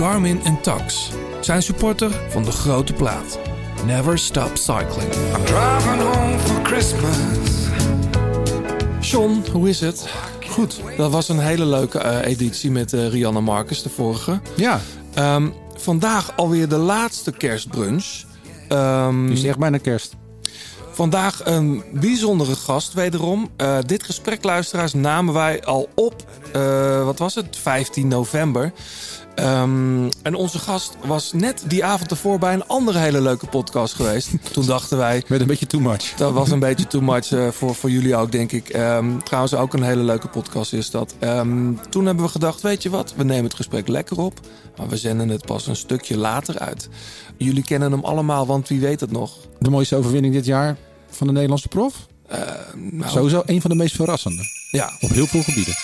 Garmin en Tax zijn supporter van de grote plaat. Never stop cycling. I'm driving home for Christmas. John, hoe is het? Goed, dat was een hele leuke eh, editie met eh, Rianne Marcus, de vorige. Ja, Ehm, vandaag alweer de laatste kerstbrunch. Ehm, nu is echt bijna kerst. Vandaag een bijzondere gast wederom. Eh, dit gesprek, luisteraars, namen wij al op, eh, wat was het, 15 november. Ehm, en onze gast was net die avond ervoor bij een andere hele leuke podcast geweest. Toen dachten wij, Met een beetje too much. dat was een beetje too much eh, voor, voor jullie ook, denk ik. Ehm, trouwens, ook een hele leuke podcast is dat. Ehm, toen hebben we gedacht, weet je wat, we nemen het gesprek lekker op. Maar we zenden het pas een stukje later uit. Jullie kennen hem allemaal, want wie weet het nog. De mooiste overwinning dit jaar van de Nederlandse prof. Nou, Sowieso een van de meest verrassende. Ja, Op heel veel gebieden.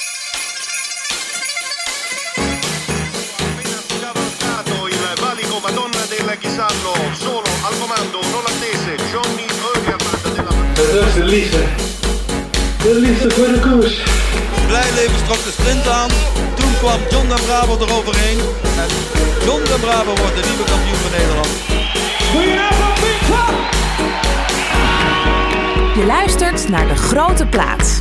Dat is de liefde. De liefde voor de koers. Blijleven trok de sprint aan. Toen kwam John den Bravo eroverheen. En John den Bravo wordt de nieuwe kampioen van Nederland. Je luistert naar De Grote Plaats.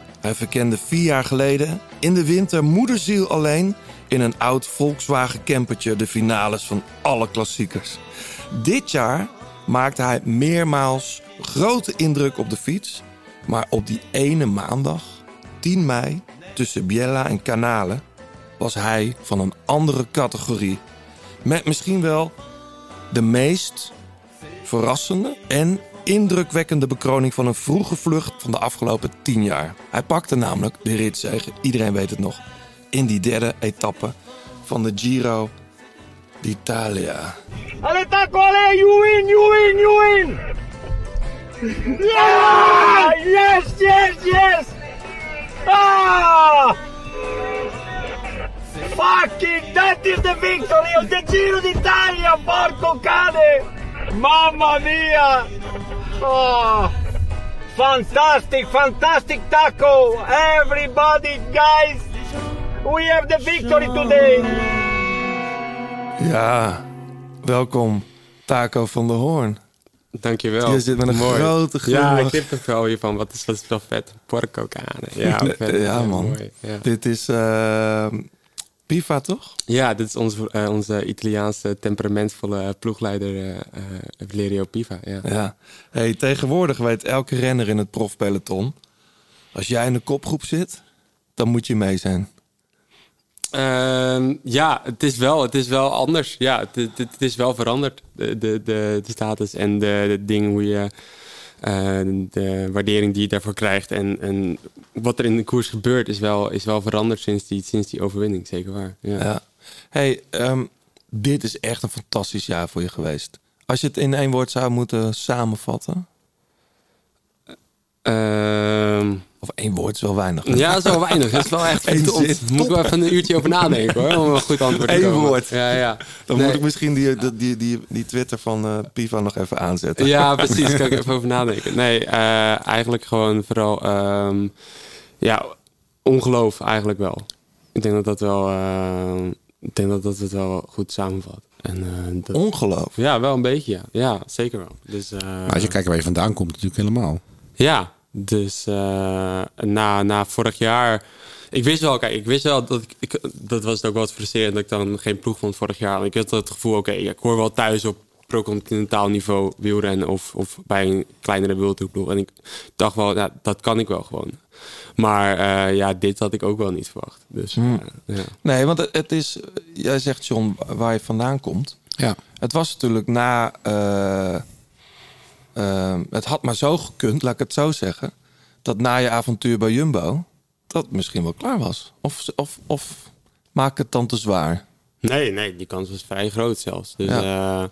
Hij verkende vier jaar geleden in de winter moederziel alleen in een oud Volkswagen campertje de finales van alle klassiekers. Dit jaar maakte hij meermaals grote indruk op de fiets. Maar op die ene maandag, 10 mei, tussen Biella en Canale, was hij van een andere categorie. Met misschien wel de meest verrassende en indrukwekkende bekroning van een vroege vlucht van de afgelopen tien jaar. Hij pakte namelijk de ritzege, iedereen weet het nog, in die derde etappe van de Giro d'Italia. Alle tacco, alle, you win, you win, you win! Yeah! Yes, yes, yes! Ah! Fucking, that is the victory of the Giro d'Italia, porco cane! Mamma mia! Oh! Fantastic, fantastic taco! Everybody, guys! We have the victory today! Ja, welkom Taco van der Hoorn. Dankjewel. Je zit met een Mooi. grote Ja, glimlach. ik heb er wel hiervan. Wat is, wat is wel vet. Porco cane. Ja, vet. Ja, man. mooi. Ja. Dit is eh, Piva, toch? Ja, dit is onze, eh, onze Italiaanse temperamentvolle ploegleider eh, eh, Valerio Piva. Ja. Ja. Hey, tegenwoordig weet elke renner in het profpeloton... als jij in de kopgroep zit, dan moet je mee zijn. Ehm, ja, het is wel, het is wel anders. Ja, het, het, het is wel veranderd. De, de, de, de status en de, de dingen hoe je... eh, de waardering die je daarvoor krijgt en, en wat er in de koers gebeurt is wel, is wel veranderd sinds die, sinds die overwinning. Zeker waar. Ja. Ja. Hey, ehm, dit is echt een fantastisch jaar voor je geweest. Als je het in één woord zou moeten samenvatten... Ehm, of één woord is wel weinig. Ja, dat is wel weinig. Dat is wel echt Eén zin. Moet ik wel even een uurtje over nadenken hoor. Om een goed antwoord te Eén komen. woord. Ja, ja. Dan Nee. moet ik misschien die, die, die, die, die Twitter van eh, Piva nog even aanzetten. Ja, precies. Kan ik even over nadenken. Nee, eh, eigenlijk gewoon vooral... ehm, ja, ongeloof eigenlijk wel. Ik denk dat dat wel... eh, ik denk dat dat het wel goed samenvat. En, eh, dat- Ongeloof. ja, wel een beetje. Ja, ja zeker wel. Dus, eh, Maar als je kijkt waar je vandaan komt, natuurlijk helemaal. Ja, dus eh, na, na vorig jaar. Ik wist wel, kijk, ik wist wel dat ik, ik- Dat was ook wel wat frustrerend dat ik dan geen ploeg vond vorig jaar. Want ik had het gevoel, oké, ik hoor wel thuis op pro-continentaal niveau wielrennen of, of bij een kleinere wildtoerploeg. En ik dacht wel, ja, dat kan ik wel gewoon. Maar eh, ja, dit had ik ook wel niet verwacht. Dus Hmm. eh, ja. Nee, want het, het is... Jij zegt, John, waar je vandaan komt. Ja. Het was natuurlijk na... eh, het had maar zo gekund, laat ik het zo zeggen... dat na je avontuur bij Jumbo... dat misschien wel klaar was. Of, of, of maak het dan te zwaar? Nee, nee, die kans was vrij groot zelfs. Dus Ja. ja,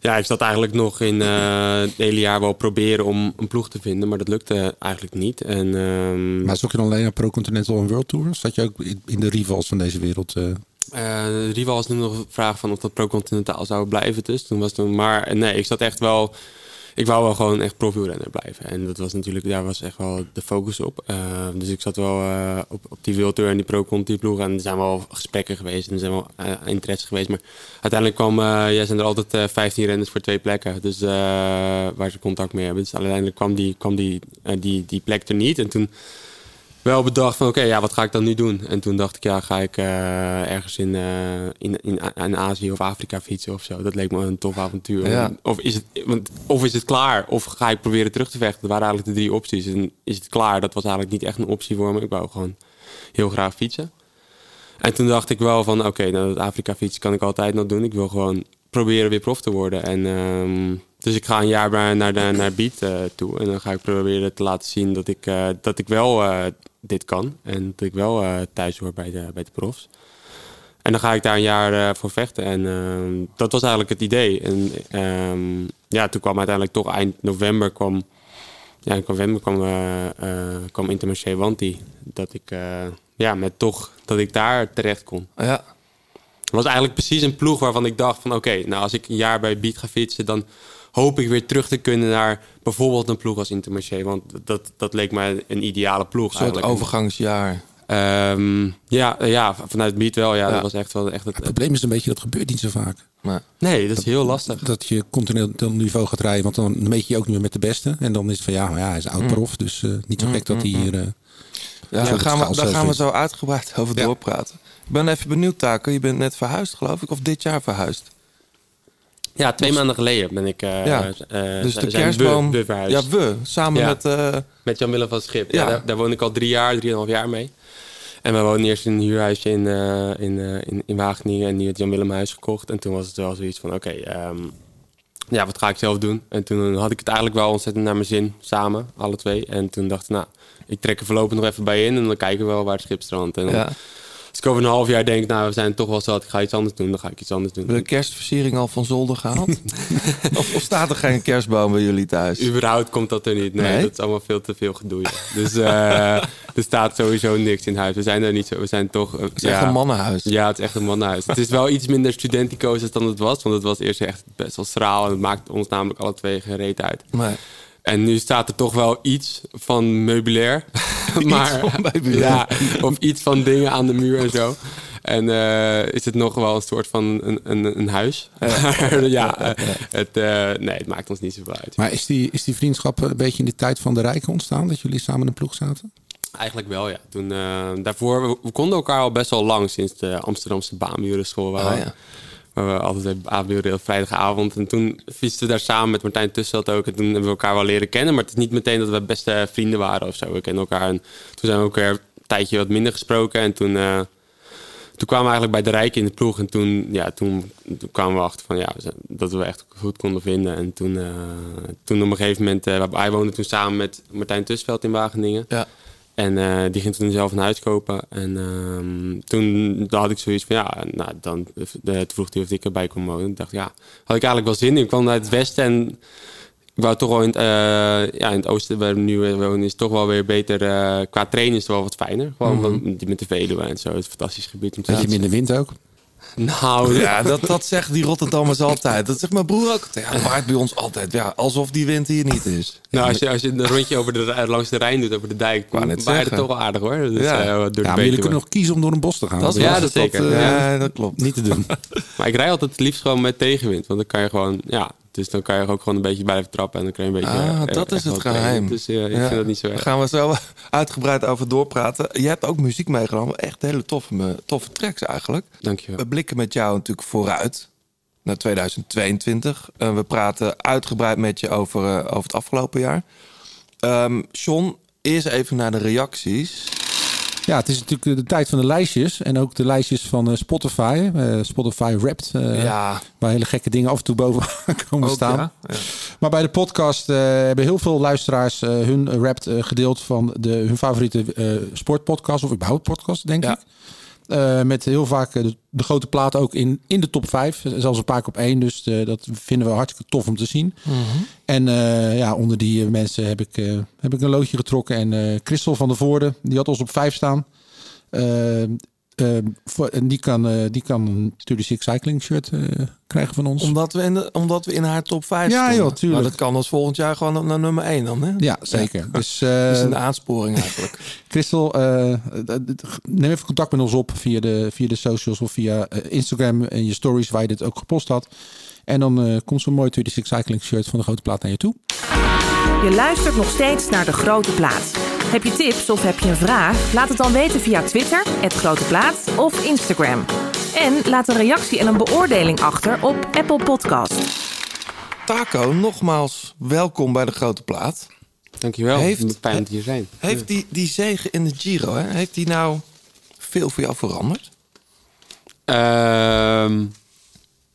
ja ik zat eigenlijk nog in eh, het hele jaar wel proberen om een ploeg te vinden, maar dat lukte eigenlijk niet. En, ehm, Maar zocht je dan alleen naar Pro Continental en World Tour? Zat je ook in- de rivals van deze wereld? rival was nu nog een vraag van of dat pro-continentaal zou blijven. Dus toen was toen, maar nee, ik zat echt wel. Ik wou wel gewoon echt profielrenner blijven. En dat was natuurlijk, daar was echt wel de focus op. Eh, dus ik zat wel eh, op, op die World Tour en die pro-conti ploeg. En er zijn wel gesprekken geweest en er zijn wel eh, interesse geweest. Maar uiteindelijk kwam, ja, zijn er altijd eh 15 renners voor twee plekken. Dus waar ze contact mee hebben. Dus uiteindelijk kwam die, kwam die, die, die plek er niet. En toen wel bedacht van oké, ja, wat ga ik dan nu doen? En toen dacht ik, ja, ga ik eh, ergens in, eh, in, in, in Azië of Afrika fietsen of zo. Dat leek me een tof avontuur. Ja. Of, is het, want, of is het klaar? Of ga ik proberen terug te vechten? Dat waren eigenlijk de drie opties. En is het klaar? Dat was eigenlijk niet echt een optie voor me. Ik wou gewoon heel graag fietsen. En toen dacht ik wel van oké, nou, dat Afrika fietsen kan ik altijd nog doen. Ik wil gewoon proberen weer prof te worden. En, ehm, dus ik ga een jaar naar, de, naar Beat eh, toe. En dan ga ik proberen te laten zien dat ik, eh, dat ik wel eh, dit kan. En dat ik wel thuis hoor bij de, bij de profs. En dan ga ik daar een jaar voor vechten. En ehm, dat was eigenlijk het idee. En ehm, ja, toen kwam uiteindelijk toch eind november kwam... Ja, in november kwam, kwam Intermarché Wanti. Dat ik, ja, met toch, dat ik daar terecht kon. Ja, Het was eigenlijk precies een ploeg waarvan ik dacht van... oké, nou als ik een jaar bij Beat ga fietsen... dan hoop ik weer terug te kunnen naar bijvoorbeeld een ploeg als Intermarché. Want dat, dat leek mij een ideale ploeg een soort eigenlijk. overgangsjaar. Ehm, ja, ja, vanuit Beat wel. Ja, Ja. dat was echt wel echt het... Het probleem is een beetje, dat gebeurt niet zo vaak. Maar, Nee, dat is heel lastig. Dat je continental niveau gaat rijden, want dan meet je je ook niet meer met de beste. En dan is het van ja, maar ja hij is oud prof, dus eh, niet zo gek dat hij hier... eh, ja, daar gaan, we, daar zo gaan we zo uitgebreid over Ja. doorpraten. Ik ben even benieuwd, Taco. Je bent net verhuisd, geloof ik. Of dit jaar verhuisd. Ja, twee maanden geleden ben ik... eh, Ja, eh, Dus de kerstboom... We, we verhuisd. ja, we. Samen Ja. met... eh, Met Jan-Willem van Schip. Ja. Ja. daar, daar woon ik al drie jaar, drieënhalf jaar mee. En we woonden eerst in een huurhuisje in, in, in, in Wageningen. En die had Jan-Willem huis gekocht. En toen was het wel zoiets van, oké, ehm, ja, wat ga ik zelf doen? En toen had ik het eigenlijk wel ontzettend naar mijn zin, samen, alle twee. En toen dacht ik, nou, ik trek er voorlopig nog even bij in. En dan kijken we wel waar het schip strandt. En dan, ja. Als ik over een half jaar denk, nou, we zijn toch wel zat, ik ga iets anders doen. Dan ga ik iets anders doen. De kerstversiering al van zolder gehaald? of, of staat er geen kerstboom bij jullie thuis? Überhaupt komt dat er niet. Nee, Nee? dat is allemaal veel te veel gedoe. ja. Dus eh, er staat sowieso niks in huis. We zijn er niet zo. We zijn toch. eh, Het is echt een mannenhuis. Ja, het is echt een mannenhuis. het is wel iets minder studentico's dan het was. Want het was eerst echt best wel straal. En het maakt ons namelijk alle twee gereed uit. Maar En nu staat er toch wel iets van meubilair. maar, van meubilair. Ja, of iets van dingen aan de muur en zo. En eh, is het nog wel een soort van een, een, een huis. Ja, eh, het, eh, nee, het maakt ons niet zoveel uit. Maar is die, is die vriendschap een beetje in de tijd van de Rijken ontstaan? Dat jullie samen in een ploeg zaten? Eigenlijk wel, ja. Toen, daarvoor, we, we konden elkaar al best wel lang sinds de Amsterdamse baanburenschool. Waar, Ah, ja. We altijd aanburen op vrijdagavond. En toen fietsten we daar samen met Martijn Tusselt ook. En toen hebben we elkaar wel leren kennen. Maar het is niet meteen dat we beste vrienden waren of zo. We kennen elkaar. En toen zijn we elkaar een tijdje wat minder gesproken. En toen, eh, toen kwamen we eigenlijk bij de Rijken in de ploeg. En toen, ja, toen, kwamen we achter van, ja, dat we echt goed konden vinden. En toen, eh, toen op een gegeven moment... eh, hij woonde toen samen met Martijn Tusveld in Wageningen. ja. En eh, die ging toen zelf een huis kopen. En ehm, toen had ik zoiets van, ja, nou, dan de, vroeg hij of ik erbij kon wonen. Ik dacht, ja, had ik eigenlijk wel zin in. Ik kwam uit het westen en ik wou toch wel in het, eh, ja, in het oosten, waar we nu wonen, is toch wel weer beter. eh, qua trainen is het wel wat fijner. Gewoon want- met de Veluwe en zo. Het is een fantastisch gebied om te Beetje fietsen. minder wind ook? Nou, Ja, dat, dat zeggen die Rotterdammers altijd. Dat zegt mijn broer ook. Ja, waait bij ons altijd. Ja, alsof die wind hier niet is. nou, als je, als je een rondje over de, langs de Rijn doet, over de dijk, waait het toch wel aardig hoor. Dus, Ja. eh, door de Ja, maar jullie kunnen nog kiezen om door een bos te gaan. Dat is Ja, dat zeker. eh, ja, dat klopt. niet te doen. Maar ik rij altijd het liefst gewoon met tegenwind. Want dan kan je gewoon, ja, dus dan kan je ook gewoon een beetje blijven trappen. En dan kan je een beetje. Ah, eh, dat is het geheim. Dus eh, ik Ja, vind dat niet zo Daar erg. gaan we zo uitgebreid over doorpraten. Je hebt ook muziek meegenomen. Echt hele toffe, toffe tracks eigenlijk. Dankjewel. We blikken met jou natuurlijk vooruit naar 2022. Eh, we praten uitgebreid met je over, over het afgelopen jaar. Ehm John, eerst even naar de reacties. Ja, het is natuurlijk de tijd van de lijstjes. En ook de lijstjes van eh, Spotify. Eh, Spotify Wrapped. eh, ja, Waar hele gekke dingen af en toe bovenaan komen ook, staan. ja. Ja. Maar bij de podcast hebben heel veel luisteraars hun Wrapped gedeeld van de, hun favoriete sportpodcast. Of überhaupt podcast, denk ik. Eh, met heel vaak eh, de, de grote platen ook in, in de top 5. Zelfs een paar keer op één. Dus eh, dat vinden we hartstikke tof om te zien. En eh, ja, onder die mensen heb ik, heb ik een loodje getrokken. En Christel van der Voorde, die had ons op 5 staan. Eh, eh, voor, en die kan, eh, die kan een 36 Cycling shirt eh, krijgen van ons. Omdat we in, de, omdat we in haar top 5 Ja, stonden. joh, tuurlijk. Maar dat kan als volgend jaar gewoon naar nummer 1 dan, hè? Ja, zeker. Dus, Dat eh is een aansporing eigenlijk. Christel, neem even contact met ons op via de, via de socials of via Instagram en je stories waar je dit ook gepost had. En dan komt zo'n mooi 36 Cycling shirt van de grote plaat naar je toe. Je luistert nog steeds naar De Grote Plaat. Heb je tips of heb je een vraag? Laat het dan weten via Twitter, het Grote Plaat of Instagram. En laat een reactie en een beoordeling achter op Apple Podcast. Taco, nogmaals welkom bij de Grote Plaat. Dankjewel. Heeft- Fijn dat je hier zijn. Heeft die, die zege in de Giro, hè, heeft die nou veel voor jou veranderd? Ehm,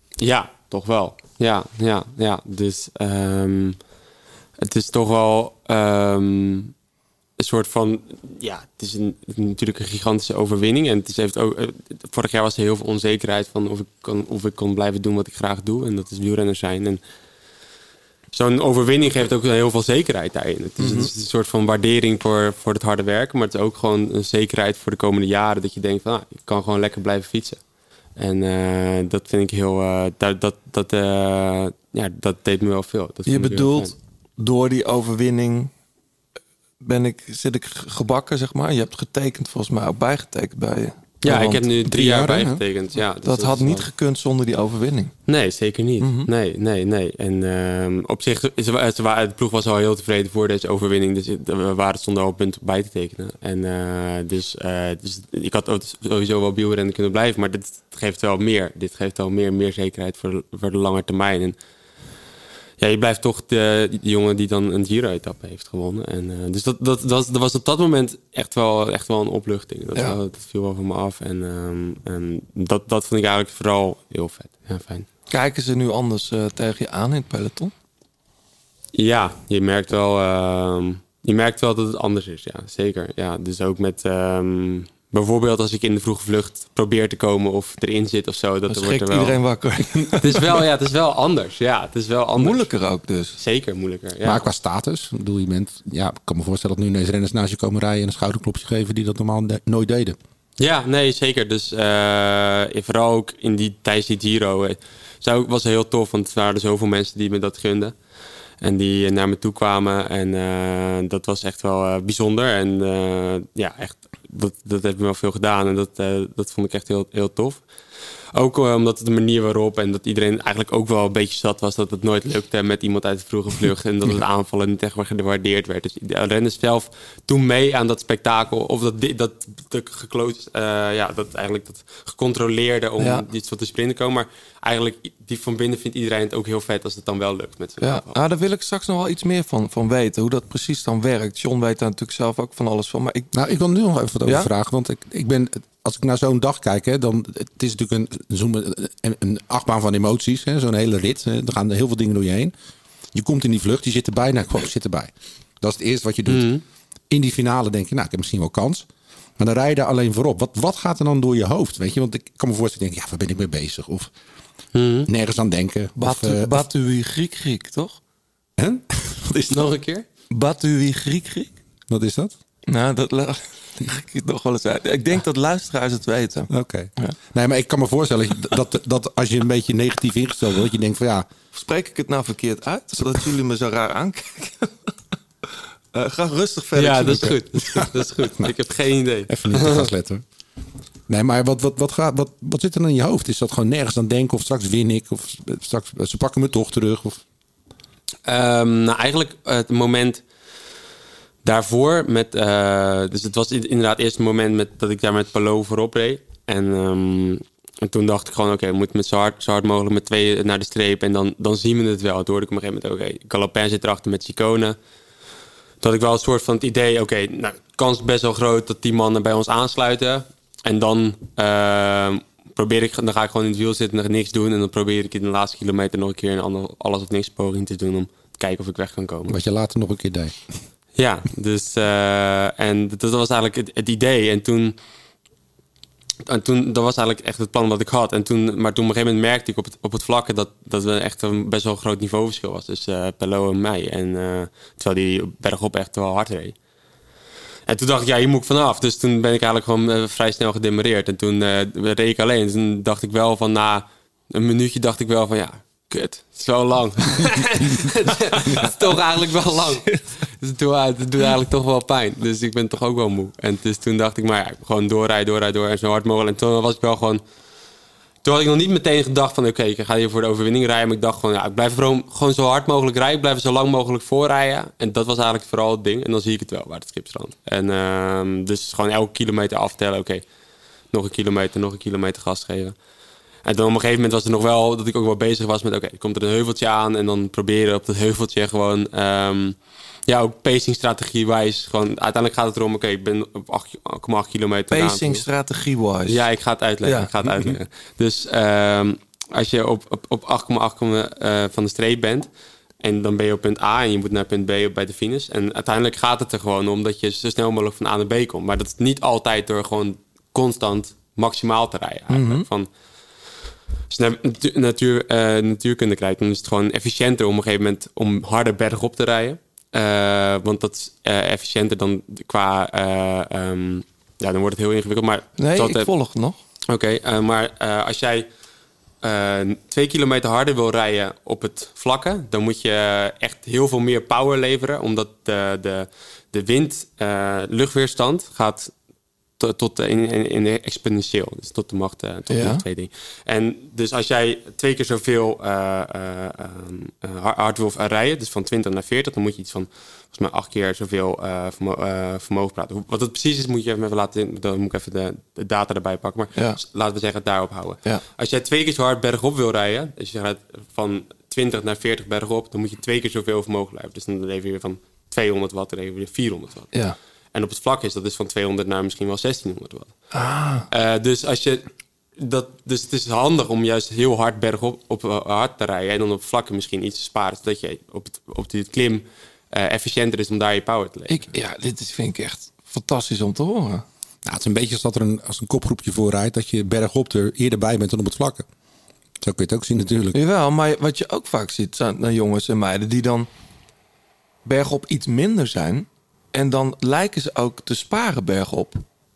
ja, toch wel. Ja, ja, ja. Dus ehm, het is toch wel ehm, een soort van... Ja, het is een, natuurlijk een gigantische overwinning. En het is, heeft ook, eh, vorig jaar was er heel veel onzekerheid van of ik, kon, of ik kon blijven doen wat ik graag doe. En dat is wielrenner zijn. En zo'n overwinning geeft ook heel veel zekerheid daarin. Het is, het is een soort van waardering voor, voor het harde werken. Maar het is ook gewoon een zekerheid voor de komende jaren. Dat je denkt van, ah, ik kan gewoon lekker blijven fietsen. En eh, dat vind ik heel... eh, dat, dat, dat, ja, dat deed me wel veel. Dat Je bedoelt. Door die overwinning ben ik, zit ik gebakken, zeg maar. Je hebt getekend, volgens mij ook bijgetekend bij je. Ja, ik heb nu drie, jaar hè? bijgetekend. Ja, dus Dat had niet wel- gekund zonder die overwinning. Nee, zeker niet. Mhm. Nee, nee, nee. En ehm, op zich, is, de ploeg was al heel tevreden voor deze overwinning. Dus we waren stonden al op punt bij te tekenen. En eh, dus, eh, dus ik had sowieso wel wielrennen kunnen blijven. Maar dit geeft wel meer. Dit geeft wel meer, meer zekerheid voor, de- voor de lange termijn. En ja, je blijft toch de, de jongen die dan een Giro-etappe heeft gewonnen. En, eh, dus dat, dat, dat, was, dat was op dat moment echt wel, echt wel een opluchting. Dat, Ja. dat viel wel van me af. En, ehm, en dat, dat vond ik eigenlijk vooral heel vet. Ja, fijn. Kijken ze nu anders eh, tegen je aan in het peloton? Ja, je merkt wel, ehm, je merkt wel dat het anders is. Ja, zeker. Ja, dus ook met ehm, bijvoorbeeld als ik in de vroege vlucht probeer te komen of erin zit of zo. Dat Dan er wordt er wel. iedereen wakker. Het is wel, ja, het is wel anders. Ja, het is wel anders. Moeilijker ook dus. Zeker moeilijker. Ja. Maar qua status, ik bedoel je bent, ja, ik kan me voorstellen dat nu ineens renners naast je komen rijden en een schouderklopje geven die dat normaal nooit deden. Ja, nee, zeker. Dus eh, vooral ook in die, tijdens die Giro eh, zou, was heel tof, want er waren zoveel mensen die me dat gunden. En die eh, naar me toe kwamen. En eh, dat was echt wel eh, bijzonder. En eh, ja, echt, dat, dat heeft me wel veel gedaan. En dat, eh, dat vond ik echt heel, heel tof. Ook eh, omdat het de manier waarop en dat iedereen eigenlijk ook wel een beetje zat was dat het nooit lukte met iemand uit de vroege vlucht. En dat het aanvallen niet echt gewaardeerd werd. Dus de renners zelf toen mee aan dat spektakel. Of dat, dat, dat, gekloot, eh, ja, dat eigenlijk dat gecontroleerde om Ja. iets wat te sprinten komen. Maar eigenlijk die van binnen vindt iedereen het ook heel vet als het dan wel lukt met Ja, ah, daar wil ik straks nog wel iets meer van, van weten. Hoe dat precies dan werkt. John weet daar natuurlijk zelf ook van alles van. Maar ik, Nou, ik wil nu nog even wat over Ja? vragen. Want ik, ik ben, als ik naar zo'n dag kijk, hè, dan het is natuurlijk een, zo'n- een, een achtbaan van emoties. hè, Zo'n hele rit. hè. Er gaan heel veel dingen door je heen. Je komt in die vlucht, je zit erbij. Nou, ik zit erbij. Dat is het eerste wat je doet. Mhm. In die finale denk je, nou, ik heb misschien wel kans. Maar dan rij je daar alleen voorop. Wat, wat gaat er dan door je hoofd? Weet je, want ik kan me voorstellen, denk, ja, waar ben ik mee bezig? Of Mhm. nergens aan denken. Of, Batu, eh, Batui Griek Griek, toch? hè? Wat is dat? Nog een keer? Batui Griek Griek? Wat is dat? Nou, dat ik nog wel eens uit. Ik denk dat luisteraars het weten. Oké. Nee, maar ik kan me voorstellen dat, dat als je een beetje negatief ingesteld wordt, je denkt van ja, Spreek ik het nou verkeerd uit? Zodat jullie me zo raar aankijken? Eh, ga rustig verder. Ja, dat is goed. Dat is goed. Dat. Ik heb geen idee. even niet te gas letten. hoor. Nee, maar wat, wat, wat, gaat, wat, wat zit er dan in je hoofd? Is dat gewoon nergens aan denken? Of straks win ik? Of straks ze pakken me toch terug? Of... Ehm, nou, eigenlijk het moment daarvoor met... eh, dus het was in- inderdaad het moment met, dat ik daar met Palo voorop reed. En, ehm, en toen dacht ik gewoon, oké, we moeten met zo hard, zo hard mogelijk met twee naar de streep. En dan, dan zien we het wel. Toen hoorde ik op een gegeven moment, oké, Galopin zit erachter met Chicone. Had ik wel een soort van het idee, oké, nou, kans best wel groot dat die mannen bij ons aansluiten. En dan ehm, probeer ik, dan ga ik gewoon in het wiel zitten en niks doen. En dan probeer ik in de laatste kilometer nog een keer een alles of niks poging te doen om te kijken of ik weg kan komen. Wat je later nog een keer deed. Ja, dus eh, en dat was eigenlijk het, het idee. En toen en toen, dat was eigenlijk echt het plan wat ik had. En toen, maar toen op een gegeven moment merkte ik op het, op het vlakke dat, dat we echt een best wel groot niveauverschil was tussen uh, Pello en mij. En uh, terwijl die bergop echt wel hard reed. En toen dacht ik, ja, hier moet ik vanaf. Dus toen ben ik eigenlijk gewoon vrij snel gedemareerd. En toen reed ik alleen. En toen dacht ik wel van na een minuutje dacht ik wel van ja, kut, zo lang. het is toch eigenlijk wel lang. Dus het doet, het doet eigenlijk toch wel pijn. Dus ik ben toch ook wel moe. En dus toen dacht ik, maar ja, gewoon doorrijden, doorrijden, door en zo hard mogelijk. En toen was ik wel gewoon... Toen had ik nog niet meteen gedacht van, oké, ik ga hier voor de overwinning rijden. Maar ik dacht gewoon, ja, ik blijf gewoon, gewoon zo hard mogelijk rijden. Ik blijf zo lang mogelijk voorrijden. En dat was eigenlijk vooral het ding. En dan zie ik het wel, waar het schip strandt. En uh, dus gewoon elke kilometer aftellen. Oké, nog een kilometer, nog een kilometer gas geven. En dan op een gegeven moment was er nog wel dat ik ook wel bezig was met: oké, okay, komt er een heuveltje aan en dan proberen op dat heuveltje gewoon. Um, ja, ook pacing-strategie-wijs. Gewoon, uiteindelijk gaat het erom, oké, okay, ik ben op 8,8 kilometer. Pacing-strategie-wijs? Ja, ik ga het uitleggen. Ja. Ik ga het uitleggen. Dus um, als je op, op, op 8,8 uh, van de streep bent, en dan ben je op punt A en je moet naar punt B bij de finish. En uiteindelijk gaat het er gewoon om dat je zo snel mogelijk van A naar B komt. Maar dat is niet altijd door gewoon constant maximaal te rijden. Eigenlijk. Mm -hmm. Van, als je natuur, natuur, uh, natuurkunde krijgt, dan is het gewoon efficiënter om op een gegeven moment om harder bergop te rijden. Uh, want dat is uh, efficiënter dan qua. Um, ja, dan wordt het heel ingewikkeld. Maar nee, ik volg nog. Oké, okay, maar als jij twee kilometer harder wil rijden op het vlakke, dan moet je echt heel veel meer power leveren. Omdat de, de, de wind, luchtweerstand gaat tot, tot in, in, in de exponentieel. Dus tot de macht uh, tot ja. de tweede. En dus als jij twee keer zoveel uh, uh, hard wil rijden, dus van 20 naar 40, dan moet je iets van volgens mij acht keer zoveel vermo vermogen praten. Wat het precies is, moet je even laten. Dan moet ik even de, de data erbij pakken. Maar ja. laten we zeggen, daarop houden. Ja. Als jij twee keer zo hard bergop wil rijden, dus je gaat van 20 naar 40 bergop, dan moet je twee keer zoveel vermogen blijven. Dus dan lever je van 200 watt, dan lever je 400 watt. Ja. En op het vlak is dat dus van 200 naar misschien wel 1600 watt. Ah. Uh, dus als je dat, dus het is handig om juist heel hard bergop op hard te rijden en dan op vlakken misschien iets te sparen, zodat je op het, op dit klim uh, efficiënter is om daar je power te leveren. Ik, ja, dit is, vind ik echt fantastisch om te horen. Nou, het is een beetje als dat er een, als een kopgroepje voor rijdt, dat je bergop er eerder bij bent dan op het vlakke. Zo kun je het ook zien natuurlijk. Jawel, maar wat je ook vaak ziet, zijn jongens en meiden die dan bergop iets minder zijn, en dan lijken ze ook te sparen bergop.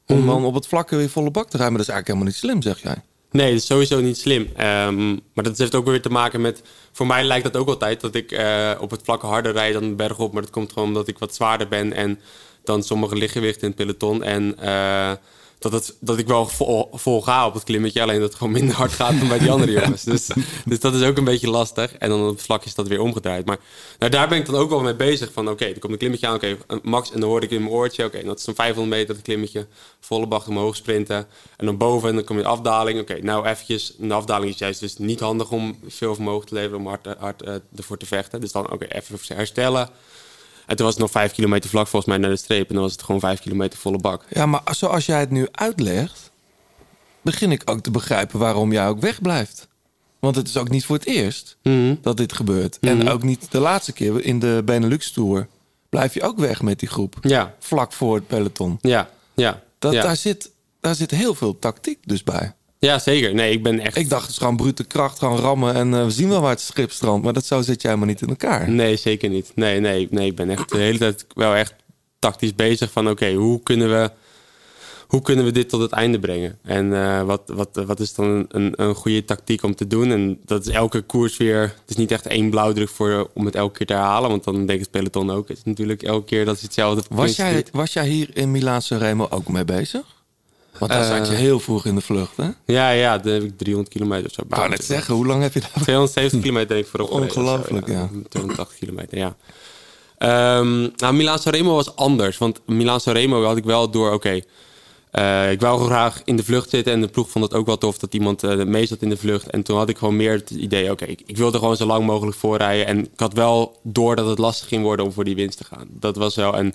Om mm. dan op het vlakke weer volle bak te rijden. Maar dat is eigenlijk helemaal niet slim, zeg jij. Nee, dat is sowieso niet slim. Um, maar dat heeft ook weer te maken met... Voor mij lijkt dat ook altijd dat ik uh, op het vlakke harder rijd dan bergop. Maar dat komt gewoon omdat ik wat zwaarder ben. En dan sommige lichtgewichten in het peloton. En... Uh, dat, het, dat ik wel vol, vol ga op het klimmetje. Alleen dat het gewoon minder hard gaat dan bij die andere jongens. Dus, dus dat is ook een beetje lastig. En dan op het vlak is dat weer omgedraaid. Maar nou, daar ben ik dan ook wel mee bezig. Van oké, okay, er komt een klimmetje aan. Oké, okay, max. En dan hoor ik in mijn oortje. Oké, okay, dat is een 500 meter dat klimmetje. Volle bak omhoog sprinten. En dan boven en dan kom je de afdaling. Oké, nou eventjes. Een afdaling is juist dus niet handig om veel vermogen te leveren. Om hard, hard uh, ervoor te vechten. Dus dan oké, even herstellen. En toen was het nog vijf kilometer vlak volgens mij naar de streep. En dan was het gewoon vijf kilometer volle bak. Ja, maar zoals jij het nu uitlegt, begin ik ook te begrijpen waarom jij ook wegblijft. Want het is ook niet voor het eerst mm -hmm. dat dit gebeurt. Mm -hmm. En ook niet de laatste keer in de Benelux Tour. Blijf je ook weg met die groep. Ja. Vlak voor het peloton. Ja, ja. Dat, ja. Daar, zit, daar zit heel veel tactiek dus bij. Ja, zeker. Nee, ik ben echt... Ik dacht, het is gewoon brute kracht, gaan rammen en uh, we zien wel waar het schip strandt. Maar dat zo zit jij helemaal niet in elkaar. Nee, zeker niet. Nee, nee, nee. Ik ben echt de hele tijd wel echt tactisch bezig van... oké, okay, hoe kunnen we... Hoe kunnen we dit tot het einde brengen? En uh, wat, wat, wat is dan een, een, goede tactiek om te doen? En dat is elke koers weer... Het is niet echt één blauwdruk voor, om het elke keer te herhalen. Want dan denkt het peloton ook. Het is natuurlijk elke keer dat is hetzelfde. Was jij, was jij hier in Milaan Remo ook mee bezig? Want dan zat je heel vroeg in de vlucht, hè? Ja, ja, dan heb ik 300 kilometer of zo. Ik net zeggen, hoe lang heb je daar? 270 kilometer denk ik voorop. Ongelooflijk, ja. 280 kilometer, ja. Um, nou, Milaan Sanremo was anders. Want Milaan Sanremo had ik wel door, oké... Okay, uh, ik wou graag in de vlucht zitten en de ploeg vond het ook wel tof dat iemand uh, mee zat in de vlucht. En toen had ik gewoon meer het idee, oké, okay, ik, ik wilde gewoon zo lang mogelijk voorrijden. En ik had wel door dat het lastig ging worden om voor die winst te gaan. Dat was wel, en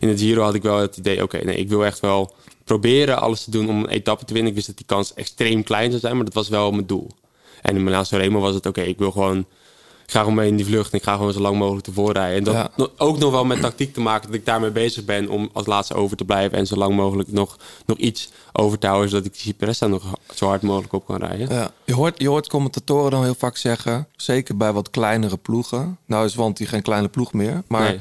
in het Giro had ik wel het idee, oké, okay, nee, ik wil echt wel proberen alles te doen om een etappe te winnen. Ik wist dat die kans extreem klein zou zijn, maar dat was wel mijn doel. En in Milaan Remo was het oké, okay, ik wil gewoon ik ga gewoon mee in die vlucht en ik ga gewoon zo lang mogelijk tevoren rijden. En dat Ja. ook nog wel met tactiek te maken dat ik daarmee bezig ben om als laatste over te blijven en zo lang mogelijk nog, nog iets over te houden, zodat ik die Cipressa nog zo hard mogelijk op kan rijden. Ja. Je, hoort, je hoort commentatoren dan heel vaak zeggen, zeker bij wat kleinere ploegen. Nou is Want die geen kleine ploeg meer. Maar Nee.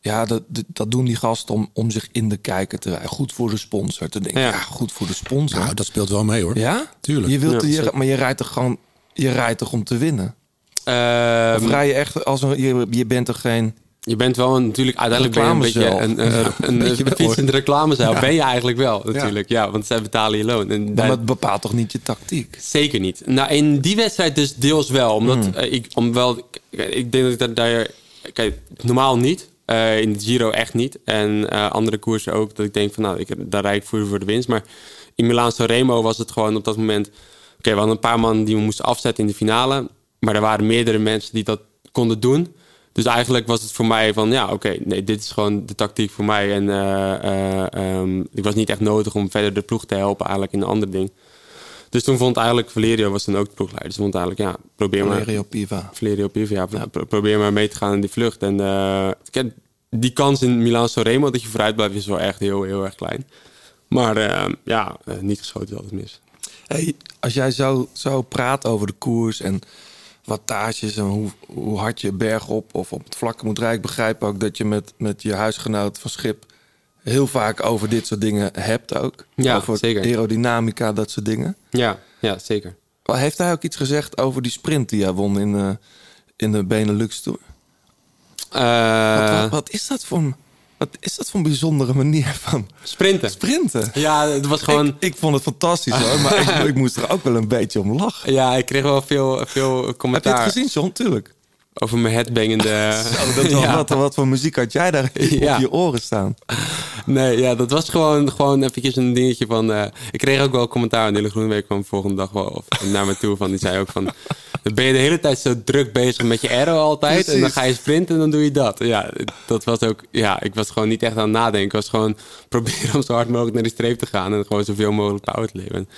Ja, dat, dat- doen die gasten om, om zich in de kijker te rijden. Goed voor de sponsor. Te denken, ja, Ja. goed voor de sponsor. Nou, dat speelt wel mee hoor. ja? Tuurlijk. Je wilt, Ja, je, maar je rijdt toch gewoon... Je rijdt toch om te winnen? Ehm, Of rij je echt als een... Je, je bent toch geen... Je bent wel een, natuurlijk uiteindelijk een beetje Reclamezeil. een, een, Ja, een, een beetje een, fietsende reclamezaal. Ben je eigenlijk wel natuurlijk, ja. want zij betalen je loon. En Maar dat bepaalt toch niet je tactiek? Zeker niet. Nou, in die wedstrijd dus deels wel. Omdat Hmm. eh, ik, om wel, ik denk dat ik dat daar... Kijk, normaal niet. Eh, in de Giro echt niet. En eh, andere koersen ook. Dat ik denk van, nou, ik, daar rijd ik voor, voor de winst. Maar in Milaan Remo was het gewoon op dat moment... Oké, we hadden een paar man die we moesten afzetten in de finale. Maar er waren meerdere mensen die dat konden doen. Dus eigenlijk was het voor mij van, ja, oké, nee, dit is gewoon de tactiek voor mij. En ehm, ik was niet echt nodig om verder de ploeg te helpen eigenlijk in een ander ding. Dus toen vond eigenlijk Valerio was dan ook de ploegleider. Dus vond eigenlijk, ja, probeer maar. Valerio Piva. Valerio Piva, ja, pro- probeer maar mee te gaan in die vlucht. En kijk, die kans in Milan Sanremo dat je vooruit blijft is wel echt heel, heel erg klein. Maar eh, ja, eh, niet geschoten is altijd mis. Hey, als jij zo, zo praat over de koers en wattages en hoe, hoe hard je bergop of op het vlakke moet rijden. Ik begrijp ook dat je met, met je huisgenoot van Schip heel vaak over dit soort dingen hebt ook. Ja, over zeker. aerodynamica, dat soort dingen. Ja, ja zeker. Heeft hij ook iets gezegd over die sprint die hij won in, eh, in de Benelux Tour? Eh, wat, wat, wat is dat voor een, wat is dat voor een bijzondere manier van sprinten. sprinten? Ja, het was gewoon... Ik, ik vond het fantastisch hoor, maar ik, ik moest er ook wel een beetje om lachen. Ja, ik kreeg wel veel, veel Heb je commentaar het gezien, John? Tuurlijk. Over mijn headbangende... Dat Ja. wat, wat voor muziek had jij daar Ja. op je oren staan? Nee, ja, dat was gewoon, gewoon eventjes een dingetje van... eh, ik kreeg ook wel commentaar. Nille Groeneweg kwam volgende dag wel of, naar me toe. Van, die zei ook van... Dan ben je de hele tijd zo druk bezig met je aero altijd. En dan ga je sprinten en dan doe je dat. Ja, dat was ook... Ja, ik was gewoon niet echt aan het nadenken. Ik was gewoon proberen om zo hard mogelijk naar die streep te gaan. En gewoon zoveel mogelijk power te leveren.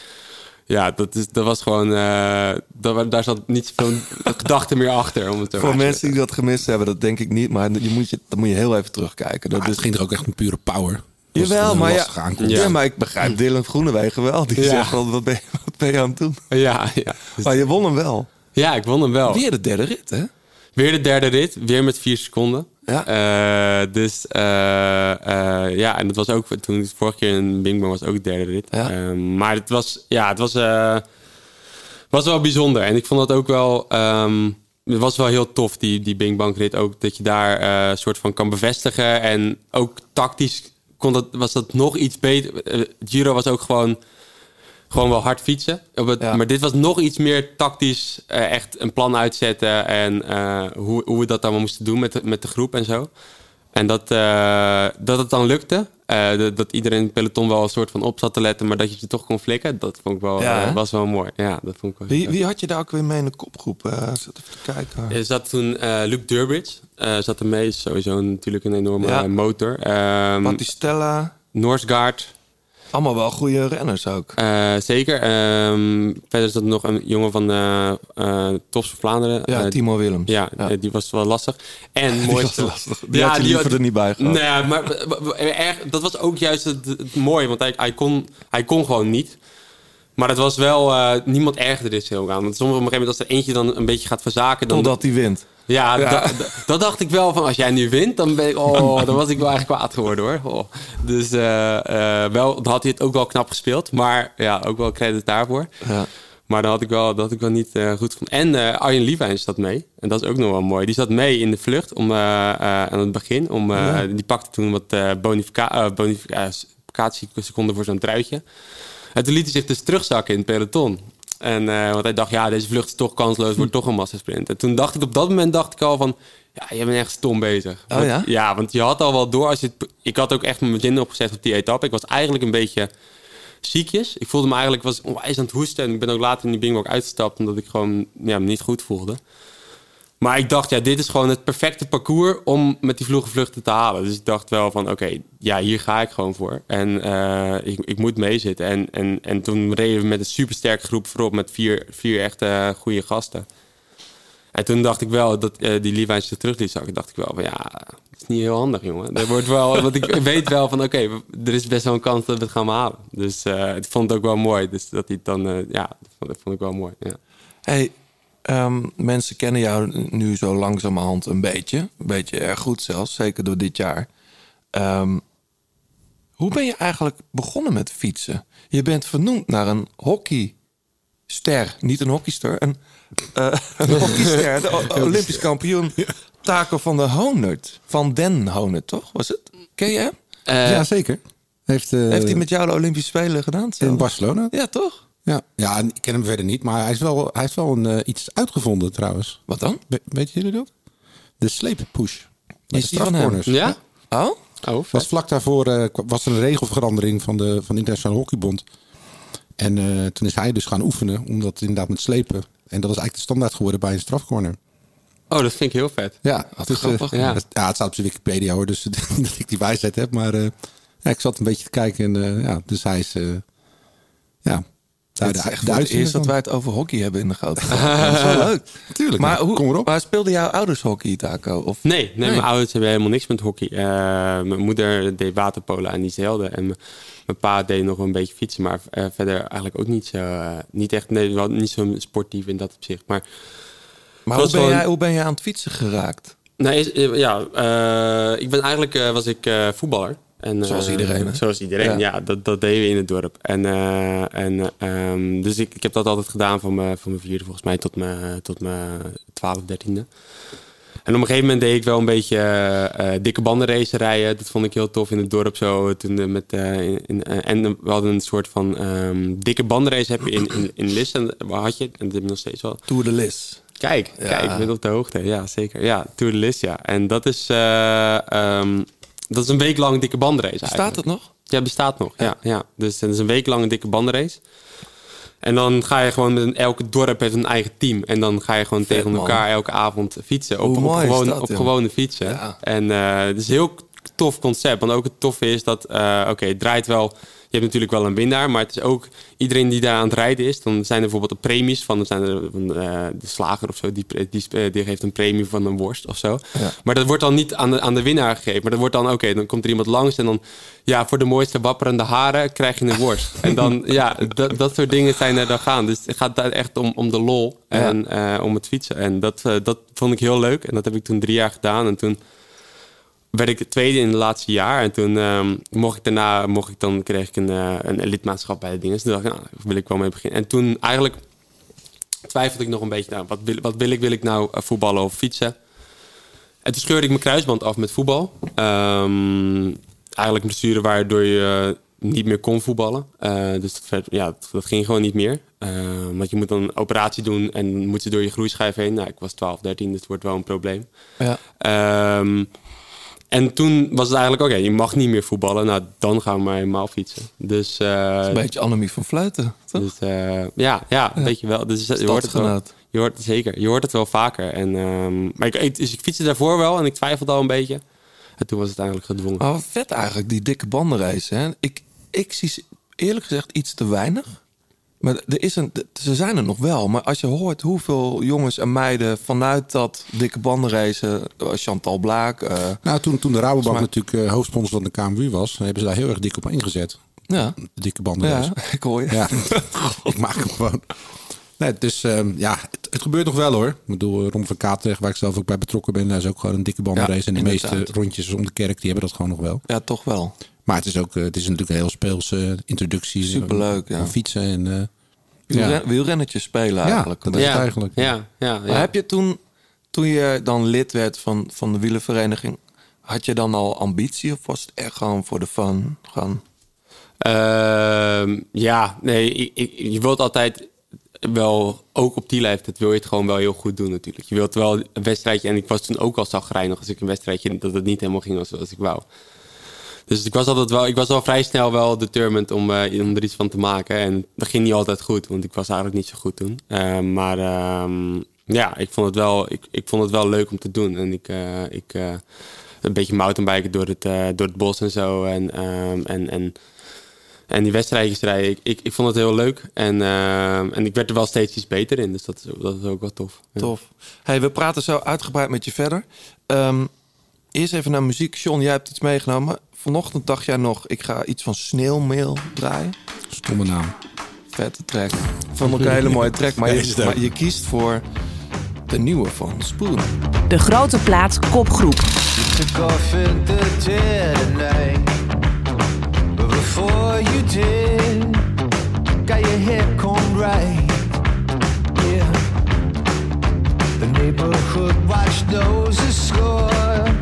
Ja, dat, is, dat was gewoon... eh, dat, wa- daar zat niet zoveel gedachte meer achter. Om het Voor mensen die dat gemist hebben, dat denk ik niet. Maar je moet je, dan moet je heel even terugkijken. Dat Maar is, het ging er ook echt een pure power. Jawel, maar ja, ja. Ja. maar ik begrijp Dylan Groenewegen wel. Die Ja. zegt wel, wat ben, je, wat ben je aan het doen? Ja, ja. Maar je won hem wel. ja, ik won hem wel. Weer de derde rit, hè? Weer de derde rit, weer met vier seconden. Ja. Eh, dus eh, eh, ja, en dat was ook toen het vorige keer in Bing Bang was ook de derde rit. Ja. Eh, maar het was, ja, het was, was wel bijzonder. En ik vond dat ook wel, ehm, het was wel heel tof, die, die Bing Bang rit. Ook dat je daar een soort van kan bevestigen. En ook tactisch kon dat, was dat nog iets beter. Giro was ook gewoon gewoon wel hard fietsen. Op het, Ja. Maar dit was nog iets meer tactisch. eh, echt een plan uitzetten. En eh, hoe, hoe we dat allemaal moesten doen met de, met de groep en zo. En dat, eh, dat het dan lukte. dat, dat iedereen in het peloton wel een soort van op zat te letten. Maar dat je ze toch kon flikken. Dat vond ik wel, Ja, was wel mooi. Ja, dat vond ik wel Wie, wie had je daar ook weer mee in de kopgroep? Zit even te kijken. Er zat toen Luc Durbridge. zat er mee. Sowieso natuurlijk een enorme Ja. motor. Ehm Battistella. Norsgaard. Allemaal wel goede renners ook. Eh, zeker. Ehm, verder is dat nog een jongen van de uh, Tops van Vlaanderen. Ja, Eh, Timo Willems. Ja, Ja. eh, die was wel lastig. En Die mooi was lastig. Die had je liever er niet bij gehad. Nee, maar erg, dat was ook juist het, het mooie. Want hij, hij, kon, hij kon gewoon niet. Maar het was wel... eh, niemand ergerde dit heel aan. Want soms op een gegeven moment als er eentje dan een beetje gaat verzaken... Dan, Totdat hij wint. Ja, Ja. da- da- dat dacht ik wel van als jij nu wint, dan, ben ik, oh, dan was ik wel eigenlijk kwaad geworden hoor. Oh. Dus eh, eh, wel, dan had hij het ook wel knap gespeeld. Maar ja, ook wel credit daarvoor. Ja. Maar dan had ik wel, dat had ik wel niet eh, goed van. En Arjen Lievijn zat mee. En dat is ook nog wel mooi. Die zat mee in de vlucht om, aan het begin. Om, Die pakte toen wat bonifica bonificatieseconden voor zo'n truitje. En toen liet hij zich dus terugzakken in het peloton. En, eh, want hij dacht, ja, deze vlucht is toch kansloos, wordt toch een massasprint. En toen dacht ik, op dat moment dacht ik al van, ja, je bent echt stom bezig. Oh ja? Ja, want je had al wel door als je het, Ik had ook echt mijn zin opgezet op die etappe. Ik was eigenlijk een beetje ziekjes. Ik voelde me eigenlijk, was onwijs aan het hoesten. En ik ben ook later in die bingo ook uitgestapt, omdat ik gewoon ja, me niet goed voelde. Maar ik dacht, ja, dit is gewoon het perfecte parcours om met die vloege vluchten te halen. Dus ik dacht wel van, oké, ja, hier ga ik gewoon voor. En eh, ik, ik moet meezitten. En, en, en toen reden we met een supersterke groep voorop met vier, vier echt eh, goede gasten. En toen dacht ik wel dat eh, die Levi's terug liet zakken. dacht ik wel van ja, dat is niet heel handig, jongen. Er wordt wel, want ik weet wel van oké, er is best wel een kans dat we het gaan halen. Dus ik vond het ook wel mooi. Dus dat hij het dan, ja, dat dat vond ik wel mooi. Ja. Hey, ehm, mensen kennen jou nu zo langzamerhand een beetje. Een beetje erg goed zelfs, zeker door dit jaar. Ehm, hoe ben je eigenlijk begonnen met fietsen? Je bent vernoemd naar een hockeyster. Niet een hockeyster, een, eh, een hockeyster. De Olympisch kampioen Taco van de Honert. Van Den Honert, toch? Was het? Ken je hem? Eh, ja, zeker. Heeft, eh, Heeft hij met jou de Olympische Spelen gedaan? in? Barcelona? Ja, toch? Ja. ja, ik ken hem verder niet, maar hij, is wel, hij heeft wel een, eh, iets uitgevonden trouwens. Wat dan? We- weten jullie dat? De sleeppush. De Is hem? strafcorners. ja? Oh? Oh, was vlak daarvoor eh, was er een regelverandering van de, van de Internationale Hockeybond. En eh, toen is hij dus gaan oefenen, omdat inderdaad met slepen. En dat is eigenlijk de standaard geworden bij een strafcorner. Oh, dat vind ik heel vet. Ja, Wat dus, grappig. Ja. dat- ja, het staat op zijn Wikipedia hoor, dus niet dat ik die wijsheid heb. Maar ja, ik zat een beetje te kijken en ja, dus hij is... eh, Het is echt de het uitzending eerst dat wij het over hockey hebben in de grote. Dat is wel leuk. Tuurlijk, Maar, hoe, kom erop. maar speelden jouw ouders hockey, Taco? Of? Nee, nee, mijn ouders hebben helemaal niks met hockey. Eh, mijn moeder deed waterpolo en die zeilde. En mijn- mijn pa deed nog een beetje fietsen. Maar eh, verder eigenlijk ook niet zo... eh, niet echt... Nee, wel niet zo sportief in dat opzicht. Maar Maar Dat hoe is ben, wel- jij, hoe ben je aan het fietsen geraakt? Nee, is- ja, eh, ik ben eigenlijk eh, was ik eh, voetballer. En, Zoals eh, iedereen, hè? Zoals iedereen, Ja. ja. dat, dat deden we in het dorp. En, eh, en, ehm, dus ik, ik heb dat altijd gedaan van mijn, van mijn vierde volgens mij tot mijn, tot mijn 12, 13e. En op een gegeven moment deed ik wel een beetje eh, dikke bandenracen rijden. Dat vond ik heel tof in het dorp zo. Toen, met, in, in- en we hadden een soort van ehm, dikke bandenrace heb je in, in, in Lisse. Waar had je? En dat heb je nog steeds wel. Tour de Lis. Kijk, Ja. kijk, ik ben op de hoogte. Ja, zeker. Ja, Tour de List, ja. En dat is, eh, ehm, dat is een week lang dikke bandenrace Staat eigenlijk. het nog? Ja, bestaat nog. Ja. Ja, Dus het is een week lang een dikke bandenrace. En dan ga je gewoon met een, elke dorp heeft een eigen team. En dan ga je gewoon Vet, tegen man. elkaar elke avond fietsen. Op, Hoe op, gewone, dat, op gewone fietsen. Ja. En eh, het is een heel tof concept. Want ook het toffe is dat, eh, oké, het draait wel. Je hebt natuurlijk wel een winnaar, maar het is ook iedereen die daar aan het rijden is. Dan zijn er bijvoorbeeld de premies van, dan zijn er, van eh, de slager of zo, die, die, eh, die geeft een premie van een worst of zo. Ja. Maar dat wordt dan niet aan de, aan de winnaar gegeven. Maar dat wordt dan, oké, dan komt er iemand langs en dan, ja, voor de mooiste wapperende haren krijg je een worst. en dan, ja, dat, dat soort dingen zijn er dan gaan. Dus het gaat daar echt om, om de lol en eh, om het fietsen. En dat, dat vond ik heel leuk. En dat heb ik toen drie jaar gedaan. En toen werd ik de tweede in het laatste jaar. En toen ehm, mocht ik daarna, mocht ik dan kreeg ik een, eh, een lidmaatschap bij de dingen. Dus toen dacht ik, nou, daar wil ik wel mee beginnen. En toen eigenlijk twijfelde ik nog een beetje, nou, wat wil, wat wil ik? Wil ik nou eh, voetballen of fietsen? En toen scheurde ik mijn kruisband af met voetbal. Ehm, eigenlijk blessure waardoor je eh, niet meer kon voetballen. Dus dat, werd- ja, dat, dat ging gewoon niet meer. Eh, want je moet dan een operatie doen en moet je door je groeischijf heen. Nou, ik was 12, 13, dus het wordt wel een probleem. Ja. Ehm, en toen was het eigenlijk, oké, je mag niet meer voetballen. Nou, dan gaan we maar helemaal fietsen. Dus, eh, Een beetje Annemie van Fluiten, toch? dus eh, ja, ja, een beetje wel. Dus je hoort het wel. Je hoort het zeker. Je hoort het wel vaker. En, ehm, maar ik, dus ik fietste daarvoor wel en ik twijfelde al een beetje. En toen was het eigenlijk gedwongen. Maar wat vet eigenlijk, die dikke bandenrace. Hè? Ik, ik zie ze eerlijk gezegd iets te weinig. Maar er is een, ze zijn er nog wel. Maar als je hoort hoeveel jongens en meiden vanuit dat dikke bandenrace... eh, Chantal Blaak... eh, Nou, toen, toen de Rabobank natuurlijk eh, hoofdsponsor van de KMU was, hebben ze daar heel erg dik op ingezet. ja, De dikke banden. ja, ik hoor je. Ja, ik maak hem gewoon. Nee, dus ehm, ja, het, het gebeurt nog wel hoor. Ik bedoel, Ron van Katweg, waar ik zelf ook bij betrokken ben, daar is ook gewoon een dikke bandenrace. Ja, en de inderdaad. meeste rondjes om de kerk, die hebben dat gewoon nog wel. Ja, toch wel. Maar het is ook, eh, het is natuurlijk een heel speelse introductie. Superleuk, ja. Fietsen en... eh, ja. Wielrennetjes spelen Ja, eigenlijk. dat is het eigenlijk. Ja, ja, Maar ja. heb je toen, toen je dan lid werd van, van de wielenvereniging... had je dan al ambitie of was het echt gewoon voor de fun? Gewoon, Ehm, ja, nee, ik, ik- je wilt altijd wel, ook op die leeftijd wil je het gewoon wel heel goed doen natuurlijk. Je wilt wel een wedstrijdje, en ik was toen ook al zagrijnig als ik een wedstrijdje, dat het niet helemaal ging zoals ik wou. Dus ik was altijd wel, ik was al vrij snel wel determined om, eh, om er iets van te maken. En dat ging niet altijd goed, want ik was eigenlijk niet zo goed toen. Ehm, maar ehm, ja, ik vond, het wel, ik, ik vond het wel leuk om te doen. En ik, eh, ik eh, een beetje mountainbiken door het, eh, door het bos en zo. En, ehm, en, en En die wedstrijdjes rijden, ik, ik, vond het heel leuk. En, eh, en ik werd er wel steeds iets beter in. Dus dat is, ook- dat is ook wel tof. Tof. Hey, we praten zo uitgebreid met je verder. Ehm, eerst even naar muziek. John, jij hebt iets meegenomen. Vanochtend dacht jij nog, ik ga iets van sneeuwmeel draaien. Stomme naam. Vette track. Vond ik een hele mooie track. Maar, je, ook. maar je kiest voor de nieuwe van Spoon. De grote plaat kopgroep. the dead of night. But before you did, got your hair combed right. Yeah. The neighborhood watch noses score.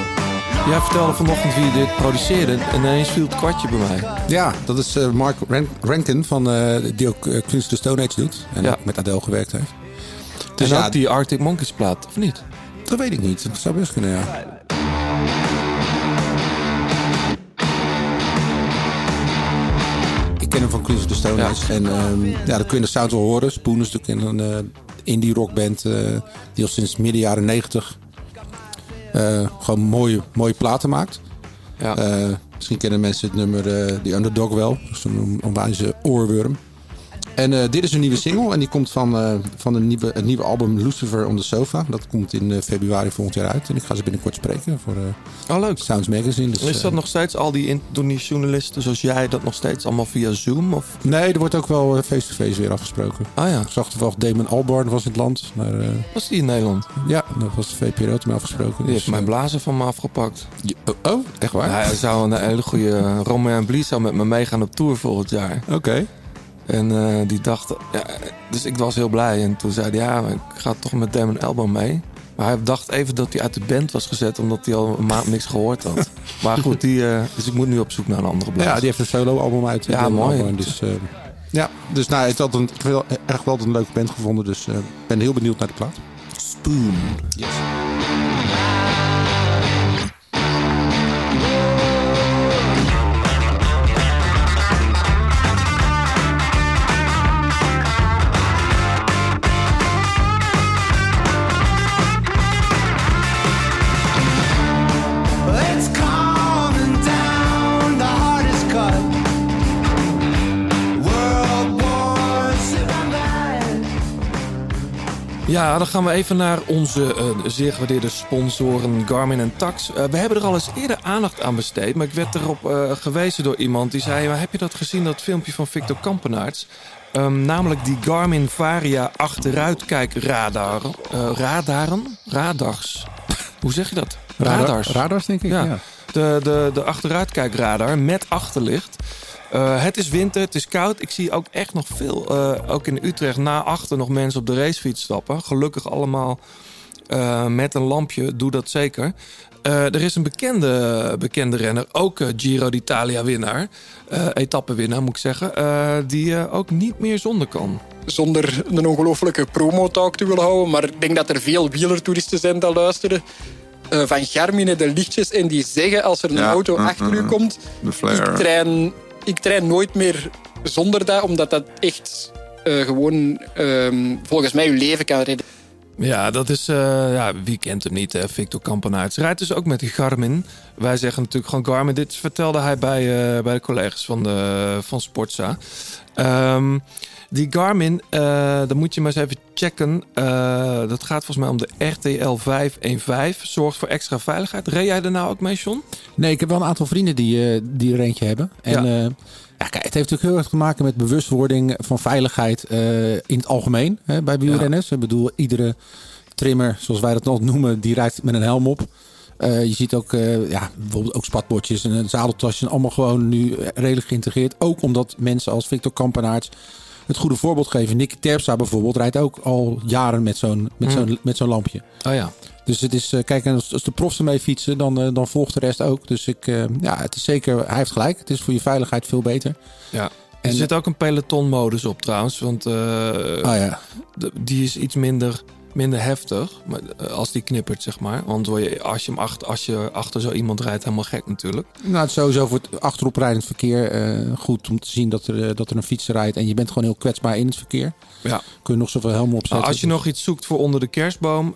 Jij vertelde vanochtend wie dit produceerde. En ineens viel het kwartje bij mij. Ja, dat is eh, Mark Ran- Rankin, van, eh, die ook uh, Queens the Stone Age doet. En Ja. ook met Adele gewerkt heeft. Dus ja, ook die Arctic Monkeys plaat, of niet? Dat weet ik niet. Dat zou best kunnen, ja. Ik ken hem van Queens of the Stone Ja. Age. En ehm, ja, dat kun je de sound wel horen. Spoon is natuurlijk een indie rockband die al sinds midden jaren negentig gewoon mooie, mooie platen maakt. Ja. Eh, misschien kennen mensen het nummer eh The Underdog wel. Dat is een onwijze oorworm. En eh, dit is een nieuwe single. En die komt van, eh, van een nieuwe, het nieuwe album Lucifer on the Sofa. Dat komt in eh, februari volgend jaar uit. En ik ga ze binnenkort spreken voor Oh, leuk. Sounds Magazine. Dus, Is dat nog steeds al die Indonesië-journalisten zoals jij dat nog steeds allemaal via Zoom? Of? Nee, er wordt ook wel face-to-face weer afgesproken. Ah ja, Ik zag toevallig Damon Albarn was in het land. Maar, was die in Nederland? ja, dat was de VPRO toen afgesproken. Die Dus, heeft mijn blazen van me afgepakt. je- oh, oh, echt waar? Hij zou een hele goede Romain en Blies zou met me meegaan op tour volgend jaar. Oké. En eh, die dacht, ja, dus ik was heel blij. En toen zei hij, ja, ik ga toch met Damon Albarn mee. Maar hij dacht even dat hij uit de band was gezet, omdat hij al een maand niks gehoord had. maar goed, die, eh, dus ik moet nu op zoek naar een andere blaas. Ja, die heeft een solo-album uit. Ja, Damon mooi. Dus, eh, ja, dus nou, het had een, echt wel een leuke band gevonden. Dus ik ben heel benieuwd naar de plaat. Spoon. It's Ja, dan gaan we even naar onze eh, zeer gewaardeerde sponsoren Garmin en Tax. Eh, we hebben er al eens eerder aandacht aan besteed, maar ik werd erop eh, gewezen door iemand die zei: heb je dat gezien, dat filmpje van Victor Kampenaerts? Ehm, namelijk die Garmin Varia achteruitkijkradar. radaren? Radars. Hoe zeg je dat? Radars. Radars, denk ik. Ja, Ja. De, de, de achteruitkijkradar met achterlicht. Eh, het is winter, het is koud. Ik zie ook echt nog veel, eh, ook in Utrecht, na achter nog mensen op de racefiets stappen. Gelukkig allemaal eh, met een lampje, doe dat zeker. Eh, er is een bekende, bekende renner, ook Giro d'Italia winnaar, eh etappewinnaar moet ik zeggen, eh, die eh, ook niet meer zonder kan. zonder een ongelofelijke promotalk te willen houden. Maar ik denk dat er veel wielertoeristen zijn die luisteren. eh, van Garmin en de lichtjes. En die zeggen als er een Ja, auto mm, achter mm, u mm. komt... De flare. Ik train, ik train nooit meer zonder dat. Omdat dat echt eh, gewoon ehm, volgens mij uw leven kan redden. Ja, dat is, eh, ja, wie kent hem niet, hè? Victor Kampenaerts. Rijdt dus ook met Garmin. Wij zeggen natuurlijk gewoon Garmin. Dit vertelde hij bij, eh, bij de collega's van, de, van Sportza. Ehm, die Garmin, eh dan moet je maar eens even checken. Eh, dat gaat volgens mij om de RTL 515. Zorgt voor extra veiligheid. Reed jij er nou ook mee, John? Nee, ik heb wel een aantal vrienden die, eh, die er eentje hebben. En Ja. kijk, het heeft natuurlijk heel erg te maken met bewustwording van veiligheid in het algemeen hè, bij wielrenners. Ik bedoel, iedere trimmer, zoals wij dat nog noemen, die rijdt met een helm op. Je ziet ook, eh, ja, bijvoorbeeld ook spatbordjes en een zadeltasje. Allemaal gewoon nu redelijk geïntegreerd. Ook omdat mensen als Victor Kampenaerts het goede voorbeeld geven. Nicky Terpstra bijvoorbeeld rijdt ook al jaren met zo'n met Mm. zo'n met zo'n lampje. Oh ja. Dus het is, eh, kijk, als, de profs ermee fietsen, dan, eh, dan volgt de rest ook. Dus ik, eh, ja, het is zeker, hij heeft gelijk. Het is voor je veiligheid veel beter. Ja. En- er zit ook een peloton-modus op trouwens. Want Ah ja. die is iets minder, minder heftig. Maar, eh, als die knippert, zeg maar. Want je, als, je hem achter, als je achter zo iemand rijdt, helemaal gek natuurlijk. Nou, het is sowieso voor het achteroprijdend verkeer eh, goed om te zien dat er, eh, dat er een fietser rijdt. En je bent gewoon heel kwetsbaar in het verkeer. Ja. Kun je nog zoveel helmen opzetten. Nou, als je nog iets zoekt voor onder de kerstboom,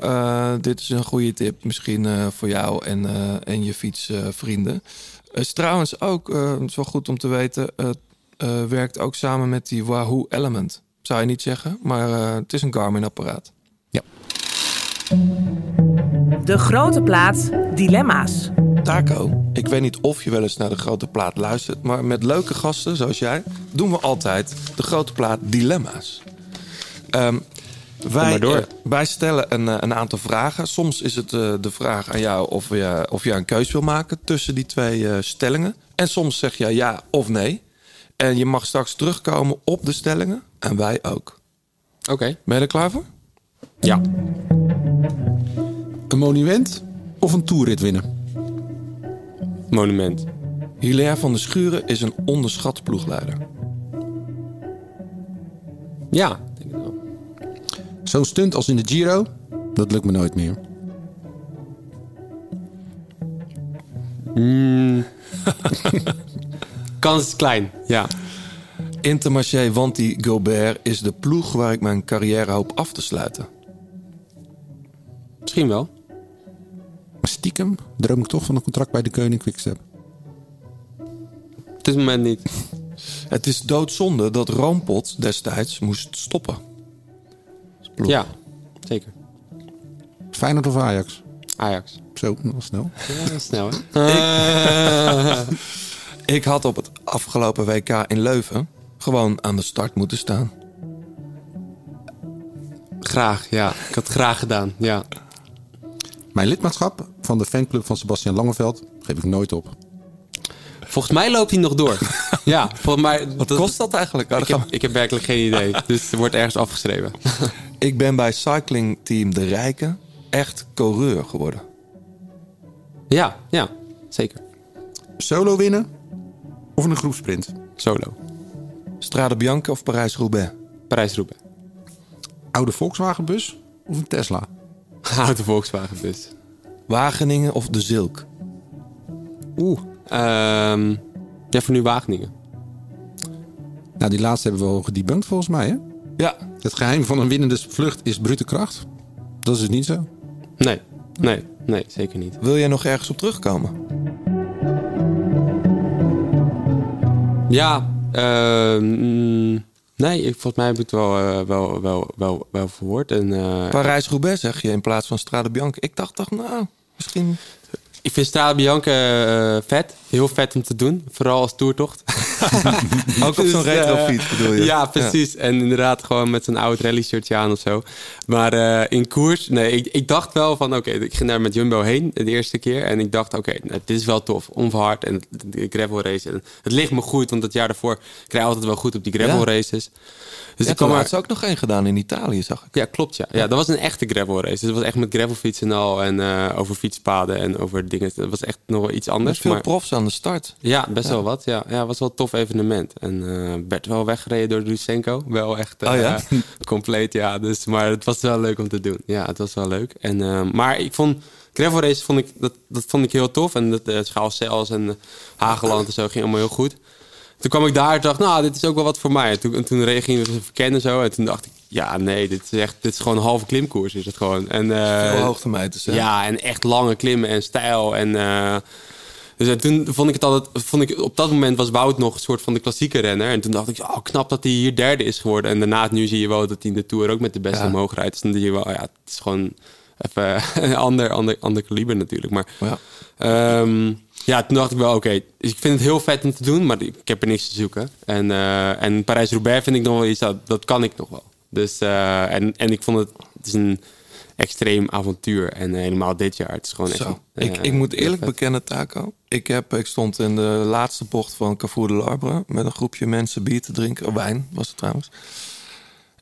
dit is een goede tip misschien voor jou en, en je fietsvrienden. Is trouwens ook, het is wel goed om te weten, het werkt ook samen met die Wahoo Element. Zou je niet zeggen, maar het is een Garmin-apparaat. De grote plaat Dilemma's. Taco, ik weet niet of je wel eens naar de grote plaat luistert, maar met leuke gasten zoals jij doen we altijd de grote plaat dilemma's. Ehm, wij, maar door. eh, wij stellen een, eh, een aantal vragen. Soms is het eh, de vraag aan jou of je, of je een keus wil maken tussen die twee eh, stellingen. En soms zeg je ja of nee. En je mag straks terugkomen op de stellingen en wij ook. Oké. Ben je er klaar voor? Ja. Een monument of een toerrit winnen? Monument. Hilaire van der Schuren is een onderschat ploegleider. Ja, denk ik wel. Zo'n stunt als in de Giro, dat lukt me nooit meer. Mm. Kans is klein, ja. Intermarché Wanty Gobert is de ploeg waar ik mijn carrière hoop af te sluiten. Misschien wel. Maar stiekem droom ik toch van een contract bij de Koning Quickstep. Op dit moment niet. Het is doodzonde dat Roompot destijds moest stoppen. Ploeg. Ja, zeker. Feyenoord of Ajax? Ajax. Zo, dat was snel. Ja, dat snel hè. Ik had op het afgelopen WK in Leuven gewoon aan de start moeten staan. Graag, ja. Ik had het graag gedaan, ja. Mijn lidmaatschap van de fanclub van Sebastian Langeveld geef ik nooit op. Volgens mij loopt hij nog door. ja, volgens mij... Wat kost dat eigenlijk? Oh, Ik heb, ik heb werkelijk geen idee. Dus er wordt ergens afgeschreven. Ik ben bij cyclingteam De Rijken echt coureur geworden. ja, ja. Zeker. Solo winnen of een groepsprint? Solo. Strade Bianca of Parijs-Roubaix? Parijs-Roubaix. Oude Volkswagenbus of een Tesla? Oude Volkswagenbus. Wageningen of De Zilk? Oeh. Ehm ja, voor nu Wageningen. Nou, die laatste hebben we al gedebunked volgens mij, hè? Ja, Het geheim van een winnende vlucht is brute kracht. Dat is dus niet zo. Nee, nee, nee, zeker niet. wil jij nog ergens op terugkomen? Ja, ehm, mm, nee, ik, volgens mij heb ik het wel, eh, wel, wel, wel, verwoord. En, eh, Parijs-Roubaix zeg je in plaats van Strade Bianca. Ik dacht toch, nou, misschien... ik vind Strade Bianca eh, vet. Heel vet om te doen. Vooral als toertocht. Ook op zo'n Dus, eh, retrofiets bedoel je? Ja, precies. En inderdaad gewoon met zo'n oud rally-shirtje aan of zo. Maar eh, in koers, nee, ik, ik dacht wel van... Oké, ik ging daar met Jumbo heen de eerste keer. En ik dacht, oké, nou, dit is wel tof. Onverhard en de gravel race. En het ligt me goed, want het jaar daarvoor... krijg je altijd wel goed op die gravel Ja. races. Dus Ja, ik kwam maar... had ze ook nog één gedaan in Italië, zag ik. Ja, klopt. Ja. ja, dat was een echte gravel race. Dus dat was echt met gravelfietsen en al. En eh, over fietspaden en over dingen. Dat was echt nog wel iets Met anders. veel maar- profs aan de start. ja, best wel wat. Ja, ja, was wel een tof evenement. En eh, werd wel weggereden door Lucenko. Wel echt eh, Oh ja? compleet, ja. Dus, maar het was wel leuk om te doen. Ja, het was wel leuk. En, eh, maar ik vond... Gravel races vond ik, dat, dat vond ik heel tof. En dat uh, Schaalcels en eh, Hageland en zo ging allemaal heel goed. Toen kwam ik daar en dacht, nou, dit is ook wel wat voor mij. En toen, en toen ze verkennen zo. En toen dacht ik, ja, nee, dit is echt, dit is gewoon een halve klimkoers is het gewoon. En, eh, Veel hoogtemeters, hè? ja, en echt lange klimmen en stijl. En, eh, dus en toen vond ik het altijd, vond ik, op dat moment was Wout nog een soort van de klassieke renner. En toen dacht ik, oh, knap dat hij hier derde is geworden. En daarna, nu zie je wel dat hij in de Tour ook met de beste Ja. omhoog rijdt. Dus dan zie je wel, ja, het is gewoon even een ander, ander, ander kaliber natuurlijk. Maar Ja. Ehm, ja, toen dacht ik wel, oké, ik vind het heel vet om te doen, maar ik heb er niks te zoeken. En, eh, en Parijs-Roubaix vind ik nog wel iets, dat, dat kan ik nog wel. Dus, eh, en, en ik vond het, het is een extreem avontuur. En helemaal dit jaar, het is gewoon echt... Zo. eh, ik, ik moet eerlijk vet. bekennen, Taco. Ik, heb, ik stond in de laatste bocht van Carrefour de Larbre... met een groepje mensen bier te drinken. Oh, wijn was het trouwens.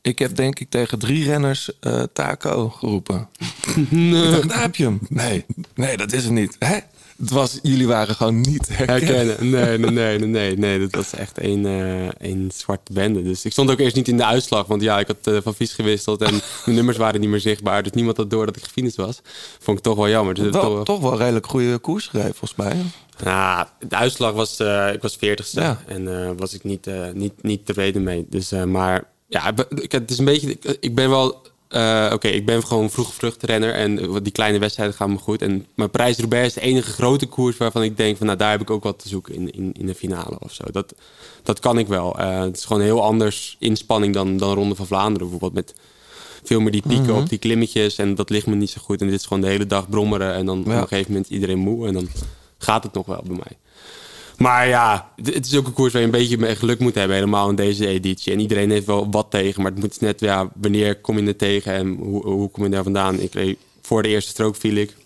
Ik heb denk ik tegen drie renners eh, taco geroepen. Ik dacht, daar heb je hem. Nee, nee, dat is hem niet. Hè? Het was, jullie waren gewoon niet herkennen. herkennen. Nee, nee, nee, nee, nee. Dat was echt één, eh, één zwarte bende. Dus ik stond ook eerst niet in de uitslag. Want ja, ik had eh, van fiets gewisseld en mijn nummers waren niet meer zichtbaar. Dus niemand had door dat ik gefinished was. Vond ik toch wel jammer. Dus toch- wel redelijk goede koers gereden, volgens mij. Nou, de uitslag was, eh, ik was 40ste. Ja. En was ik niet, niet, niet tevreden mee. Dus, maar ja, het is een beetje. Ik ben wel. Eh, Oké, ik ben gewoon vroeg vluchtrenner en die kleine wedstrijden gaan me goed. En mijn prijs Roubaix is de enige grote koers waarvan ik denk van nou daar heb ik ook wat te zoeken in, in, in de finale of zo. Dat, dat kan ik wel. Eh, het is gewoon heel anders inspanning dan, dan Ronde van Vlaanderen bijvoorbeeld met veel meer die pieken op die klimmetjes en dat ligt me niet zo goed. En dit is gewoon de hele dag brommeren en dan op een gegeven moment iedereen moe en dan gaat het nog wel bij mij. Maar ja, het is ook een koers waar je een beetje geluk moet hebben, helemaal in deze editie. En iedereen heeft wel wat tegen, maar het moet net, ja, wanneer kom je er tegen en hoe, hoe kom je daar vandaan? Ik reed, voor de eerste strook viel ik.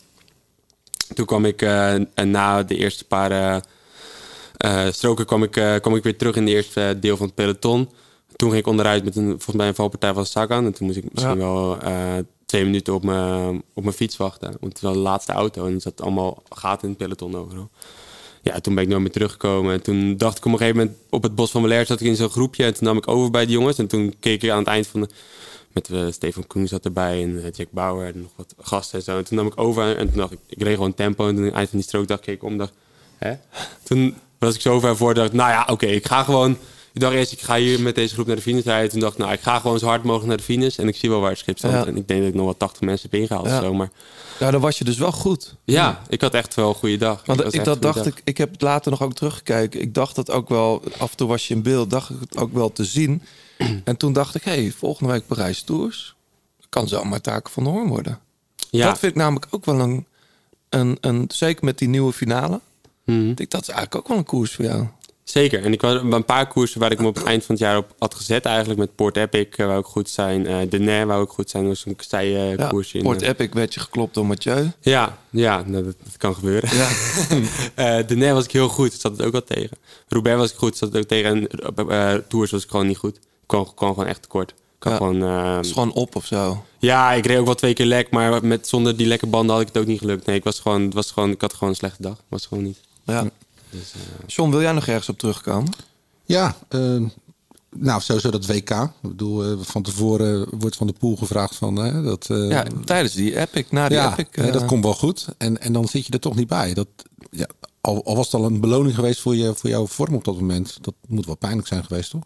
Toen kwam ik eh, en na de eerste paar eh, eh, stroken kwam ik, kwam ik weer terug in de eerste deel van het peloton. Toen ging ik onderuit met een, volgens mij een valpartij van Sagan. En toen moest ik misschien Ja. wel twee minuten op mijn, op mijn fiets wachten. Want het was de laatste auto en er zat allemaal gaten in het peloton overal. Ja, toen ben ik nooit meer teruggekomen. En toen dacht ik op een gegeven moment op het bos van Belair zat ik in zo'n groepje. En toen nam ik over bij de jongens. En toen keek ik aan het eind van de... Met eh, Stefan Koen zat erbij en eh, Jack Bauer en nog wat gasten en zo. En toen nam ik over en toen dacht ik, ik reed gewoon tempo. En toen aan het eind van die strook dacht ik, om dacht, hè? Toen was ik zo ver voor, dacht nou ja, oké, ik ga gewoon... Ik dacht eerst, ik ga hier met deze groep naar de finish rijden. Toen dacht ik, nou, ik ga gewoon zo hard mogelijk naar de finish. En ik zie wel waar het schip staat. Ja. En ik denk dat ik nog wel 80 mensen heb ingehaald Ja. zo. Maar Ja, dan was je dus wel goed. ja, ik had echt wel een goede dag. Want ik, dat dacht dag. ik, ik heb het later nog ook teruggekeken. Ik dacht dat ook wel, af en toe was je in beeld, dacht ik het ook wel te zien. En toen dacht ik, hé, hey, volgende week Parijs Tours. Kan zomaar Taken van de Hoorn worden. Ja. Dat vind ik namelijk ook wel een, een, een zeker met die nieuwe finale. Mhm. Ik denk, dat is eigenlijk ook wel een koers voor jou. Zeker. En ik was een paar koersen waar ik me op het eind van het jaar op had gezet. Eigenlijk met Port Epic eh, wou ik goed zijn. eh de Nair wou ik goed zijn. Dat was een kastei Ja, koersje. in, Port eh, Epic werd je geklopt door Mathieu. Ja, ja nou, dat, dat kan gebeuren. Ja. Eh, de Nair was ik heel goed. Zat het ook wel tegen. Roubaix was ik goed. Zat het ook tegen. En eh, eh, Tours was ik gewoon niet goed. Ik kwam, kwam gewoon echt tekort. Ik had Ja. gewoon, eh, Het is gewoon op of zo. ja, ik reed ook wel twee keer lek. Maar met, zonder die lekke banden had ik het ook niet gelukt. Nee, ik, was gewoon, het was gewoon, ik had gewoon een slechte dag. was gewoon niet. Ja. Dus, eh, John, wil jij nog ergens op terugkomen? Ja, eh, nou sowieso dat WK. Ik bedoel, eh, van tevoren wordt Van de Poel gevraagd van... eh, dat, eh, Ja, tijdens die Epic, na die ja, Epic. dat komt wel goed. En, en dan zit je er toch niet bij. Dat, ja, al, al was het al een beloning geweest voor, je, voor jouw vorm op dat moment. Dat moet wel pijnlijk zijn geweest, toch?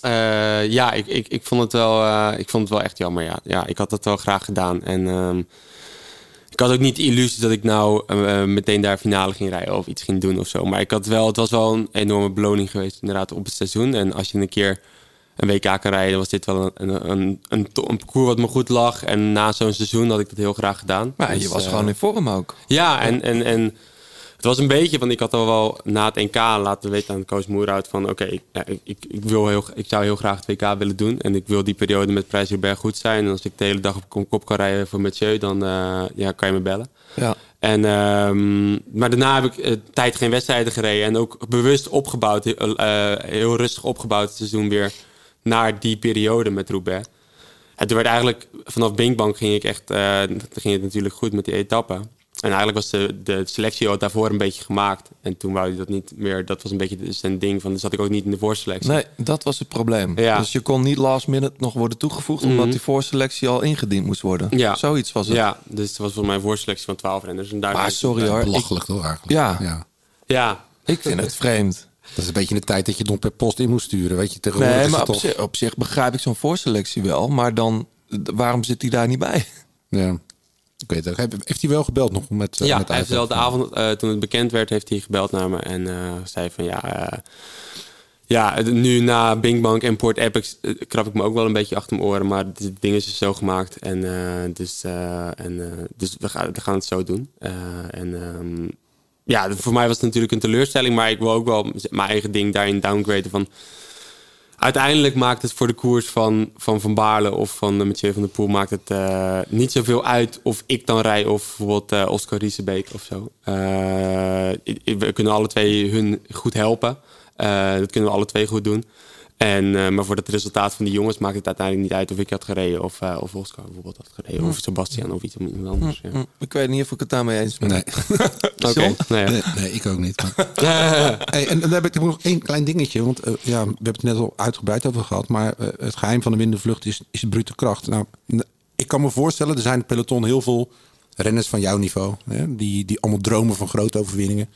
Eh, ja, ik, ik, ik, vond het wel, eh, ik vond het wel echt jammer. Ja. Ja, ik had het wel graag gedaan. En ehm, ik had ook niet de illusie dat ik nou eh, eh, meteen daar finale ging rijden of iets ging doen of zo. Maar ik had wel, het was wel een enorme beloning geweest inderdaad op het seizoen. En als je een keer een WK kan rijden, was dit wel een, een, een, een, parcours wat me goed lag. En na zo'n seizoen had ik dat heel graag gedaan. maar je Dus, was eh, gewoon in vorm ook. ja, en, en, en het was een beetje, want ik had al wel na het NK laten weten aan coach Moerhout van oké, ik- ja, ik, ik, ik, wil heel, ik zou heel graag het WK willen doen. En ik wil die periode met Prijs Berg goed zijn. En als ik de hele dag op kop kan rijden voor Mathieu, dan eh, ja, kan je me bellen. Ja. En, ehm, maar daarna heb ik eh, tijd geen wedstrijden gereden. En ook bewust opgebouwd, heel, eh, heel rustig opgebouwd het seizoen weer naar die periode met Roubaix. En toen werd eigenlijk vanaf Binkbank ging ik echt, ging het natuurlijk goed met die etappen. En eigenlijk was de, de selectie al daarvoor een beetje gemaakt. En toen wou hij dat niet meer, dat was een beetje zijn ding van, dan zat ik ook niet in de voorselectie. Nee, dat was het probleem. Ja. Dus je kon niet last minute nog worden toegevoegd... omdat Mhm. die voorselectie al ingediend moest worden. Ja. Zoiets was het. Ja, dus het was volgens mij een voorselectie van 12 renners. En daar Maar sorry hoor. Belachelijk toch eigenlijk? Ja. ja. Ja, ik vind het vreemd. Dat is een beetje de tijd dat je dan per post in moest sturen. Weet je, tegenwoordig Nee, is maar het op, toch... zich, op zich begrijp ik zo'n voorselectie wel. Maar dan, waarom zit hij daar niet bij? Ja. Ook. Heeft hij wel gebeld nog met, eh, ja met hij heeft wel de avond, eh, toen het bekend werd, heeft hij gebeld naar me. En eh, zei van ja, ja, nu na Binkbank en Port Epic krap ik me ook wel een beetje achter mijn oren. Maar het ding is dus zo gemaakt. En, dus, en, dus we, gaan, we gaan het zo doen. En ehm, ja, voor mij was het natuurlijk een teleurstelling. Maar ik wil ook wel mijn eigen ding daarin downgraden van... Uiteindelijk maakt het voor de koers van Van, van Baarle of van uh, Mathieu van der Poel... maakt het eh, niet zoveel uit of ik dan rij of bijvoorbeeld eh, Oscar Riesebeek of zo. Eh, we kunnen alle twee hun goed helpen. Eh, dat kunnen we alle twee goed doen. En, eh, maar voor het resultaat van die jongens maakt het uiteindelijk niet uit of ik had gereden of, eh, of Oscar bijvoorbeeld had gereden. Of Sebastian of iets iemand anders. Ja. Hm, Ik weet niet of ik het daarmee eens ben. Nee. Oké, nou ja. Nee, nee, ik ook niet. maar- Hey, en dan heb ik nog één klein dingetje. Want eh, ja, we hebben het net al uitgebreid over gehad. Maar het geheim van de windervlucht is, is brute kracht. Nou, ik kan me voorstellen, er zijn in het peloton heel veel renners van jouw niveau. Hè, die, die allemaal dromen van grote overwinningen.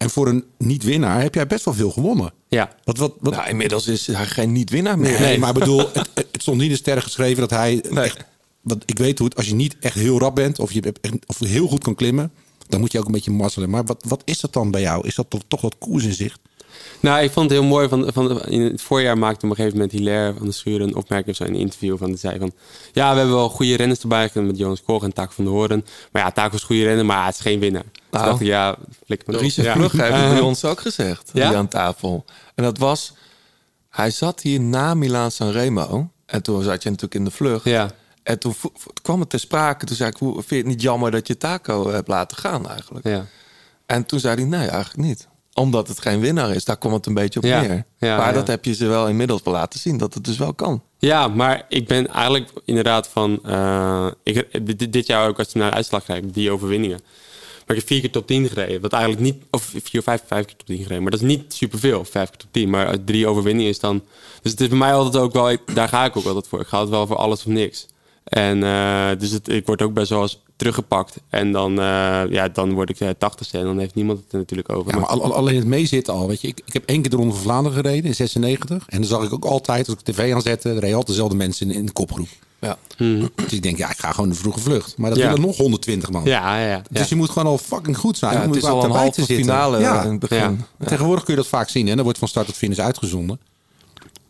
En voor een niet-winnaar heb jij best wel veel gewonnen. Ja. Wat, wat, wat, Nou, inmiddels is hij geen niet-winnaar meer. Nee, maar ik bedoel, het, het stond niet in de sterren geschreven dat hij echt... Want ik weet hoe het, als je niet echt heel rap bent of je echt, of heel goed kan klimmen, dan moet je ook een beetje mazzelen. Maar wat, wat is dat dan bij jou? Is dat toch, toch wat koers in zicht? Nou, ik vond het heel mooi. Van, van, in het voorjaar maakte op een gegeven moment Hilaire van de Schuur een opmerking of zo in een interview. Van, die zei van, ja, we hebben wel goede renners erbij gekregen met Jonas Koch en Taco van de Hoorn. Maar ja, Taco is goede renner, maar het is geen winnaar. Toen Nou, dacht ik, ja, flik me op. Richard ja. Plugge heeft het Eh, bij ons ook gezegd. Ja? Hier aan tafel. En dat was... Hij zat hier na Milaan Sanremo. En toen zat je natuurlijk in de vlucht. Ja. En toen kwam het ter sprake. Toen zei ik, hoe, vind je het niet jammer dat je Taco hebt laten gaan eigenlijk? Ja. En toen zei hij, nee, eigenlijk niet. Omdat het geen winnaar is. Daar komt het een beetje op Ja. neer. Ja, maar dat heb je ze wel inmiddels wel laten zien. Dat het dus wel kan. Ja, maar ik ben eigenlijk inderdaad van... eh, ik, dit, dit jaar ook, als je naar de uitslag kijkt, die overwinningen. Maar ik heb vier keer top 10 gereden. Wat eigenlijk niet... Of vier of vijf, vijf keer top 10 gereden. Maar dat is niet superveel, vijf keer top 10. Maar drie overwinningen is dan... Dus het is bij mij altijd ook wel... ik- daar ga ik ook altijd voor. Ik ga altijd wel voor alles of niks. En eh, dus het, ik word ook best wel eens teruggepakt. En dan, eh, ja, dan word ik uh, 80 en dan heeft niemand het er natuurlijk over. Ja, maar al- al- alleen het meezitten al. Weet je, ik, ik heb één keer de Ronde van Vlaanderen gereden in 96. En dan zag ik ook altijd, als ik tv aanzette, er reden altijd dezelfde mensen in, in de kopgroep. Ja. Dus ik denk, ja, ik ga gewoon de vroege vlucht. Maar dat Ja. willen nog 120 man. Ja, ja, ja. Dus je moet gewoon al fucking goed zijn. Ja, om het is al een halve te zitten. finale Ja. in het begin. Ja. Tegenwoordig kun je dat vaak zien. Hè? Dan wordt van start tot finish uitgezonden.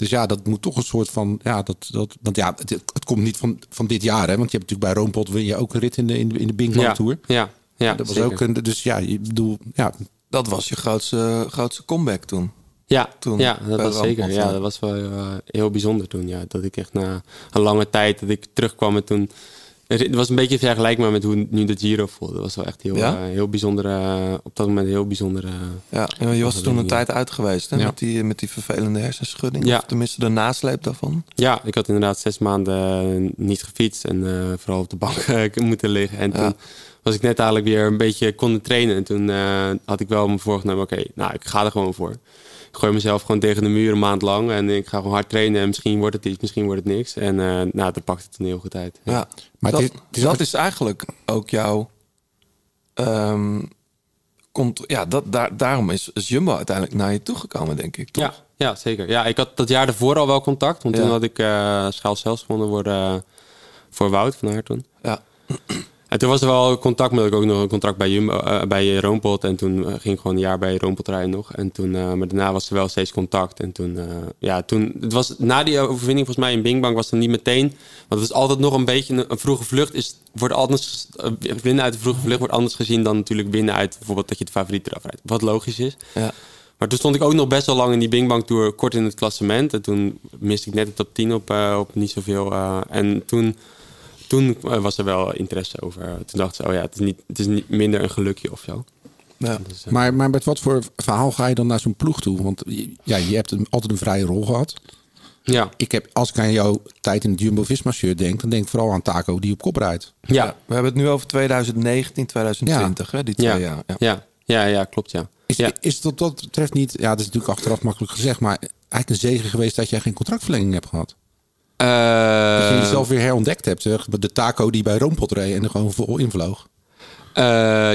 Dus ja, dat moet toch een soort van... Ja, dat, dat, want ja, het, het komt niet van, van dit jaar. Hè? Want je hebt natuurlijk bij Roompot... win je ook een rit in de, in de, in de Bing ja, Tour. ja, ja, dat was zeker. ook een... Dus ja, je bedoel... Ja, Dat was je grootste, grootste comeback toen. Ja, toen ja dat was zeker. Ja, dat was wel eh, heel bijzonder toen. Ja. Dat ik echt na een lange tijd dat ik terugkwam en toen. Het was een beetje vergelijkbaar met hoe nu de Giro voelde. Dat was wel echt heel, Ja? eh, heel bijzonder. eh, op dat moment heel bijzonder. eh, Ja, je was er toen een tijd uit geweest hè? Ja. Met, die, met die vervelende hersenschudding. Ja. Of tenminste de nasleep daarvan. Ja, ik had inderdaad zes maanden niet gefietst en vooral op de bank moeten liggen. En toen was ik net eigenlijk weer een beetje konden trainen. En toen had ik wel me voorgenomen, oké, nou, ik ga er gewoon voor. Ik gooi mezelf gewoon tegen de muur een maand lang en ik ga gewoon hard trainen. En misschien wordt het iets, misschien wordt het niks. En nou, dat pakt het toen heel goed uit. Ja. Maar dat, het is- het is dat ook- is eigenlijk ook jouw... ehm, komt, ja, dat, daar, daarom is, is Jumbo uiteindelijk naar je toegekomen, denk ik. Toch? Ja, ja, zeker. Ja, ik had dat jaar ervoor al wel contact. Want Ja. toen had ik eh schaal zelfs gewonnen voor, eh, voor Wout van Aert toen. Ja. En toen was er wel contact met ook nog een contract bij Jumbo, eh, bij Roompot. En toen eh, ging ik gewoon een jaar bij Roompot rijden nog. En toen, eh, maar daarna was er wel steeds contact. En toen, ja, toen, het was na die overwinning volgens mij in Bing Bang was het niet meteen. Want het is altijd nog een beetje een, een vroege vlucht. Is, wordt anders, winnen uit de vroege vlucht wordt anders gezien dan natuurlijk winnen uit bijvoorbeeld dat je de favoriet eraf rijdt. Wat logisch is. Ja. Maar toen stond ik ook nog best wel lang in die Bing Bang Tour, kort in het klassement. En toen miste ik net de top 10 op, op niet zoveel. en toen, toen eh, was er wel interesse over. Toen dachten ze, oh ja, het is niet, het is niet minder een gelukje of zo. Ja. Dus, eh, Maar, maar met wat voor verhaal ga je dan naar zo'n ploeg toe? Want je- ja, je hebt een, altijd een vrije rol gehad. ja, Ik heb, als ik aan jouw tijd in het Jumbo-Visma shirt denk... dan denk ik vooral aan Taco die op kop rijdt. ja, Ja, we hebben het nu over 2019, 2020, hè, die twee ja, jaar. Ja. ja, ja, ja, klopt ja. Is, ja. is het wat dat betreft niet... Ja, dat is natuurlijk achteraf makkelijk gezegd... maar eigenlijk een zegen geweest dat jij geen contractverlenging hebt gehad. Dat je Eh, jezelf weer herontdekt hebt. Zeg. De Taco die bij Roompot reed en er gewoon vol invloog. Eh,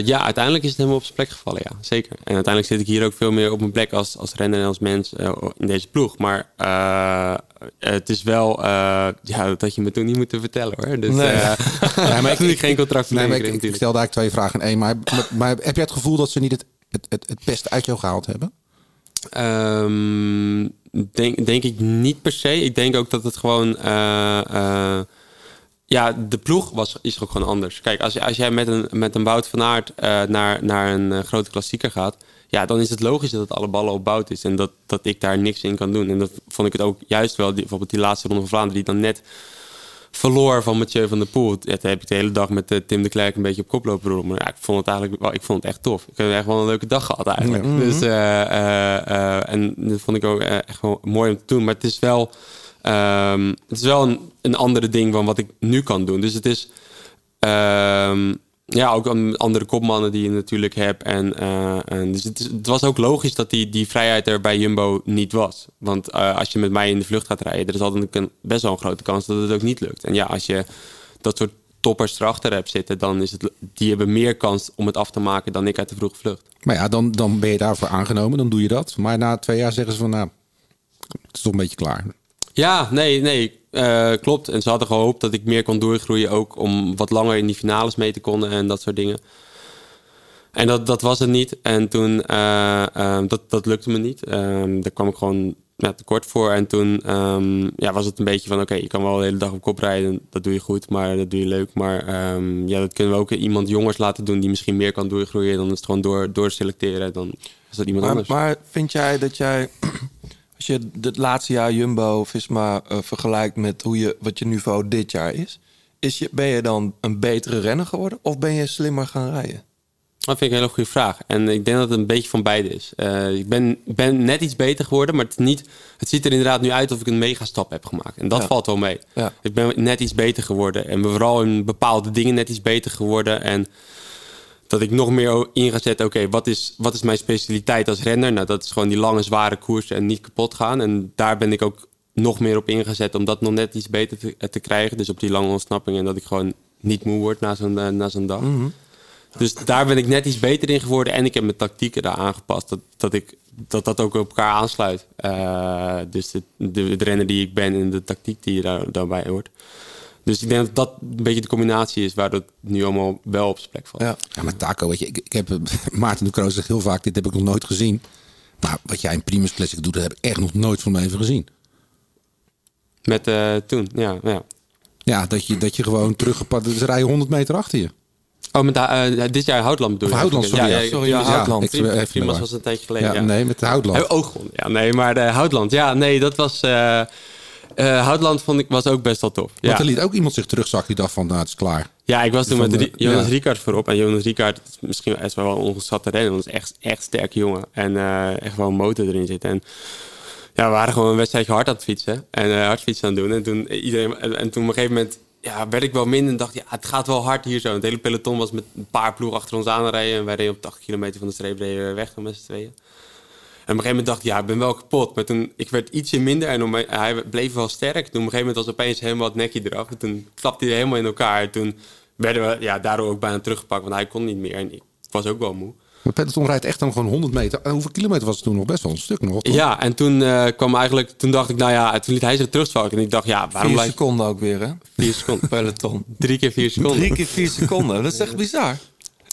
ja, uiteindelijk is het helemaal op zijn plek gevallen, ja. Zeker. En uiteindelijk zit ik hier ook veel meer op mijn plek als, als renner en als mens eh, in deze ploeg. Maar eh, het is wel... eh, ja, dat had je me toen niet moeten vertellen, hoor. Dus, Nee. eh, Ja, maar ik geen contract Nee, maar ik, natuurlijk. stelde eigenlijk twee vragen in één. Maar, maar, maar heb jij het gevoel dat ze niet het, het, het, het beste uit jou gehaald hebben? Ehm, denk, denk ik niet per se. Ik denk ook dat het gewoon. eh, eh, ja, de ploeg was, is ook gewoon anders. Kijk, als, als jij met een, met een Wout van Aert eh, naar, naar een grote klassieker gaat. Ja, dan is het logisch dat het alle ballen op Bout is. En dat, dat ik daar niks in kan doen. En dat vond ik het ook juist wel. Bijvoorbeeld die laatste ronde van Vlaanderen, die dan net verloor van Mathieu van der Poel. Ja, heb ik de hele dag met eh, Tim de Klerk een beetje op kop lopen. Maar ja, ik vond het eigenlijk wel, ik vond het echt tof. Ik heb echt wel een leuke dag gehad eigenlijk. Dus, eh, eh, eh, en dat vond ik ook echt wel mooi om te doen. Maar het is wel, ehm, het is wel een, een andere ding dan wat ik nu kan doen. Dus het is... ehm, ja, ook andere kopmannen die je natuurlijk hebt. En, eh, en dus het was ook logisch dat die, die vrijheid er bij Jumbo niet was. Want eh, als je met mij in de vlucht gaat rijden, er is altijd een, best wel een grote kans dat het ook niet lukt. En ja, als je dat soort toppers erachter hebt zitten, dan is het, die hebben meer kans om het af te maken dan ik uit de vroege vlucht. Maar ja, dan, dan ben je daarvoor aangenomen, dan doe je dat. Maar na twee jaar zeggen ze van, nou, het is toch een beetje klaar. Ja, nee, nee, eh, klopt. En ze hadden gehoopt dat ik meer kon doorgroeien, ook om wat langer in die finales mee te konden en dat soort dingen. En dat, dat was het niet. En toen, eh, ehm, dat, dat lukte me niet. Ehm, daar kwam ik gewoon ja, tekort voor. En toen ehm, ja, was het een beetje van, oké, je kan wel de hele dag op kop rijden. Dat doe je goed, maar dat doe je leuk. Maar ja, dat kunnen we ook iemand jongers laten doen die misschien meer kan doorgroeien. Dan is het gewoon door, doorselecteren. Dan is dat iemand Maar, anders. maar vind jij dat jij, als je het laatste jaar Jumbo Visma eh, vergelijkt met hoe je, wat je niveau dit jaar is, is je, ben je dan een betere renner geworden of ben je slimmer gaan rijden? Dat vind ik een hele goede vraag. En ik denk dat het een beetje van beide is. Eh, ik ben, ben net iets beter geworden, maar het, is niet, het ziet er inderdaad nu uit of ik een megastap heb gemaakt. En dat Ja. valt wel mee. Ja. Ik ben net iets beter geworden. En vooral in bepaalde dingen net iets beter geworden. En dat ik nog meer in ga zetten, oké, wat, is, wat is mijn specialiteit als renner? Nou, dat is gewoon die lange, zware koersen en niet kapot gaan. En daar ben ik ook nog meer op ingezet om dat nog net iets beter te, te krijgen. Dus op die lange ontsnapping en dat ik gewoon niet moe word na zo'n eh, na zo'n dag. Dus daar ben ik net iets beter in geworden. En ik heb mijn tactieken daar aangepast. Dat dat, ik, dat, dat ook op elkaar aansluit. Eh, dus de, de, de renner die ik ben en de tactiek die je daar, daarbij hoort. Dus ik denk dat dat een beetje de combinatie is... waardoor het nu allemaal wel op zijn plek valt. Ja. Ja, maar Taco, weet je, ik, ik heb, eh, Maarten de Kroos zegt heel vaak, dit heb ik nog nooit gezien. Maar wat jij in Primus Classic doet, dat heb ik echt nog nooit van mijn leven gezien. Met eh, toen, ja. ja. Ja, dat je, dat je gewoon teruggepakt, dus rijden 100 meter achter je. Oh, met eh, dit jaar Houtland bedoel je? Houtland, sorry. Ja, Ja, ja, sorry, ja, Houtland. ik Primus- even Primus maar. was een tijdje geleden, Ja, ja. nee, met de Houtland. Gewonnen. Ja, nee, maar de Houtland. Ja, nee, dat was... eh eh, Houtland vond ik, was ook best wel tof. Want Ja. er liet ook iemand zich terugzakken die dacht van, nou, het is klaar. Ja, ik was toen Van met de- Ri- Jonas ja. Ricard voorop. En Jonas Ricard is misschien best wel renner. Want het is echt, echt sterk jongen. En eh, echt wel een motor erin zit. En ja, we waren gewoon een wedstrijdje hard aan het fietsen. En eh hard fietsen aan het doen. En toen, eh, iedereen, en, en toen op een gegeven moment ja, werd ik wel minder. En dacht, ja, het gaat wel hard hier zo. Het hele peloton was met een paar ploegen achter ons aan het rijden. En wij reden op 80 kilometer van de streep reden we weg met z'n tweeën. En op een gegeven moment dacht ik, ja, ik ben wel kapot. Maar toen, ik werd ietsje minder en hij bleef wel sterk. Toen op een gegeven moment was opeens helemaal het nekje eraf. En toen klapte hij helemaal in elkaar. En toen werden we ja, daardoor ook bijna teruggepakt, want hij kon niet meer. En ik was ook wel moe. Maar peloton rijdt echt dan gewoon 100 meter. En hoeveel kilometer was het toen nog? Best wel een stuk nog. toch? Ja, en toen eh, kwam eigenlijk, toen dacht ik, nou ja, toen liet hij zich terugvallen. En ik dacht, ja, waarom Vier blijf seconden ook weer, hè? Vier seconden. Peloton. Drie keer vier seconden. Drie keer vier seconden. Dat is echt bizar.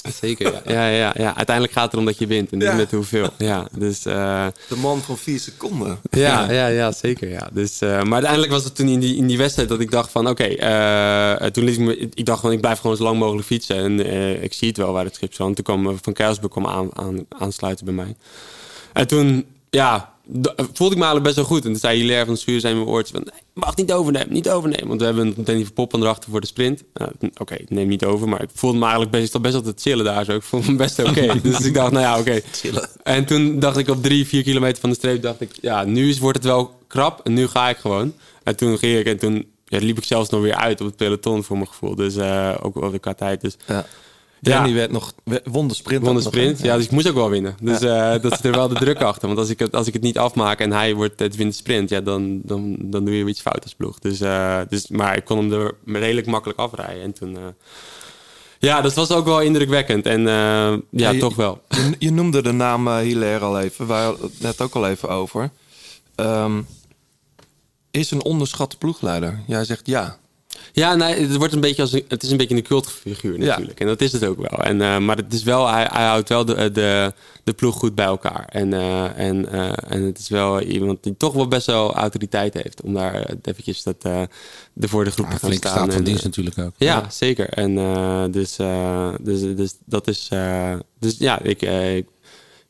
Zeker, ja. ja, ja, ja. Uiteindelijk gaat het erom dat je wint en niet Ja. met hoeveel. Ja, dus... eh, De man van vier seconden. Ja, ja, ja, zeker. Ja. Dus, eh, maar uiteindelijk was het toen in die, in die wedstrijd dat ik dacht van oké, eh, toen liet ik me, ik dacht van ik blijf gewoon zo lang mogelijk fietsen en ik zie het wel waar het schip zat. Toen kwam Van kwam aan, aan, aansluiten bij mij. En toen, ja, voelde ik me eigenlijk best wel goed. En toen zei Hilaire van de Schuur zijn mijn oortje van nee, mag niet overnemen, niet overnemen. Want we hebben meteen die verpoppen erachter voor de sprint. Nou, oké, neem niet over, maar ik voelde me eigenlijk best, best wel te chillen daar zo. Ik voelde me best oké. dus ik dacht, nou ja, oké. En toen dacht ik op drie, vier kilometer van de streep, dacht ik, ja, nu wordt het wel krap en nu ga ik gewoon. En toen ging ik en toen ja, liep ik zelfs nog weer uit op het peloton voor mijn gevoel. Dus eh, ook wel weer qua tijd. Dus Ja. Ja. Danny werd nog, won de sprint. won de ook nog, sprint. Ja, dus ik moest ook wel winnen. Dus eh, dat zit er wel de druk achter. Want als ik, het, als ik het niet afmaak en hij wordt het wint de sprint, ja, dan, dan, dan doe je weer iets fout als ploeg. Dus, eh, dus, maar ik kon hem er redelijk makkelijk afrijden. En toen, eh, ja, dat was ook wel indrukwekkend. En ja, Ja, je- toch wel. Je, je noemde de naam Hilaire al even. Wij hadden het net ook al even over. Ehm, is een onderschatte ploegleider? Jij zegt ja. Ja, nee, het, wordt een beetje als een, het is een beetje een cultfiguur Ja. natuurlijk. En dat is het ook wel. En, eh, maar het is wel, hij, hij houdt wel de, de, de ploeg goed bij elkaar. En, eh, en, eh, en het is wel iemand die toch wel best wel autoriteit heeft. Om daar eventjes dat, eh er voor de groep Ja, te gaan staan. staat van En, dienst eh, natuurlijk ook. Ja, zeker. En eh, dus, eh, dus, dus dat is. eh, dus ja, ik, eh, ik-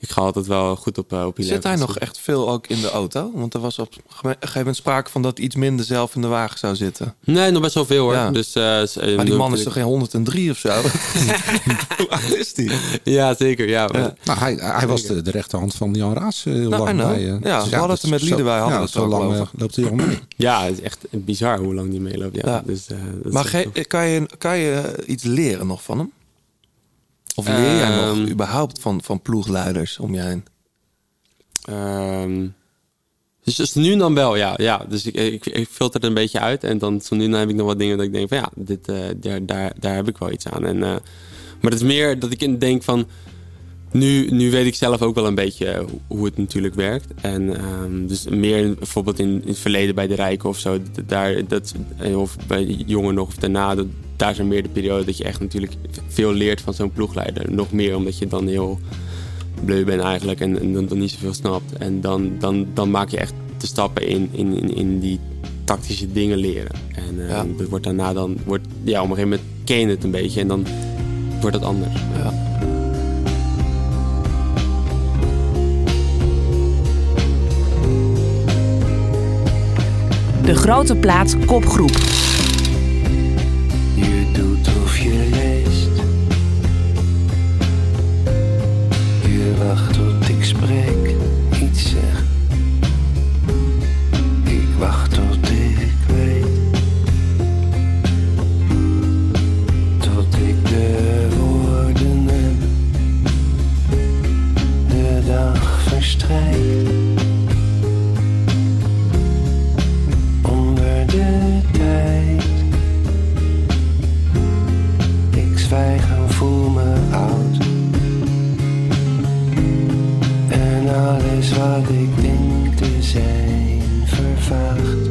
ik ga altijd wel goed op, uh, op Zit hij nog echt veel ook in de auto? Want er was op een gegeven moment sprake van dat hij iets minder zelf in de wagen zou zitten. Nee, nog best wel veel hoor. Ja. Dus, uh, maar die man is toch geen 103 of zo? Hoe oud is die? Ja, zeker. Ja. Ja. Nou, hij, hij was de, de rechterhand van Jan Raas eh, heel Nou, lang. bij, eh, Ja, we hadden het met zo- Liedewij, hadden ja, zo lang over. eh, loopt hij al mee. ja, het is echt bizar hoe lang die meeloopt. Ja. Ja. Dus, eh, is Maar ge- kan, je, kan je iets leren nog van hem? Of leer jij nog Ehm. überhaupt van, van ploegleiders om je heen? Ehm, dus, dus nu dan wel, ja. ja. Dus ik, ik, ik filter het een beetje uit. En dan zo nu dan heb ik nog wat dingen dat ik denk van ja, dit, eh, daar, daar, daar heb ik wel iets aan. En, eh, maar het is meer dat ik denk van... Nu, nu weet ik zelf ook wel een beetje hoe- het natuurlijk werkt. En ehm, dus meer bijvoorbeeld in, in het verleden bij de Rijken of zo. Daar, dat, of bij jongen nog of daarna. Dat, daar zijn meer de periode dat je echt natuurlijk veel leert van zo'n ploegleider. Nog meer omdat je dan heel bleu bent eigenlijk en, en dan, dan niet zoveel snapt. En dan, dan, dan maak je echt de stappen in, in, in, in die tactische dingen leren. En eh, Ja. dat wordt daarna dan, wordt, ja, op een gegeven moment ken je het een beetje en dan wordt het anders. Ja. De grote plaat kopgroep. Je doet of je leest. Je wacht tot ik spreek, iets zeg. Ik wacht tot ik weet. Tot ik de woorden heb. De dag verstrijkt. Ik zwijg en voel me oud. En alles wat ik denk te zijn vervaagt.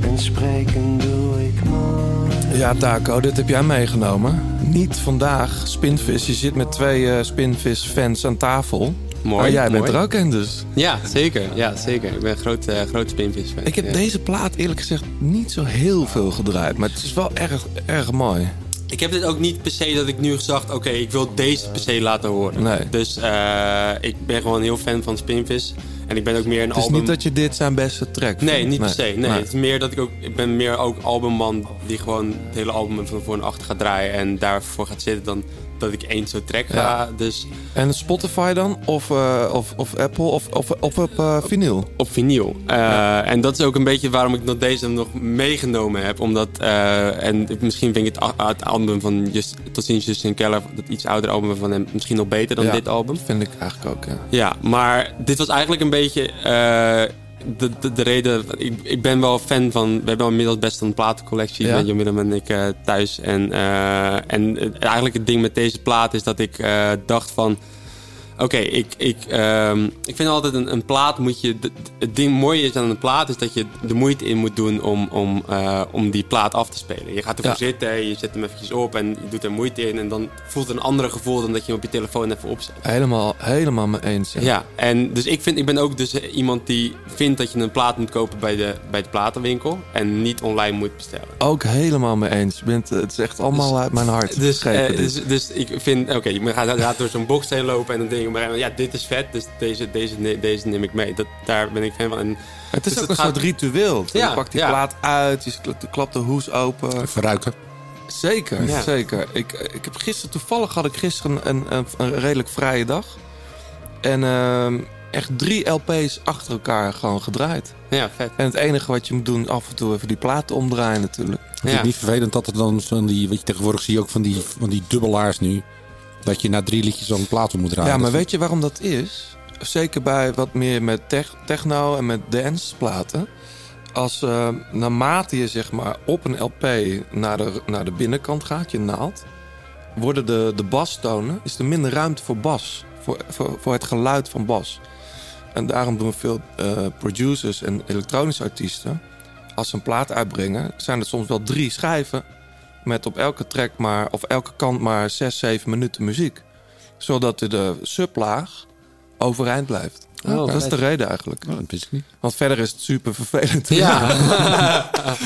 En spreken doe ik maar. Ja, Taco, dit heb jij meegenomen. Niet vandaag, Spinvis. Je zit met twee eh, Spinvis-fans aan tafel. Mooi, Maar jij bent mooi. er ook een dus. Ja, zeker. Ja, zeker. Ik ben een groot, groot spinvis fan. Ik heb ja. deze plaat eerlijk gezegd niet zo heel veel gedraaid. Maar het is wel erg, erg mooi. Ik heb dit ook niet per se dat ik nu gezegd, oké, ik wil deze per se laten horen. Nee. Dus eh, ik ben gewoon heel fan van Spinvis. En ik ben ook meer een Het is album... niet dat je dit zijn beste track Nee, niet per se. Nee. Het is meer dat ik ook... Ik ben meer ook albumman die gewoon het hele album van voor en achter gaat draaien en daarvoor gaat zitten dan dat ik één zo'n track ga. Ja. Dus En Spotify dan? Of, eh, of, of Apple? Of, of, of op eh, vinyl? op vinyl. Eh, En dat is ook een beetje waarom ik nog deze nog meegenomen heb. Omdat, en misschien vind ik het, het album van Just, Tot ziens Justin Keller, dat iets oudere album van hem, misschien nog beter dan Ja, dit album. Vind ik eigenlijk ook, ja. Ja, maar dit was eigenlijk een beetje de, de, de reden. Ik, ik ben wel fan van. We hebben inmiddels best een platencollectie Ja. met Jan Willem en ik eh, thuis. En, eh, en eigenlijk het ding met deze plaat is dat ik eh, dacht van. Oké, ik, ik, ehm, ik vind altijd een, een plaat moet je. Het ding mooie is aan een plaat is dat je de moeite in moet doen om, om, eh, om die plaat af te spelen. Je gaat ervoor Ja. zitten, je zet hem eventjes op en je doet er moeite in. En dan voelt het een andere gevoel dan dat je hem op je telefoon even opzet. Helemaal, helemaal mee eens. Ja. Ja, en dus ik, vind, ik ben ook dus iemand die vindt dat je een plaat moet kopen bij de, bij de platenwinkel en niet online moet bestellen. Ook helemaal mee eens. Bent, het is echt allemaal Dus- uit mijn hart. Dus, eh, dus, dus ik vind, oké, je gaat, gaat door zo'n box heen lopen en dan denk je, ja, dit is vet, dus deze, deze, deze neem ik mee. Dat, daar ben ik fan van. En, het is dus ook het een gaat- soort ritueel. Ja, je pakt die ja. plaat uit, je klapt- de hoes open. Verruiken. Zeker, Ja. zeker. Ik, ik heb gisteren, toevallig had ik gisteren een, een, een redelijk vrije dag. En ehm, echt drie LP's achter elkaar gewoon gedraaid. ja, vet. En het enige wat je moet doen, af en toe even die platen omdraaien natuurlijk. Vind je Ja. het niet vervelend dat er dan van die, wat je tegenwoordig zie je ook van die, van die dubbelaars nu, dat je na drie liedjes zo'n plaat om moet draaien. Ja, maar weet je waarom dat is? Zeker bij wat meer met tech- techno en met danceplaten. Als eh, naarmate je zeg maar op een LP naar de, naar de binnenkant gaat, je naald, worden de, de bastonen, is er minder ruimte voor bas. Voor, voor, voor het geluid van bas. En daarom doen veel eh, producers en elektronische artiesten, als ze een plaat uitbrengen, zijn er soms wel drie schijven. Met op elke track maar, of elke kant maar 6, 7 minuten muziek. Zodat de sublaag overeind blijft. Oh, dat is de reden eigenlijk. Oh, dat wist ik niet. Want verder is het super vervelend. Ja.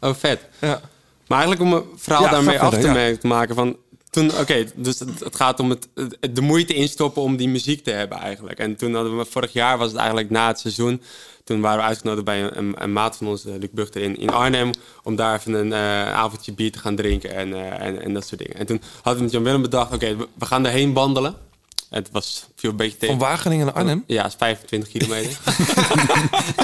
oh, vet. ja. Maar eigenlijk om een verhaal Ja, daarmee af te, ja. maken van... toen, oké, dus het, het gaat om het, het- de moeite instoppen om die muziek te hebben eigenlijk. En toen hadden we, vorig jaar was het eigenlijk na het seizoen. Toen waren we uitgenodigd bij een, een, een maat van ons, eh, Luc Buchter, in, in Arnhem. Om daar even een eh, avondje bier te gaan drinken en, eh, en, en dat soort dingen. En toen hadden we met Jan Willem bedacht, oké, we, we gaan erheen wandelen. Het was viel een beetje tegen. Van Wageningen naar Arnhem? Ja, is 25 kilometer.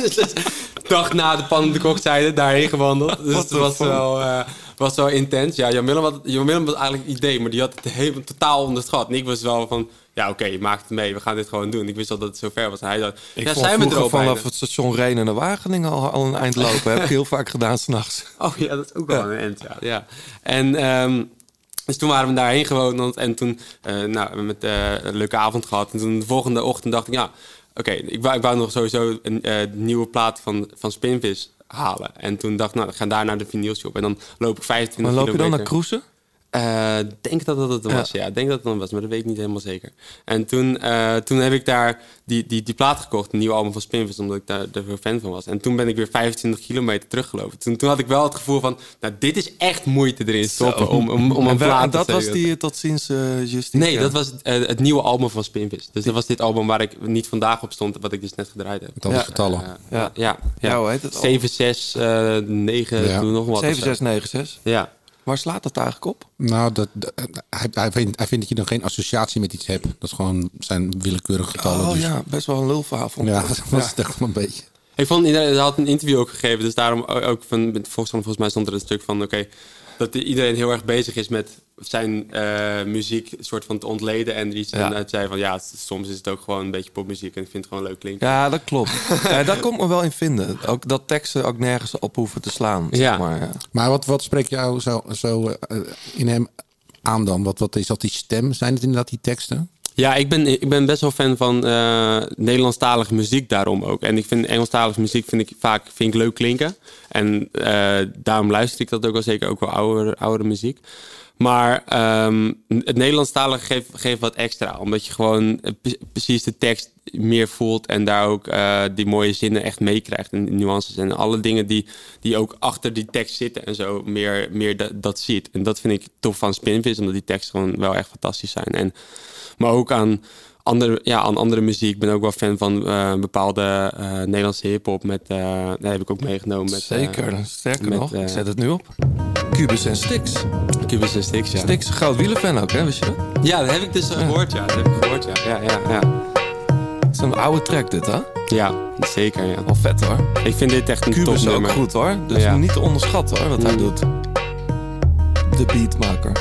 dus dag na de Pan de Kokzijde daarheen gewandeld. Dus het was wel, was wel intens. Ja, Jan Willem, had, Jan Willem had eigenlijk het idee, maar die had het helemaal totaal onderschat. En ik was wel van, ja oké, je maakt het mee, we gaan dit gewoon doen. Ik wist al dat het zo ver was. En hij dacht, Ik ja, zijn we er bijna? vanaf het station Renen naar Wageningen al, al een eind lopen. Heb ik heel vaak gedaan s'nachts. Oh ja, dat is ook wel een end, ja. ja. En ehm, dus toen waren we daarheen gewandeld en toen eh, nou, met, eh, een leuke avond gehad. En toen de volgende ochtend dacht ik, ja, oké, ik, wou, ik wou nog sowieso een eh, nieuwe plaat van, van Spinvis halen. En toen dacht ik, nou, ik ga daar naar de vinylshop. En dan loop ik 25 Maar loop je dan naar Kroesen? Eh, denk dat dat het Ja. was, ja. Ik denk dat het dan was, maar dat weet ik niet helemaal zeker. En toen, eh, toen heb ik daar die, die, die plaat gekocht, een nieuw album van Spinvis, omdat ik daar, daar veel fan van was. En toen ben ik weer 25 kilometer teruggelopen. Toen, toen had ik wel het gevoel van, nou, dit is echt moeite erin stoppen om, om, om En een plaat en te dat was die tot ziens eh Justitia? Nee, dat was het, het nieuwe album van Spinvis. Dus dat was dit album waar ik niet vandaag op stond, wat ik dus net gedraaid heb. Met al die getallen. Ja. ja, ja, Ja, hoe heet het? 7, 6, eh 9, Ja. toen nog wat. of zo. 7696. Ja. Waar slaat dat eigenlijk op? Nou, dat, dat- hij, hij, vindt, hij vindt dat je dan geen associatie met iets hebt. Dat is gewoon zijn willekeurige getallen. Oh dus. ja, best wel een lulverhaal vond ik ja, dat. was het echt wel een beetje. Ik vond, iedereen had een interview ook gegeven, dus daarom ook van, volgens, volgens mij stond er een stuk van, oké, dat iedereen heel erg bezig is met zijn eh, muziek soort van te ontleden en iets Ja. en zei van, ja, soms is het ook gewoon een beetje popmuziek en ik vind het gewoon leuk klinken. Ja, dat klopt. ja, daar ik me wel in vinden. Ook dat teksten ook nergens op hoeven te slaan. Ja. Zeg maar, ja. Maar wat, wat spreekt jou zo, zo eh, in hem aan dan? Wat, wat is dat die stem? Zijn het inderdaad die teksten? Ja, ik ben, ik ben best wel fan van eh Nederlandstalige muziek daarom ook. En ik vind Engelstalige muziek vind ik vaak vind ik leuk klinken. En eh, daarom luister ik dat ook wel zeker, ook wel oudere, oudere muziek. Maar ehm, het Nederlandstalige geeft, geeft wat extra. Omdat je gewoon eh, pre- precies de tekst meer voelt. En daar ook eh, die mooie zinnen echt meekrijgt. En nuances en alle dingen die, die ook achter die tekst zitten. En zo meer, meer dat, dat ziet. En dat vind ik tof van Spinvis. Omdat die teksten gewoon wel echt fantastisch zijn. En maar ook aan andere, ja, aan andere muziek. Ik ben ook wel fan van eh, bepaalde eh, Nederlandse hip-hop. Met, eh daar heb ik ook meegenomen. Met, Zeker. Sterker met, nog, ik zet het nu op. Cubus en Stix. Cubus en Stix, ja. Stix groot wielerfan ook, hè? Wist je dat? Ja, dat heb ik dus eh, gehoord, ja. Dat heb ik gehoord, ja. Ja, ja, ja. Het is een oude track dit, hè? ja zeker, ja. Wel vet, hoor. Ik vind dit echt een Cubus is ook goed, hoor. Dus Ja. niet te onderschatten, hoor, wat hij Mm. doet. De beatmaker.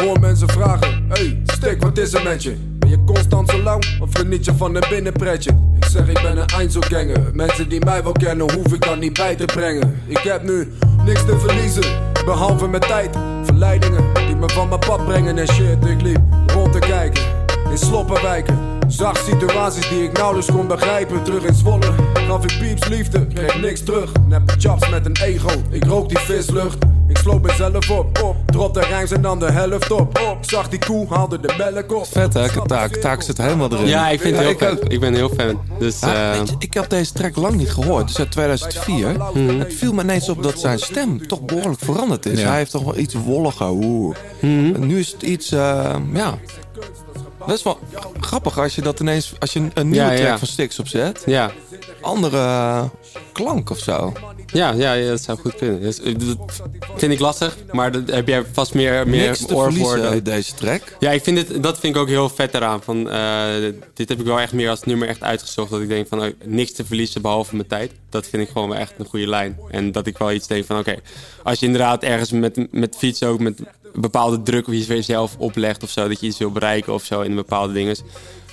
Hoor mensen vragen: Hey, stik, wat is er met je? Ben je constant zo lang of geniet je van een binnenpretje? Ik zeg, ik ben een Einzelganger. Mensen die mij wel kennen, hoef ik dan niet bij te brengen. Ik heb nu niks te verliezen, behalve mijn tijd. Verleidingen die me van mijn pad brengen en shit. Ik liep rond te kijken in sloppenwijken. Zag situaties die ik nauwelijks kon begrijpen. Terug in Zwolle gaf ik pieps liefde, kreeg niks terug. Neppe chaps met een ego, ik rook die vislucht. Ik sloot mezelf op, op. Drop de rijms en dan de helft op, op. Zag die koe, haalde de melk op. Vet, hè? Taak, taak zit helemaal erin. Ja, ik vind het Ja, heel ik fan. Ik ben heel fan. Dus, Ja, eh, weet je, ik heb deze track lang niet gehoord. Dus uit 2004. Mhm. Het viel me ineens op dat zijn stem toch behoorlijk veranderd is. Ja. Hij heeft toch wel iets wolliger. Oeh. En nu is het iets, eh, ja... Best wel grappig als je dat ineens... Als je een, nieuwe Ja, ja. track van Stix opzet. ja. Andere eh, klank of zo. Ja, ja, ja, dat zou goed kunnen. Dus, eh, dat vind ik lastig, maar dat heb jij vast meer, meer Niks te oor voor. dan- deze track. Ja, ik vind het, dat vind ik ook heel vet eraan. Van, eh, dit heb ik wel echt meer als nummer echt uitgezocht. Dat ik denk van oh, niks te verliezen behalve mijn tijd. Dat vind ik gewoon wel echt een goede lijn. En dat ik wel iets denk van oké, als je inderdaad ergens met, met fietsen ook met bepaalde druk je voor jezelf oplegt of zo. Dat je iets wil bereiken of zo in bepaalde dingen.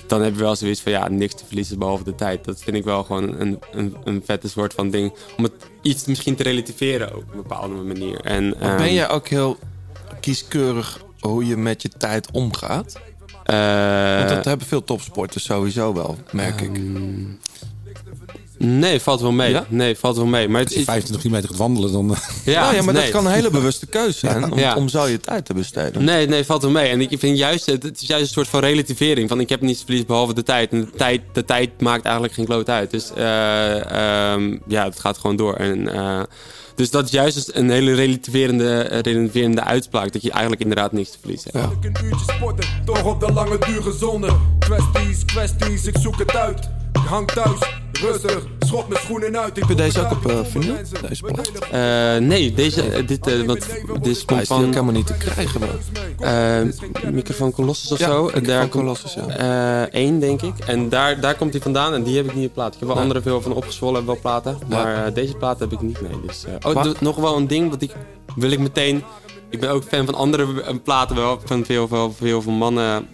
Dan heb je wel zoiets van ja, niks te verliezen behalve de tijd. Dat vind ik wel gewoon een, een, een vette soort van ding. Om het iets misschien te relativeren ook op een bepaalde manier. En, ben ehm, jij ook heel kieskeurig hoe je met je tijd omgaat? eh, Want dat hebben veel topsporters sowieso wel, merk ik. Nee, valt wel mee. Ja? Nee, valt wel mee. Maar het Als je is... 25 kilometer gaat wandelen, dan... eh, Ja, nou ja, maar nee. dat kan een hele bewuste keuze zijn om, Ja. om zo je tijd te besteden. Nee, nee, valt wel mee. En ik vind juist, het het is juist een soort van relativering. Van ik heb niets te verliezen behalve de tijd. En de tijd, de tijd maakt eigenlijk geen kloot uit. Dus eh, ehm, ja, het gaat gewoon door. En, eh, dus dat is juist een hele relativerende, relativerende uitspraak. Dat je eigenlijk inderdaad niks te verliezen hebt. Ik een uurtje sporten, toch op de lange dure zone. Kwesties, kwesties, ik zoek het uit. Ik hang thuis, rustig, schop mijn schoenen uit. Ik Heb je doe deze ook op ik vinyl? Deze plaat? Eh, nee, deze, eh, dit, want, dit Hij komt is van helemaal niet te krijgen. man. eh microfoon Colossus of Ja, zo. Microfoon daar komt Colossus, ja. eh, één, denk ik. En daar, daar komt hij vandaan. En die heb ik niet op plaat. Ik heb wel Nee. andere veel van opgezwollen wel platen. Ja. Maar deze plaat heb ik niet mee. Dus, eh, oh, nog wel een ding wat ik wil ik meteen. Ik ben ook fan van andere platen wel. Van veel, veel, veel van mannen.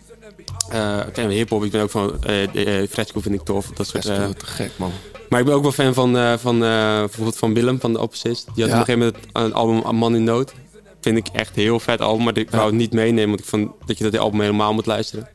Eh fan van hip-hop. Ik ben ook van eh uh, Fresco vind ik tof. Dat soort, eh, wel te gek, man. maar ik ben ook wel fan van, eh, van eh, bijvoorbeeld van Willem van de Opposite. Die had op een gegeven moment een album A Man in Nood. Vind ik echt heel vet album, maar ik wou het niet meenemen. Want ik vond dat je dat album helemaal moet luisteren.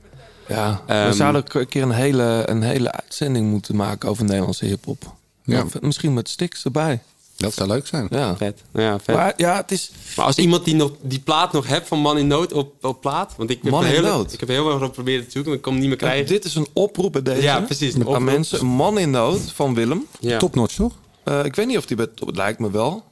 Ja, we Ehm, zouden ook een keer een hele, een hele uitzending moeten maken over Nederlandse hip-hop. Ja. Misschien met Stix erbij. Dat zou leuk zijn. Ja. Vet. Ja, vet. Maar ja, het is. Maar als iemand die, nog, die plaat nog hebt van Man in Nood op, op plaat. Want ik heb, Man in heel, Nood? ik heb heel erg geprobeerd te zoeken, maar ik kon hem niet meer krijgen. Dit is een oproep bij deze. Ja, precies, een Aan mensen. Man in nood van Willem. ja. Topnotch, toch? Eh, ik weet niet of die bij Het lijkt me wel.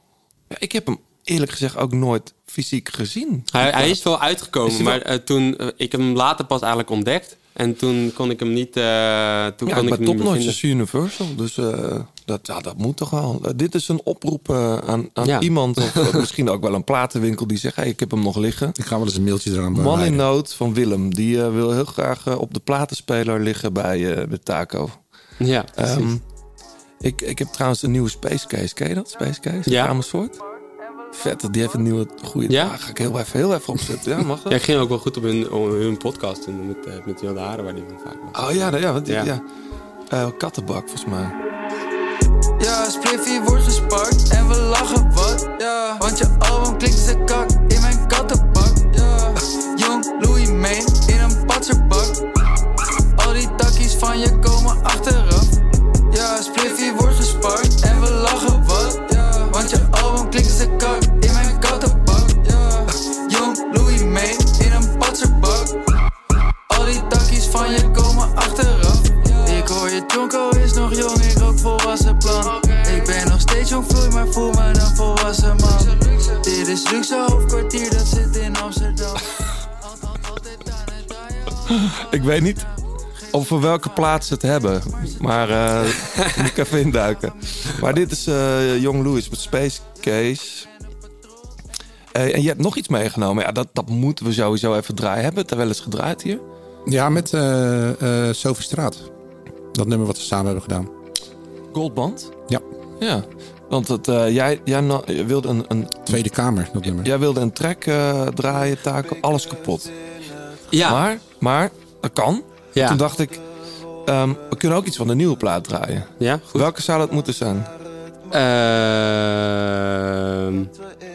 Ja, ik heb hem eerlijk gezegd ook nooit fysiek gezien. Hij, hij is wel uitgekomen, Is hij wel- maar eh, toen, eh, ik heb hem later pas eigenlijk ontdekt. En toen kon ik hem niet, eh toen Ja, kon ik bij hem niet meer Topnotch vinden. is Universal. Dus eh, dat, ja, dat moet toch wel. Eh, dit is een oproep eh, aan, aan Ja. iemand. Of misschien ook wel een platenwinkel die zegt... Hey, ik heb hem nog liggen. Ik ga wel eens een mailtje eraan Man in nood van Willem. Die eh, wil heel graag op de platenspeler liggen bij, eh bij Taco. Ja, precies. Ehm, ik, ik heb trouwens een nieuwe Space Case. Ken je dat? Space Case? Ja. Amersfoort? Vet, die heeft een nieuwe goede... Ja? Ja? ga ik heel even, heel even opzetten. Ja, mag dat? Ja, ik ging ook wel goed op hun, op hun podcast toen met, uh, met Jan Haren, waar die van vaak was. Oh ja, ja, want die, Ja. ja. Eh, kattenbak volgens mij. Ja, Spliffy wordt gespakt en we lachen wat. Ja, want je album klinkt ze kak in mijn kattenbak. Ja, jong Louis May in een patserbak. Al die takkies van je komen achteraf. Ja, Spliffy wordt gespakt en we lachen wat. Ja, want je album klinkt ze kak Ik hoor je jonko is nog jong, ik ook volwassen plan. Ik ben nog steeds jong vloei, maar voel me een volwassen man. Dit is luxe hoofdkwartier, dat zit in Amsterdam. Ik weet niet of we welke plaats het hebben. Maar eh moet ik even induiken. Maar dit is eh Young Louis met Space Case. Eh, en je hebt nog iets meegenomen. Ja, dat, dat moeten we sowieso even draaien. Hebben we het er wel eens gedraaid hier? Ja, met eh, eh, Sophie Straat. Dat nummer wat we samen hebben gedaan. Goldband? Ja. Ja. Want het, eh, jij, jij wilde een, een, Tweede Kamer, dat nummer. jij wilde een track eh, draaien, taken, alles kapot. Ja, Maar, maar, dat kan. ja. Toen dacht ik, ehm, we kunnen ook iets van de nieuwe plaat draaien. ja goed. Welke zou dat moeten zijn? Ehm,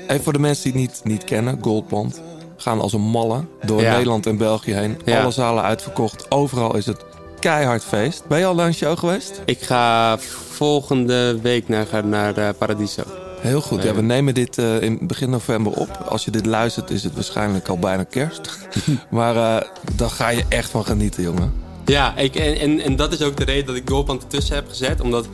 Even voor de mensen die het niet, niet kennen, Goldband. Gaan als een malle door Ja. Nederland en België heen. Ja. Alle zalen uitverkocht. Overal is het keihard feest. Ben je al naar een show geweest? ik ga volgende week naar, naar eh, Paradiso. Heel goed. Ja, we nemen dit eh, in begin november op. Als je dit luistert is het waarschijnlijk al bijna kerst. maar eh daar ga je echt van genieten, jongen. Ja, ik, en, en, en dat is ook de reden dat ik Goldband ertussen heb gezet. Omdat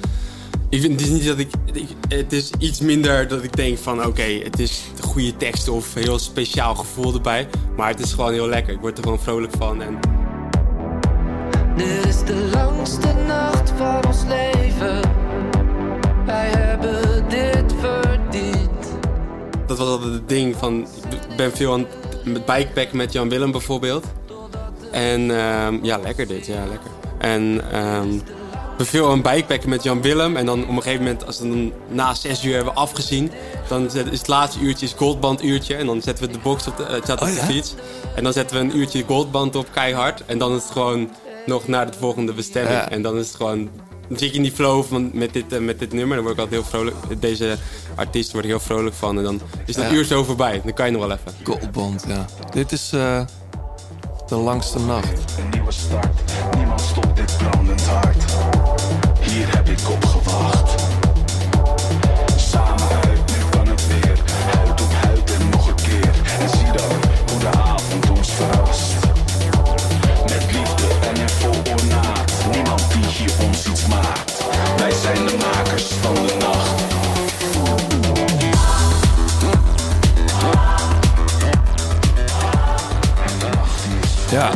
ik vind, het is niet dat ik, ik- Het is iets minder dat ik denk van oké, het is de goede tekst of heel speciaal gevoel erbij. Maar het is gewoon heel lekker. Ik word er gewoon vrolijk van. En dat was altijd het ding van. Ik ben veel aan met bikepacken met Jan Willem bijvoorbeeld. En ehm, ja, lekker dit, ja, lekker. En ehm, ik ben veel aan bikepacken met Jan Willem. En dan op een gegeven moment, als we dan na zes uur hebben afgezien, dan is het laatste uurtje is goldband uurtje. En dan zetten we de box op de, zat op Oh, de ja? fiets. En dan zetten we een uurtje goldband op keihard. En dan is het gewoon nog naar de volgende bestemming. Ja. En dan is het gewoon. Dan zit je in die flow van, met, dit, eh, met dit nummer. Dan word ik altijd heel vrolijk. Deze artiest word ik heel vrolijk van. En dan is dat Ja. uur zo voorbij. Dan kan je nog wel even. Goldband, ja. Dit is eh, de langste nacht. Een nieuwe start, niemand stopt dit brandend hart. Hier heb ik op gewacht.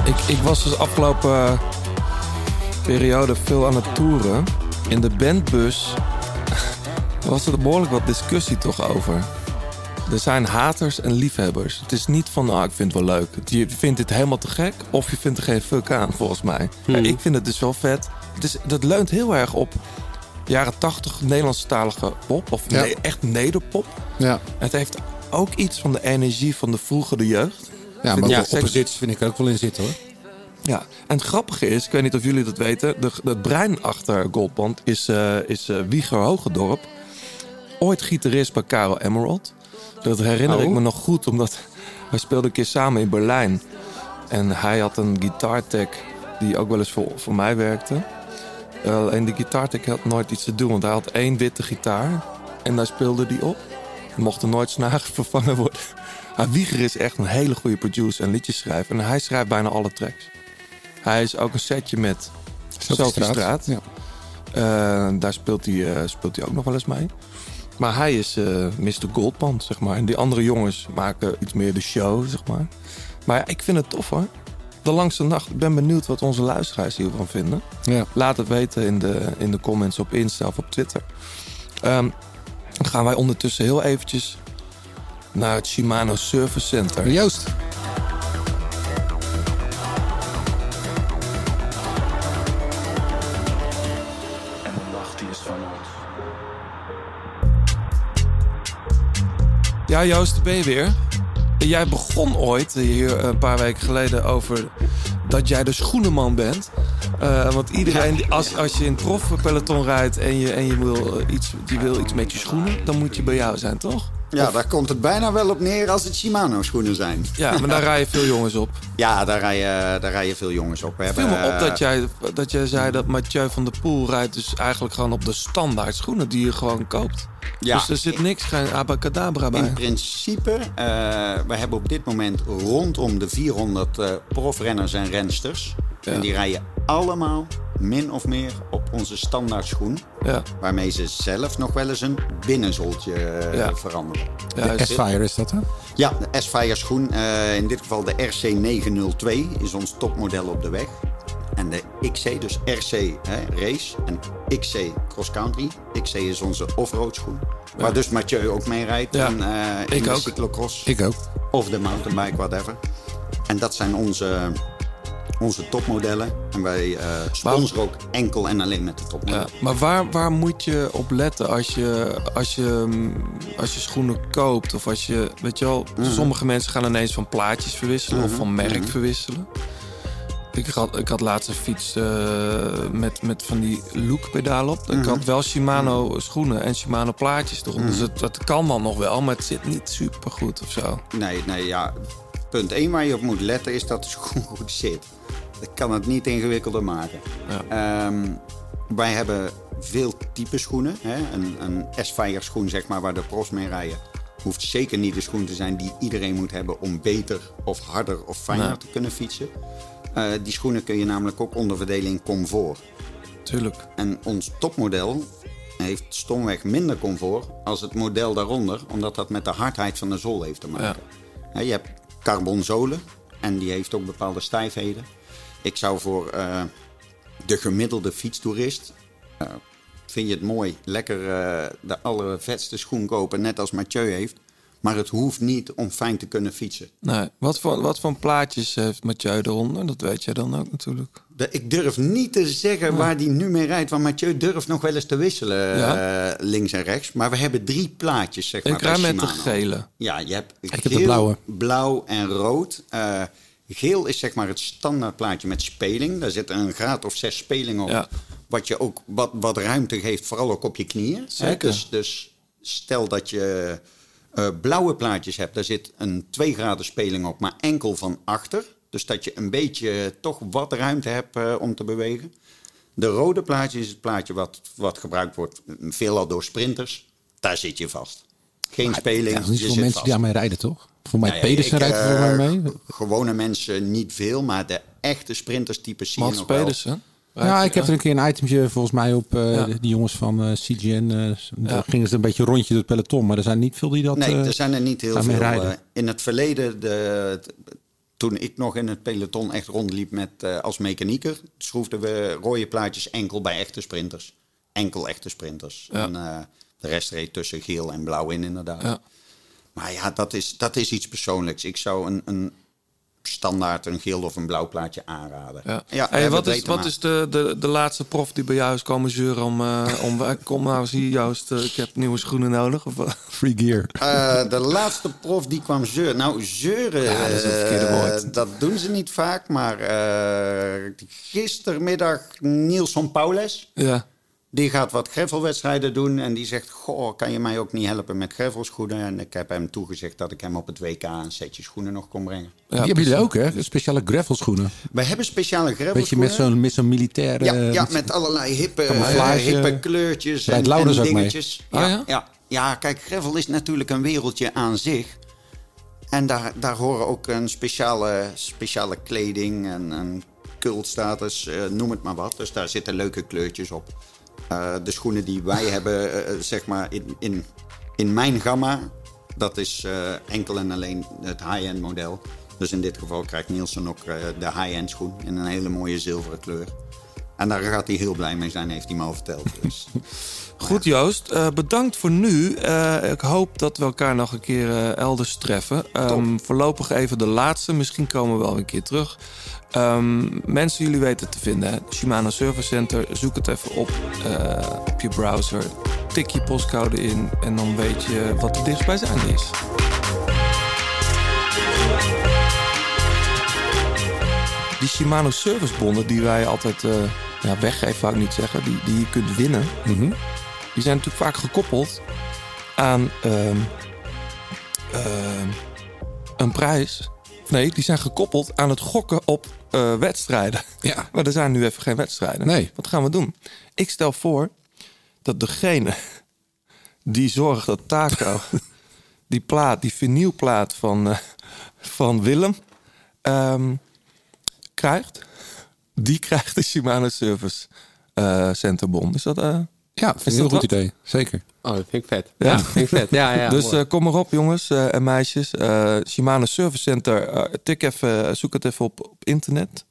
Ik, ik was dus afgelopen eh, periode veel aan het toeren. In de bandbus was er behoorlijk wat discussie toch over. Er zijn haters en liefhebbers. Het is niet van, ah, ik vind het wel leuk. Je vindt dit helemaal te gek of je vindt er geen fuck aan, volgens mij. Hmm. Ja, ik vind het dus wel vet. Het is, dat leunt heel erg op jaren tachtig Nederlandstalige pop. Of Ja. echt nederpop. Ja. Het heeft ook iets van de energie van de vroegere jeugd. Ja, maar zeker- opposities vind ik er ook wel in zitten hoor. ja, en het grappige is, ik weet niet of jullie dat weten, de, het brein achter Goldband is, eh, is eh, Wieger Hogendorp. Ooit gitarist bij Caro Emerald. Dat herinner Oh. ik me nog goed, omdat wij speelden een keer samen in Berlijn. En hij had een guitartech die ook wel eens voor, voor mij werkte. Alleen die guitartech had nooit iets te doen, want hij had één witte gitaar. En daar speelde hij op. Er mochten nooit snaren vervangen worden. Maar Wieger is echt een hele goede producer en liedjeschrijver. En hij schrijft bijna alle tracks. Hij is ook een setje met Sophie Straat. Ja. Eh, daar speelt hij, eh, speelt hij ook nog wel eens mee. Maar hij is eh Mr. Goldband, zeg maar. En die andere jongens maken iets meer de show, zeg maar. Maar ja, ik vind het tof hoor. De langste nacht. Ik ben benieuwd wat onze luisteraars hiervan vinden. Ja. Laat het weten in de, in de comments op Insta of op Twitter. Ehm, dan gaan wij ondertussen heel eventjes naar het Shimano Service Center. Joost. En de nacht die is van ons. Ja, Joost, ben je weer. Jij begon ooit hier een paar weken geleden over dat jij de schoenenman bent. Eh, want iedereen, als, als je in het profpeloton rijdt en, je, en je, wil, eh, iets, je wil iets met je schoenen, dan moet je bij jou zijn, toch? Ja, daar komt het bijna wel op neer als het Shimano schoenen zijn. Ja, maar daar rijden veel jongens op. Ja, daar rijden, daar rijden veel jongens op. We Viel hebben, me op eh, dat jij, dat jij zei dat Mathieu van der Poel rijdt dus eigenlijk gewoon op de standaard schoenen die je gewoon koopt. Ja. Dus er zit niks, geen abacadabra bij. In principe, eh, we hebben op dit moment rondom de 400 eh, profrenners en rensters. En die rijden allemaal min of meer op onze standaard schoen. Ja. Waarmee ze zelf nog wel eens een binnenzooltje eh, Ja. veranderen. De S-Fire is dat hè? Ja, de S-Fire schoen. eh, in dit geval de RC902 is ons topmodel op de weg. En de XC, dus RC hè, race en XC cross country. XC is onze offroad schoen. Waar dus Mathieu ook mee rijdt. Ja, En, eh, in ik de ook. cyclocross. Ik ook. Of de mountainbike, whatever. En dat zijn onze, onze topmodellen. En wij eh, sponsoren ook enkel en alleen met de Ja, topmodellen. maar waar, waar moet je op letten als je, als, je, mm, als je schoenen koopt? Of als je, weet je wel, Mhm. sommige mensen gaan ineens van plaatjes verwisselen of van merk verwisselen. Ik had, ik had laatst een fiets eh, met, met van die look-pedalen op. Ik Mhm. had wel Shimano schoenen en Shimano plaatjes erop. Dus het, dat kan dan nog wel, maar het zit niet super goed of zo. Nee, nee, ja. Punt 1 waar je op moet letten is dat de schoen goed zit. Dat kan het niet ingewikkelder maken. Ehm, wij hebben veel type schoenen. Hè? Een, een S-Fire schoen, zeg maar, waar de pros mee rijden. Hoeft zeker niet de schoen te zijn die iedereen moet hebben om beter of harder of fijner Nee. te kunnen fietsen. Eh, die schoenen kun je namelijk ook onderverdelen in comfort. Tuurlijk. En ons topmodel heeft stomweg minder comfort als het model daaronder, omdat dat met de hardheid van de zool heeft te maken. Hè, je hebt carbon zolen en die heeft ook bepaalde stijfheden. Ik zou voor eh, de gemiddelde fietstoerist, eh, vind je het mooi, lekker eh, de allervetste schoen kopen, net als Mathieu heeft. Maar het hoeft niet om fijn te kunnen fietsen. Nee. Wat, voor, wat voor plaatjes heeft Mathieu eronder? Dat weet jij dan ook natuurlijk. De- ik durf niet te zeggen waar die nu mee rijdt. Want Mathieu durft nog wel eens te wisselen Ja. links en rechts. Maar we hebben drie plaatjes, zeg maar. Ik rij met de gele. Ja, je hebt heb geel, de blauwe. blauw en rood. Eh, geel is zeg maar het standaard plaatje met speling. Daar zit een graad of zes speling op. Ja. Wat je ook wat, wat ruimte geeft, vooral ook op je knieën. hè. Dus, dus stel dat je eh, blauwe plaatjes hebt, daar zit een 2 graden speling op, maar enkel van achter. Dus dat je een beetje toch wat ruimte hebt eh, om te bewegen. De rode plaatje is het plaatje wat, wat gebruikt wordt veelal door sprinters. Daar zit je vast. Geen speling, Er zijn niet veel mensen vast. die daarmee rijden, toch? Voor mij Nou ja, Pedersen ik, rijdt er eh, voor mij mee. Gewone mensen niet veel, maar de echte sprinterstypes zie je Mats nog wel. Ja, ik heb er een keer een itemje volgens mij op eh, Ja. die jongens van eh, CGN. eh, daar gingen ze een beetje rondje door het peloton. Maar er zijn niet veel die dat Nee, eh, er zijn er niet heel veel. rijden. eh, in het verleden, de, t- toen ik nog in het peloton echt rondliep met, eh, als mechanieker, schroefden we rode plaatjes enkel bij echte sprinters. Enkel echte sprinters. Ja. En eh, de rest reed tussen geel en blauw in, inderdaad. Ja. Maar ja, dat is, dat is iets persoonlijks. Ik zou een, een standaard een geel of een blauw plaatje aanraden. Ja. Ja, Hey, wat is, wat is de, de, de laatste prof die bij jou is komen zeuren om... eh, om kom nou eens hier Joost, eh, ik heb nieuwe schoenen nodig. Of? Free gear. Eh, de laatste prof die kwam zeuren. Nou, zeuren, Ja, dat is het verkeerde woord. dat doen ze niet vaak. Maar eh, gistermiddag Nielson Paules. ja. Die gaat wat gravelwedstrijden doen. En die zegt, goh, kan je mij ook niet helpen met gravelschoenen? En ik heb hem toegezegd dat ik hem op het WK een setje schoenen nog kon brengen. die hebben jullie ook, hè? Speciale gravelschoenen. We hebben speciale Beetje gravelschoenen. met zo'n met zo'n militaire... Ja, ja, met- met allerlei hippe, eh, hippe kleurtjes en, dingetjes. Oh, ja, ja? ja? Ja, kijk, gravel is natuurlijk een wereldje aan zich. En daar, daar horen ook een speciale, speciale kleding en een cultstatus, eh, noem het maar wat. Dus daar zitten leuke kleurtjes op. Eh, de schoenen die wij hebben, eh, zeg maar, in, in, in mijn gamma, dat is eh, enkel en alleen het high-end model. Dus in dit geval krijgt Nielsen ook eh, de high-end schoen in een hele mooie zilveren kleur. En daar gaat hij heel blij mee zijn, heeft hij me al verteld. Dus. Goed Joost, eh, bedankt voor nu. Eh, ik hoop dat we elkaar nog een keer eh, elders treffen. Ehm, voorlopig even de laatste, misschien komen we wel een keer terug. Ehm, mensen, jullie weten te vinden. Shimano Service Center, zoek het even op eh, op je browser. Tik je postcode in en dan weet je wat de dichtstbijzijnde is. Die Shimano servicebonnen die wij altijd eh, ja, weggeven, wou ik niet zeggen, die, die je kunt winnen, die zijn natuurlijk vaak gekoppeld aan ehm, ehm, een prijs. Nee, die zijn gekoppeld aan het gokken op eh, wedstrijden. Ja. Maar er zijn nu even geen wedstrijden. Nee. Wat gaan we doen? Ik stel voor dat degene die zorgt dat Taco die plaat, die vinylplaat van, eh, van Willem ehm, krijgt, die krijgt de Shimano Service eh Centerbon. Is dat... Ja, vind ik een heel goed wat? idee. Zeker. Oh, dat vind ik vet. Ja. Ja, vind ik vet. Ja, ja. dus eh, kom maar op, jongens eh, en meisjes. Eh, Shimano Service Center. tik even, zoek het even op, op internet.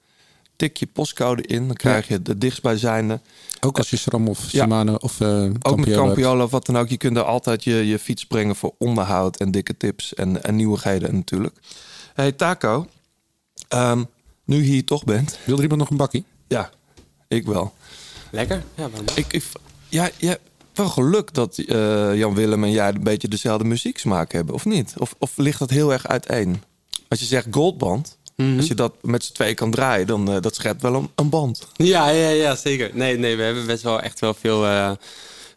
Tik je postcode in. Dan krijg je de dichtstbijzijnde. Ook als je SRAM of. Shimano of Ook met Campiolo of wat dan ook. Je kunt er altijd je, je fiets brengen voor onderhoud en dikke tips en, en nieuwigheden natuurlijk. Hey Taco, ehm, nu je hier toch bent. Wil er iemand nog een bakkie? Ja, ik wel. Lekker? Ja? Ik, ik, ja, ja, wel geluk dat eh, Jan Willem en jij een beetje dezelfde muzieksmaak hebben, of niet? Of, of ligt dat heel erg uiteen? Als je zegt goldband, Mhm. als je dat met z'n twee kan draaien, dan uh, dat schept wel een, een band. Ja, ja, ja, zeker. Nee, nee, we hebben best wel echt wel veel, uh,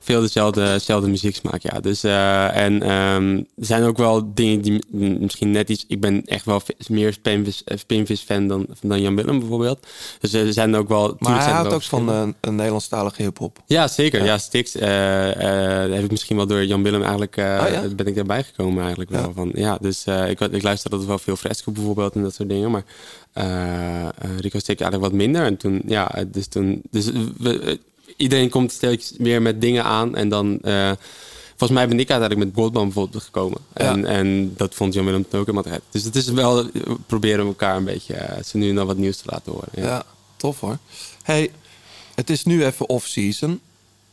veel dezelfde, dezelfde muzieksmaak, ja. Dus, uh, en um, er zijn ook wel dingen die misschien net iets... Ik ben echt wel meer Spinvis, Spinvis fan dan, dan Jan Willem bijvoorbeeld. Dus er zijn ook wel... Maar hij houdt ook van een, een Nederlandstalige hiphop. Ja, zeker. Ja, ja Stix. Uh, heb ik misschien wel door Jan Willem eigenlijk... Oh, ja? ben ik daarbij gekomen eigenlijk wel. Ja. Van, ja, dus ik, ik luister altijd wel veel Fresco bijvoorbeeld en dat soort dingen. Maar Rico Stick eigenlijk wat minder. En toen, ja, dus toen... Dus we, iedereen komt steeds meer met dingen aan en dan... Uh, volgens mij ben ik uiteindelijk met Goldman bijvoorbeeld gekomen. En, ja. en dat vond Jan Willem ook helemaal terecht. Dus het is wel... We proberen elkaar een beetje... Uh, ze nu nog wat nieuws te laten horen. Ja, ja tof hoor. Hey, het is nu even off-season.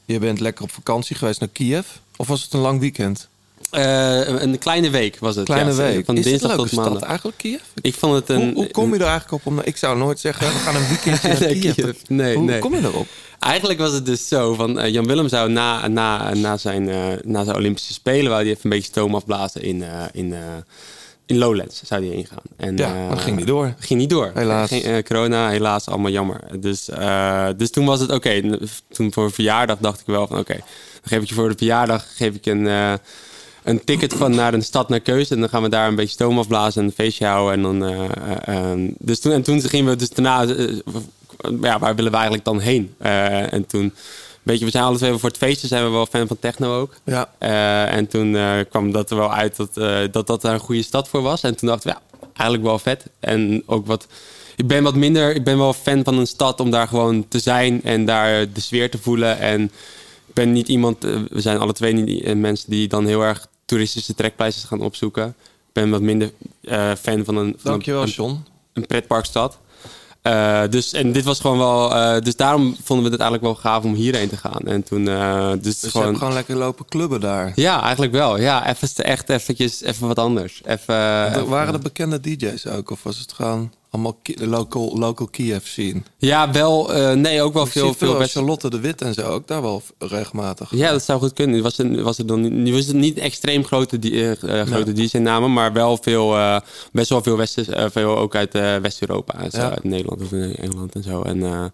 Je bent lekker op vakantie geweest naar Kiev. Of was het een lang weekend? Uh, een kleine week was het. Kleine ja, week. Van is dinsdag tot maandag. eigenlijk, Kiev? Ik vond het een... Hoe, hoe kom je er eigenlijk op? Om, ik zou nooit zeggen, we gaan een weekendje naar nee, Kiev. Kiev. Nee, hoe nee. kom je erop? Eigenlijk was het dus zo, van uh, Jan Willem zou na, na, na, zijn, uh, na zijn Olympische Spelen... wou hij even een beetje stoom afblazen in, in, in Lowlands, zou hij ingaan. En, ja, maar ging niet door. Ging niet door. Helaas. Corona, helaas, allemaal jammer. Dus, dus toen was het oké. Okay. Toen voor verjaardag dacht ik wel van oké... Okay, geef ik je voor de verjaardag geef ik een een ticket van naar een stad naar keuze. En dan gaan we daar een beetje stoom afblazen en een feestje houden. En, dan, uh, uh, dus toen, en toen gingen we dus daarna... Uh, ja, waar willen we eigenlijk dan heen? en toen... Weet je, we zijn alle twee voor het feestje zijn we wel fan van techno ook. Ja. en toen kwam dat er wel uit dat, dat dat daar een goede stad voor was. En toen dachten we, ja, eigenlijk wel vet. En ook wat... Ik ben wat minder... Ik ben wel fan van een stad om daar gewoon te zijn en daar de sfeer te voelen. En ben niet iemand... We zijn alle twee niet mensen die dan heel erg toeristische trekpleisters gaan opzoeken. Ik ben wat minder uh, fan van een... Van Dankjewel, een, John. een pretparkstad. Eh, dus, en dit was gewoon wel... eh, dus daarom vonden we het eigenlijk wel gaaf om hierheen te gaan. En toen... eh, dus Dus gewoon, gewoon lekker lopen clubben daar. Ja, eigenlijk wel. Ja, even, echt eventjes, even wat anders. Even, Er even- waren er bekende DJ's ook? Of was het gewoon allemaal local, local Kiev scene? Ja, wel... eh, nee, ook wel Ik veel... veel best- Charlotte de Wit en zo ook daar wel regelmatig. Ja, dat zou goed kunnen. Was er, was er dan niet, was er niet extreem grote, die, eh, eh, grote DJ-namen, maar wel veel, best wel veel, West, veel ook uit West-Europa. en zo, Ja. Uit Nederland of in Engeland en zo. En,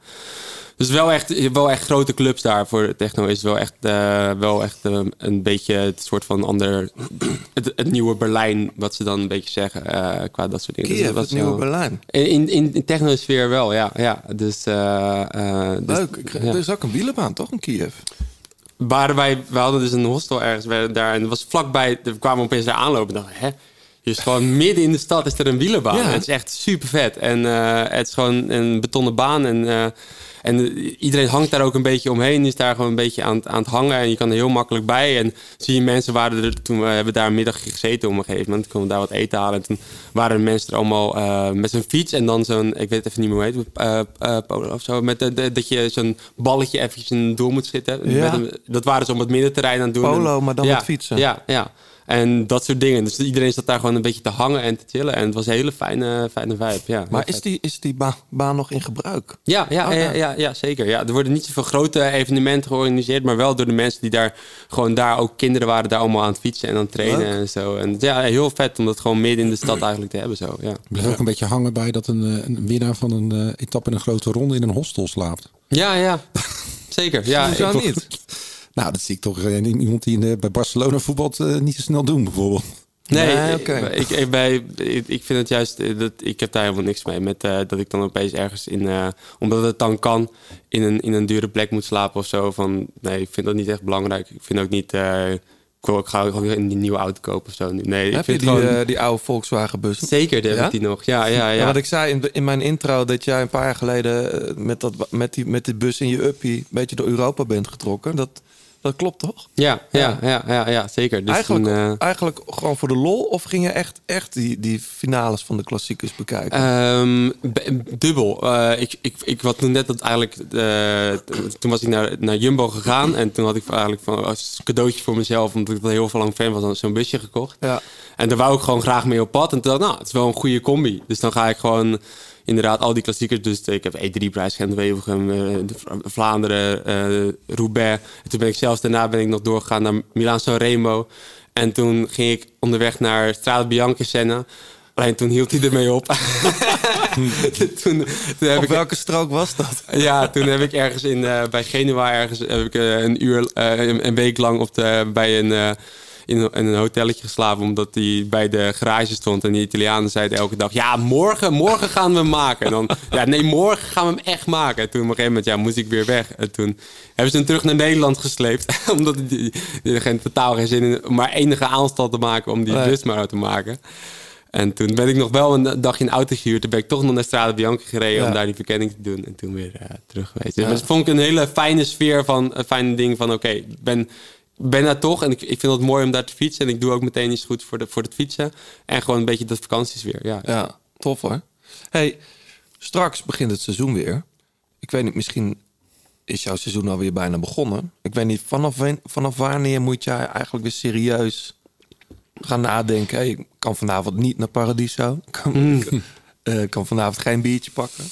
dus wel echt, wel echt grote clubs daar voor techno is wel echt, eh, wel echt eh, een beetje het soort van ander, het, het nieuwe Berlijn, wat ze dan een beetje zeggen eh, qua dat soort dingen. Dus Kiev, dat was het nieuwe wel- Berlijn. In, in, in, techno-sfeer wel, ja. ja. Dus, dus- Leuk. Ja. Er is ook een wielenbaan, toch? In Kiev. waren wij, we hadden dus een hostel ergens daar en het was vlakbij, we kwamen opeens daar aanlopen en dachten, hè? Is gewoon midden in de stad is er een wielenbaan. Ja. Het is echt super vet. En het is gewoon een betonnen baan. En, en iedereen hangt daar ook een beetje omheen. Die is daar gewoon een beetje aan, het- aan het hangen. En je kan er heel makkelijk bij. En zie je mensen waren er toen we hebben daar een middag gezeten op een gegeven moment. Toen konden we daar wat eten halen. En toen waren de mensen er allemaal eh, met zo'n fiets. En dan zo'n, ik weet even niet meer hoe het heet. eh, eh, polo of zo. Met dat je zo'n balletje eventjes in het doel moet zitten. Ja. Met een- dat waren ze op het middenterrein aan het doen. Polo, maar dan ja, met fietsen. Ja, ja. En dat soort dingen. Dus iedereen zat daar gewoon een beetje te hangen en te chillen. En het was een hele fijne, fijne vibe. Ja, Maar is die, is die ba- baan nog in gebruik? Ja, ja, Oh, ja, ja. ja, ja, zeker. Ja, er worden niet zoveel grote evenementen georganiseerd, maar wel door de mensen die daar gewoon daar ook kinderen waren daar allemaal aan het fietsen en aan het trainen Leuk. en zo. En ja, heel vet om dat gewoon midden in de stad eigenlijk te hebben zo. Ja. Ik blijf ook een beetje hangen bij dat een, eh, een winnaar van een eh, etappe in een grote ronde in een hostel slaapt. Ja, ja. Zeker. Ja, ik niet? Nou, dat zie ik toch eh, iemand die in, eh, bij Barcelona voetbalt eh, niet zo snel doen, bijvoorbeeld. Nee, Nee, ik- oké. ik, ik, bij, ik, ik vind het juist, dat, ik heb daar helemaal niks mee. Met, eh, dat ik dan opeens ergens in, eh, omdat het dan kan, in een, in een dure plek moet slapen of zo. Van, nee, ik vind dat niet echt belangrijk. Ik vind ook niet, eh, ik wil ook gauw gewoon een nieuwe auto kopen of zo. Nee, ik Heb je vind die, gewoon, eh, die oude Volkswagen bus? Zeker, die heb Ja? ik die nog. Ja, ja, ja. wat ik zei in, in mijn intro, dat jij een paar jaar geleden met, dat, met, die, met die bus in je uppie een beetje door Europa bent getrokken. Dat, dat klopt toch? ja, ja, ja, ja, ja, zeker. Dus eigenlijk, toen, eh, eigenlijk gewoon voor de lol? Of ging je echt, echt die, die finales van de klassiekers bekijken? B- dubbel. Eh, ik, ik, ik had toen net dat eigenlijk. eh, toen was ik naar, naar Jumbo gegaan. En toen had ik eigenlijk van, als cadeautje voor mezelf, omdat ik heel veel lang fan was, dan zo'n busje gekocht. Ja. En daar wou ik gewoon graag mee op pad. En toen dacht ik, nou, het is wel een goede combi. Dus dan ga ik gewoon inderdaad al die klassiekers. Dus ik heb E3-prijs, Gent-Wevelgem, eh, de Vla- Vlaanderen, eh, Roubaix. En toen ben ik zelfs daarna ben ik nog doorgegaan naar Milaan-San Remo. En toen ging ik onderweg naar Strade Bianca Senna. Alleen toen hield hij ermee op. toen, toen heb Op ik, welke strook was dat? ja, toen heb ik ergens in, eh, bij Genua ergens heb ik, een uur, eh, een, een week lang op de, bij een, in, een- in een hotelletje geslapen. Omdat die bij de garage stond. En die Italianen zeiden elke dag, ja, morgen, morgen gaan we hem maken. En dan, ja, nee, morgen gaan we hem echt maken. En toen op een gegeven moment, ja, moest ik weer weg. En toen hebben ze hem terug naar Nederland gesleept. omdat die, die geen, totaal geen zin in maar enige aanstal te maken om die Nee. bus maar uit te maken. En toen ben ik nog wel een dagje in auto gehuurd. Toen ben ik toch nog naar Strade Bianca gereden Ja. om daar die verkenning te doen. En toen weer eh, terug geweest. Dus Ja. dat vond ik een hele fijne sfeer van een fijne ding van oké, ik ben, ben daar toch. En ik, ik vind het mooi om daar te fietsen. En ik doe ook meteen iets goed voor, de, voor het fietsen. En gewoon een beetje dat vakantiesfeer. Ja, Ja, tof hoor. Hey, straks begint het seizoen weer. Ik weet niet, misschien is jouw seizoen alweer bijna begonnen. Ik weet niet, vanaf, vanaf wanneer moet jij eigenlijk weer serieus gaan nadenken? Hey, ik kan vanavond niet naar Paradiso. Kan, ik, eh, ik kan vanavond geen biertje pakken.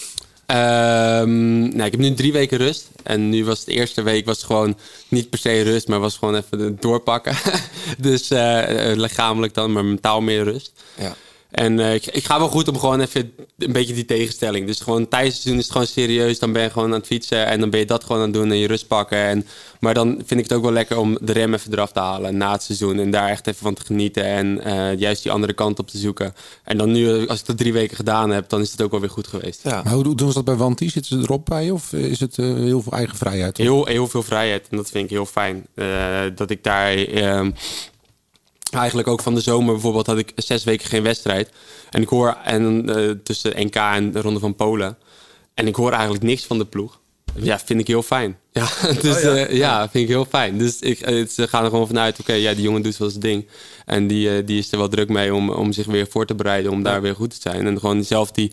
Ehm, nou, ik heb nu drie weken rust. En nu was de eerste week was gewoon niet per se rust, maar was gewoon even doorpakken. dus eh, eh, lichamelijk dan, maar mentaal meer rust. Ja. En eh, ik, ik ga wel goed om gewoon even een beetje die tegenstelling. Dus gewoon tijdens het seizoen is het gewoon serieus. Dan ben je gewoon aan het fietsen en dan ben je dat gewoon aan het doen en je rust pakken. En, maar dan vind ik het ook wel lekker om de rem even eraf te halen na het seizoen. En daar echt even van te genieten en eh, juist die andere kant op te zoeken. En dan nu, als ik dat drie weken gedaan heb, dan is het ook wel weer goed geweest. Ja. Maar hoe doen ze dat bij Wanti? Zitten ze erop bij of is het eh, heel veel eigen vrijheid? Heel, heel veel vrijheid. En dat vind ik heel fijn. Eh, dat ik daar ehm, eigenlijk ook van de zomer bijvoorbeeld had ik zes weken geen wedstrijd. En ik hoor en, eh, tussen NK en de Ronde van Polen. En ik hoor eigenlijk niks van de ploeg. Ja, vind ik heel fijn. Ja, dus, Oh ja. ja. ja, vind ik heel fijn. Dus ik, eh, ze gaan er gewoon vanuit, oké, ja, die jongen doet wel zijn ding. En die, eh, die is er wel druk mee om, om zich weer voor te bereiden, om daar weer goed te zijn. En gewoon zelf die,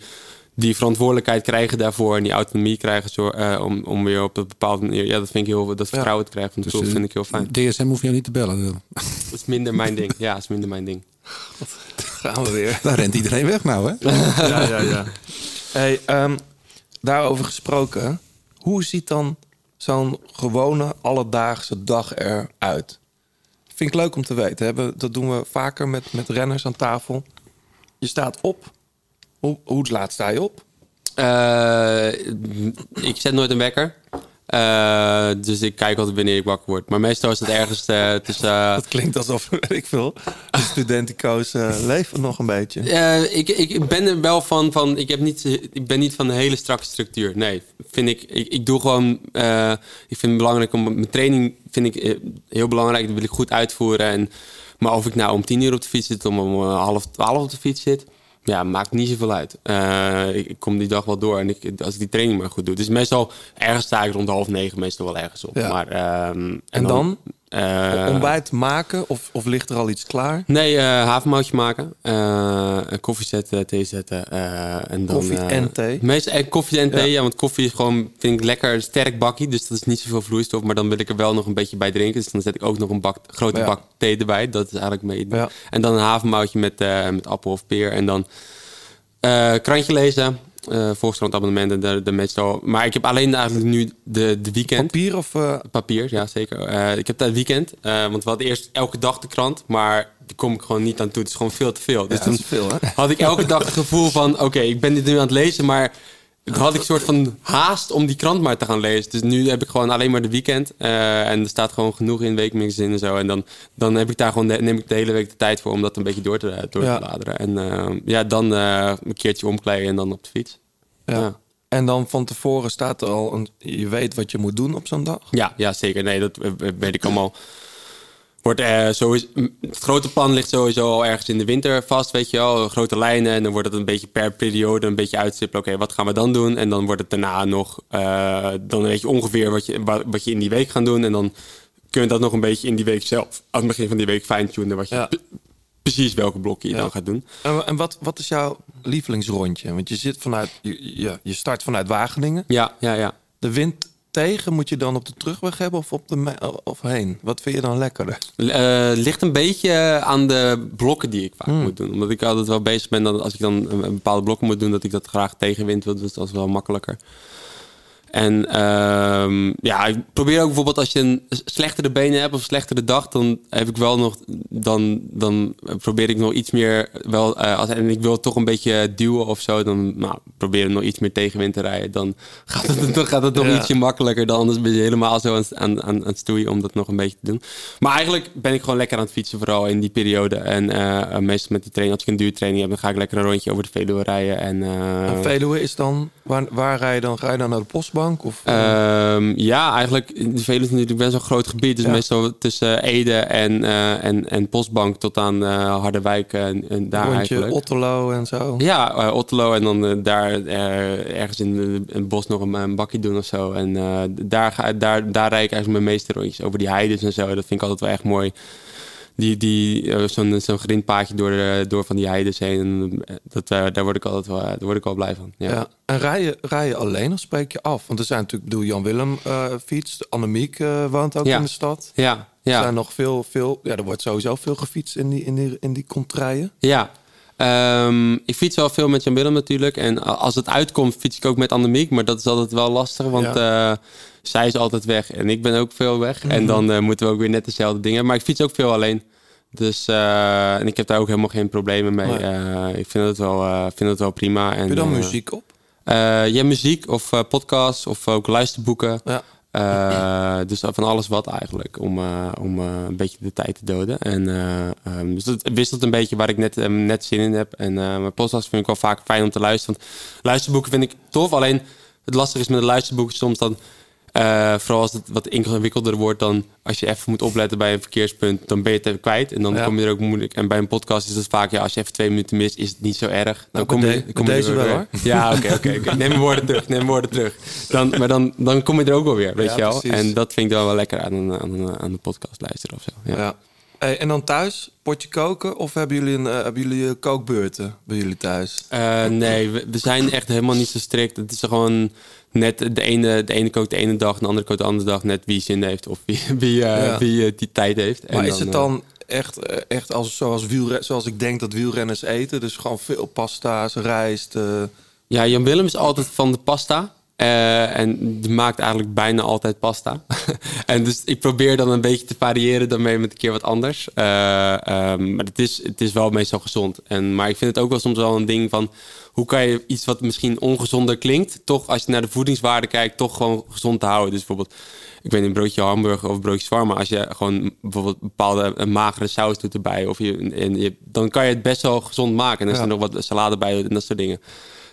die verantwoordelijkheid krijgen daarvoor en die autonomie krijgen zo, eh, om, om weer op een bepaalde manier, ja, dat vind ik heel, dat vertrouwen te krijgen van de Dus, eh, vind ik heel fijn. DSM hoef je jou niet te bellen. Dat is minder mijn ding. Ja, dat is minder mijn ding. Gaan we weer. Daar rent iedereen weg nou, hè? ja, ja, ja. Hey, ehm, daarover gesproken. Hoe ziet dan zo'n gewone alledaagse dag eruit? Vind ik leuk om te weten. Hè? Dat doen we vaker met, met renners aan tafel. Je staat op. Hoe, hoe laat sta je op? Eh, ik zet nooit een wekker. Eh, dus ik kijk altijd wanneer ik wakker word. Maar meestal is het ergens eh, tussen... Dat klinkt alsof, ik veel, de studentico's eh, leven nog een beetje. Ik, ik ben er wel van, van ik, heb niet, ik ben niet van een hele strakke structuur. Nee, vind ik, ik, ik doe gewoon, ik vind het belangrijk om, mijn training vind ik heel belangrijk, dat wil ik goed uitvoeren. En, maar of ik nou om tien uur op de fiets zit, om om half twaalf op de fiets zit, ja, maakt niet zoveel uit. Eh, ik, ik kom die dag wel door en ik, als ik die training maar goed doe. Dus meestal, ergens sta ik rond half negen meestal wel ergens op. Ja. Maar, ehm, En dan? Eh, Ontbijt maken of, of ligt er al iets klaar? Nee, eh havermoutje maken. een koffie zetten, thee zetten. en dan, Koffie en thee? Meestal koffie en thee, Ja. ja. want koffie is gewoon, vind ik lekker een sterk bakkie. Dus dat is niet zoveel vloeistof, maar dan wil ik er wel nog een beetje bij drinken. Dus dan zet ik ook nog een bak, grote Ja. bak thee erbij. Dat is eigenlijk. Ja. En dan een havermoutje met, met appel of peer. En dan krantje lezen. Eh Volkskrant abonnementen, de, de meestal. Maar ik heb alleen eigenlijk nu de, de weekend. Papier of... Papier, ja zeker. Eh, ik heb dat weekend. eh, want we hadden eerst elke dag de krant. Maar die kom ik gewoon niet aan toe. Het is gewoon veel te veel. Dus Ja, toen veel, hè? had ik elke dag het gevoel van... Oké, ik ben dit nu aan het lezen, maar... Had ik een soort van haast om die krant maar te gaan lezen. Dus nu heb ik gewoon alleen maar de weekend. eh, en er staat gewoon genoeg in weekmagazine en zo. En dan, dan heb ik daar gewoon de, neem ik de hele week de tijd voor om dat een beetje door te, door Ja. te bladeren. En eh, ja, dan eh, een keertje omkleden en dan op de fiets. Ja. En dan van tevoren staat er al een... Je weet wat je moet doen op zo'n dag? Ja, ja, zeker. Nee, dat weet ik allemaal. Wordt, eh, sowieso, het grote plan ligt sowieso al ergens in de winter vast, weet je wel. Grote lijnen. En dan wordt het een beetje per periode een beetje uitstippelen. Oké, wat gaan we dan doen? En dan wordt het daarna nog... eh, dan weet je ongeveer wat je, wat, wat je in die week gaat doen. En dan kun je dat nog een beetje in die week zelf... aan het begin van die week fine-tunen. Wat je, pre- precies welke blokken je Ja. dan gaat doen. En, en wat, wat is jouw lievelingsrondje? Want je zit vanuit... Je, je, je start vanuit Wageningen. Ja, ja, ja. De wind tegen moet je dan op de terugweg hebben of, op de of heen? Wat vind je dan lekkerder? Eh, ligt een beetje aan de blokken die ik vaak Hmm. moet doen. Omdat ik altijd wel bezig ben dat als ik dan een bepaalde blokken moet doen, dat ik dat graag tegenwind wil. Dus dat is wel makkelijker. En ehm, ja, ik probeer ook bijvoorbeeld als je een slechtere benen hebt of slechtere dag, dan heb ik wel nog, dan, dan probeer ik nog iets meer, wel, eh, als, en ik wil toch een beetje duwen of zo, dan nou, probeer ik nog iets meer tegenwind te rijden. Dan gaat het, dan gaat het nog Ja. ietsje makkelijker. Dan anders ben je helemaal zo aan, aan, aan, stoeien om dat nog een beetje te doen. Maar eigenlijk ben ik gewoon lekker aan het fietsen, vooral in die periode. En eh, meestal met die training, als ik een duurtraining heb, dan ga ik lekker een rondje over de Veluwe rijden. En, eh, En Veluwe is dan... Waar, waar rij je dan? Ga je dan naar de postbank? Of, Ehm, ja, eigenlijk. De Veluwe is natuurlijk best wel een groot gebied. Dus Ja. meestal tussen Ede en, eh, en, en Postbank tot aan eh, Harderwijk en, en daar rondje eigenlijk. Otterlo en zo? Ja, eh, Otterlo en dan eh, daar eh, ergens in de- het bos nog een, een bakje doen of zo. En eh, daar, ga, daar, daar rijd ik eigenlijk mijn meeste rondjes over die heides en zo. Dat vind ik altijd wel echt mooi. Die, die, eh, zo'n, zo'n grindpaadje door, de, door van die heides heen. En, eh, Dat, eh, daar, word ik altijd wel, daar word ik wel blij van. Ja. Ja. En rij je, rij je alleen of spreek je af? Want er zijn natuurlijk, bedoel, Jan Willem eh fietst. Annemiek eh, woont ook Ja. in de stad. Ja, ja. Er zijn nog veel, veel, ja, er wordt sowieso veel gefietst in die, in die, in die contraien. Ja, Ehm, ik fiets wel veel met Jan Willem natuurlijk. En als het uitkomt, fiets ik ook met Annemiek. Maar dat is altijd wel lastig, want eh, zij is altijd weg. En ik ben ook veel weg. En Mhm. dan eh, moeten we ook weer net dezelfde dingen. Maar ik fiets ook veel alleen. Dus, eh, en ik heb daar ook helemaal geen problemen mee. Nee. Eh, ik vind het wel, eh, vind het wel prima. En, Heb je dan muziek op? ja, muziek of podcasts of ook luisterboeken. Eh, dus van alles wat eigenlijk, om, om een beetje de tijd te doden. En, ehm, dus het wisselt een beetje waar ik net, ehm, net zin in heb. En mijn podcasts vind ik wel vaak fijn om te luisteren. Want luisterboeken vind ik tof, alleen het lastige is met een luisterboek soms dan... Eh, vooral als het wat ingewikkelder wordt dan als je even moet opletten bij een verkeerspunt, dan ben je het even kwijt. En dan Ja. kom je er ook moeilijk. En bij een podcast is het vaak, ja, als je even twee minuten mist, is het niet zo erg. Dan Nou, kom je, kom je deze wel, hoor. Ja, oké, oké. Neem mijn woorden terug, neem mijn woorden terug. Dan, maar dan, dan kom je er ook wel weer, weet Ja, je wel. precies. En dat vind ik dan wel lekker aan, een, aan, aan de podcast luisteren of zo. Ja. Ja. Hey, en dan thuis, potje koken? Of hebben jullie, een, eh, hebben jullie eh, kookbeurten bij jullie thuis? Nee, we, we zijn echt helemaal niet zo strikt. Het is gewoon net de ene, de ene kookt de ene dag, de andere kookt de andere dag. Net wie zin heeft of wie, wie, eh, Ja. wie eh, die tijd heeft. En Maar is het eh, dan echt, echt als, zoals, wielre- zoals ik denk dat wielrenners eten? Dus gewoon veel pasta's, rijst. Ja, Jan Willem is altijd van de pasta. En die maakt eigenlijk bijna altijd pasta. en dus ik probeer dan een beetje te variëren daarmee met een keer wat anders. Eh, ehm, maar het is, het is wel meestal gezond. En, maar ik vind het ook wel soms wel een ding van... hoe kan je iets wat misschien ongezonder klinkt... toch als je naar de voedingswaarde kijkt... toch gewoon gezond te houden. Dus bijvoorbeeld, ik weet niet, een broodje hamburger of broodje shawarma... als je gewoon bijvoorbeeld een bepaalde een magere saus doet erbij... Of je, en je, dan kan je het best wel gezond maken. En Ja. er nog wat salade bij en dat soort dingen...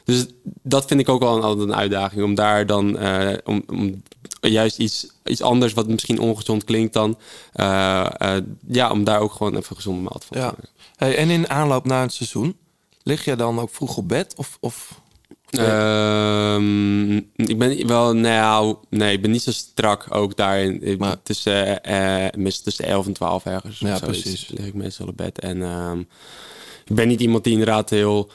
Dus dat vind ik ook wel een, altijd een uitdaging. Om daar dan eh, om, om juist iets, iets anders wat misschien ongezond klinkt dan. eh, eh, ja, om daar ook gewoon even gezonde maat van te ja. maken. Hey, en in aanloop naar het seizoen, lig jij dan ook vroeg op bed? Of, of... Ehm, ik ben wel, nou, nee, ik ben niet zo strak ook daarin. Ik ben tussen, eh, eh, meestal tussen 11 en 12 ergens. Ja, precies. Lig ik meestal op bed. En ehm, ik ben niet iemand die inderdaad heel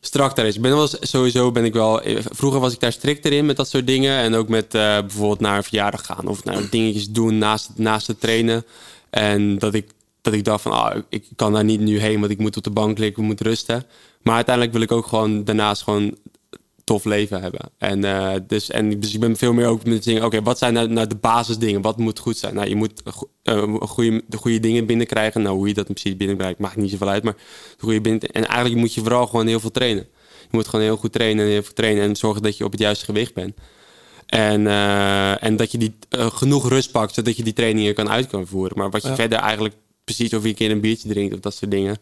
strak daar is. Ik ben wel sowieso ben ik wel. Vroeger was ik daar strikter in met dat soort dingen. En ook met eh, bijvoorbeeld naar een verjaardag gaan of naar dingetjes doen naast, naast het trainen. En dat ik, dat ik dacht van ah, ik kan daar niet nu heen, want ik moet op de bank liggen, ik moet rusten. Maar uiteindelijk wil ik ook gewoon daarnaast gewoon tof leven hebben. En, eh, dus, en dus ik ben veel meer ook met dingen. Oké, wat zijn nou, nou de basisdingen? Wat moet goed zijn? Nou, je moet eh, goede, de goede dingen binnenkrijgen. Nou, hoe je dat principe binnenkrijgt, maakt niet zoveel uit. Maar de goede binnen. En eigenlijk moet je vooral gewoon heel veel trainen. Je moet gewoon heel goed trainen en heel veel trainen en zorgen dat je op het juiste gewicht bent. En, eh, en dat je die genoeg rust pakt, zodat je die trainingen kan uit kan voeren. Maar wat je Ja. verder eigenlijk precies of je een keer een biertje drinkt of dat soort dingen,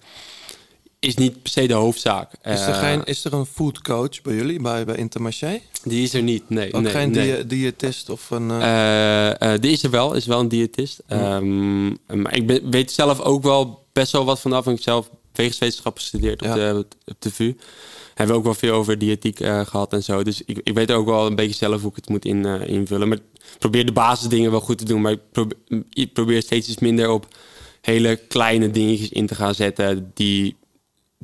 is niet per se de hoofdzaak. Is er, Eh, geen, is er een food coach bij jullie, bij, bij Intermarché? Die is er niet, nee. Ook nee, geen nee. dia- diëtist of een... eh, Eh, die is er wel, is wel een diëtist. Ehm, maar ik ben, weet zelf ook wel best wel wat vanaf. Ik heb zelf vegeswetenschap gestudeerd op, de, op de VU. Hebben we ook wel veel over diëtiek eh, gehad en zo. Dus ik, ik weet ook wel een beetje zelf hoe ik het moet in, invullen. Maar ik probeer de basisdingen wel goed te doen. Maar ik probeer, ik probeer steeds iets minder op hele kleine dingetjes in te gaan zetten... die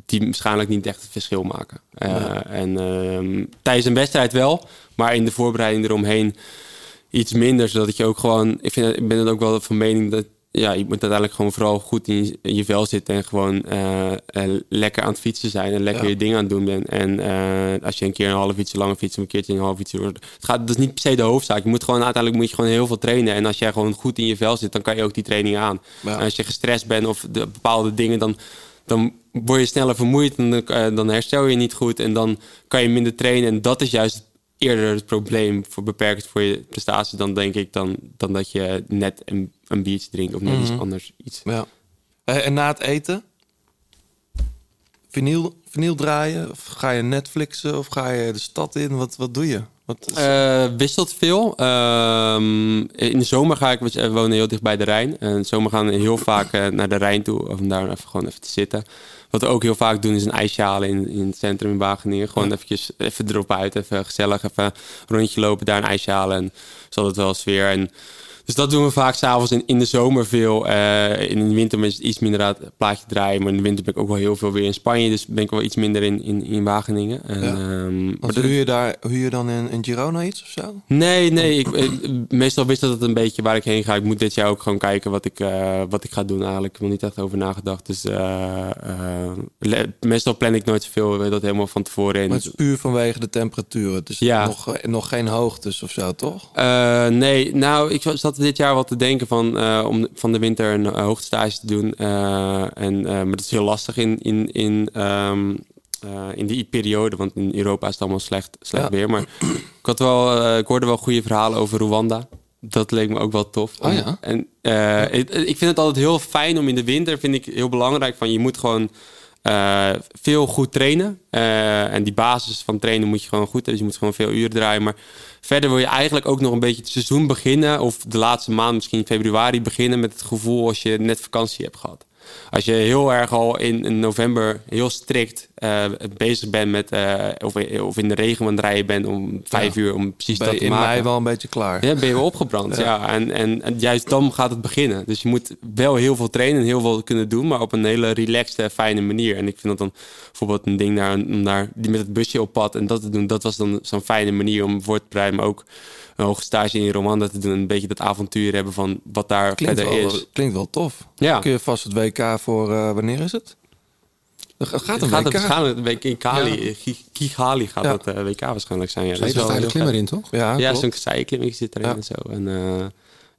die waarschijnlijk niet echt het verschil maken. Eh, Ja. En ehm, tijdens een wedstrijd wel, maar in de voorbereiding eromheen iets minder, zodat je ook gewoon. Ik, vind, ik ben het ook wel van mening dat ja, je moet uiteindelijk gewoon vooral goed in je, in je vel zitten en gewoon eh, eh, lekker aan het fietsen zijn en lekker Ja. je dingen aan het doen bent. En eh, als je een keer een half ietsje langer fietst, een keertje een half ietsje. Het gaat, is niet per se de hoofdzaak. Je moet gewoon uiteindelijk moet je gewoon heel veel trainen. En als jij gewoon goed in je vel zit, dan kan je ook die training aan. Ja. En als je gestrest bent of de bepaalde dingen, dan, dan word je sneller vermoeid en dan, dan herstel je niet goed en dan kan je minder trainen. En dat is juist eerder het probleem voor beperkt voor je prestatie dan denk ik dan, dan dat je net een, een biertje drinkt of net Mhm. iets anders. Iets. Ja. Eh, en na het eten? Vinyl, vinyl draaien? Of ga je Netflixen? Of ga je de stad in? Wat, wat doe je? Wat is- Eh, wisselt veel. Ehm, in de zomer ga ik, we wonen heel dicht bij de Rijn. En in de zomer gaan we heel vaak eh, naar de Rijn toe. Om daar even, gewoon even te zitten. Wat we ook heel vaak doen is een ijsje halen in, in het centrum in Wageningen. Gewoon eventjes, even erop uit, even gezellig, even een rondje lopen, daar een ijsje halen. En zo altijd wel sfeer. En, dus dat doen we vaak s'avonds in, in de zomer veel. Eh, in de winter is het iets minder aan het plaatje draaien. Maar in de winter ben ik ook wel heel veel weer in Spanje. Dus ben ik wel iets minder in, in, in Wageningen. En, Ja. ehm, maar Want huur je, daar, huur je dan in, in Girona iets of zo? Nee, nee. Ik, meestal wist dat het een beetje waar ik heen ga. Ik moet dit jaar ook gewoon kijken wat ik, eh, wat ik ga doen eigenlijk. Ik heb er niet echt over nagedacht. Dus eh, meestal plan ik nooit zoveel. Dat helemaal van tevoren in. Maar het is puur vanwege de temperatuur. Het is Ja. nog, nog geen hoogtes of zo, toch? Nee, nou, ik zat dit jaar wel te denken van, eh, om van de winter een uh, hoogtestage te doen. Eh, en, eh, maar dat is heel lastig in, in, in, ehm, eh, in die periode, want in Europa is het allemaal slecht, slecht Ja. weer. Maar ik, had wel, eh, ik hoorde wel goede verhalen over Rwanda. Dat leek me ook wel tof. Oh ja? En eh, ik, ik vind het altijd heel fijn om in de winter, vind ik heel belangrijk, van je moet gewoon Eh, veel goed trainen. Eh, en die basis van trainen moet je gewoon goed hebben. Dus je moet gewoon veel uren draaien. Maar verder wil je eigenlijk ook nog een beetje het seizoen beginnen. Of de laatste maand, misschien februari, beginnen met het gevoel als je net vakantie hebt gehad. Als je heel erg al in, in november heel strikt eh, bezig bent met, eh, of, of in de regen aan het rijden bent om vijf Ja. uur om precies Ben dat te in maken. mei wel een beetje klaar. Ja, ben je wel opgebrand. Ja. ja. En, en, en juist dan gaat het beginnen. Dus je moet wel heel veel trainen en heel veel kunnen doen, maar op een hele relaxte, fijne manier. En ik vind dat dan bijvoorbeeld een ding naar, die met het busje op pad en dat te doen, dat was dan zo'n fijne manier om voor te bereiden, maar ook een hoge stage in Romanda te doen. Een beetje dat avontuur hebben van wat daar Klinkt verder wel, is. klinkt wel tof. Ja. Kun je vast het WK voor, eh, wanneer is het? Er gaat een gaat WK. het waarschijnlijk een WK in Kali, Ja. Ki- Kigali gaat Ja. het eh, WK waarschijnlijk zijn. Ja, is wel heel klimmer in, toch? Ja, Ja, zo'n zijklimming zit erin en zo. En, eh,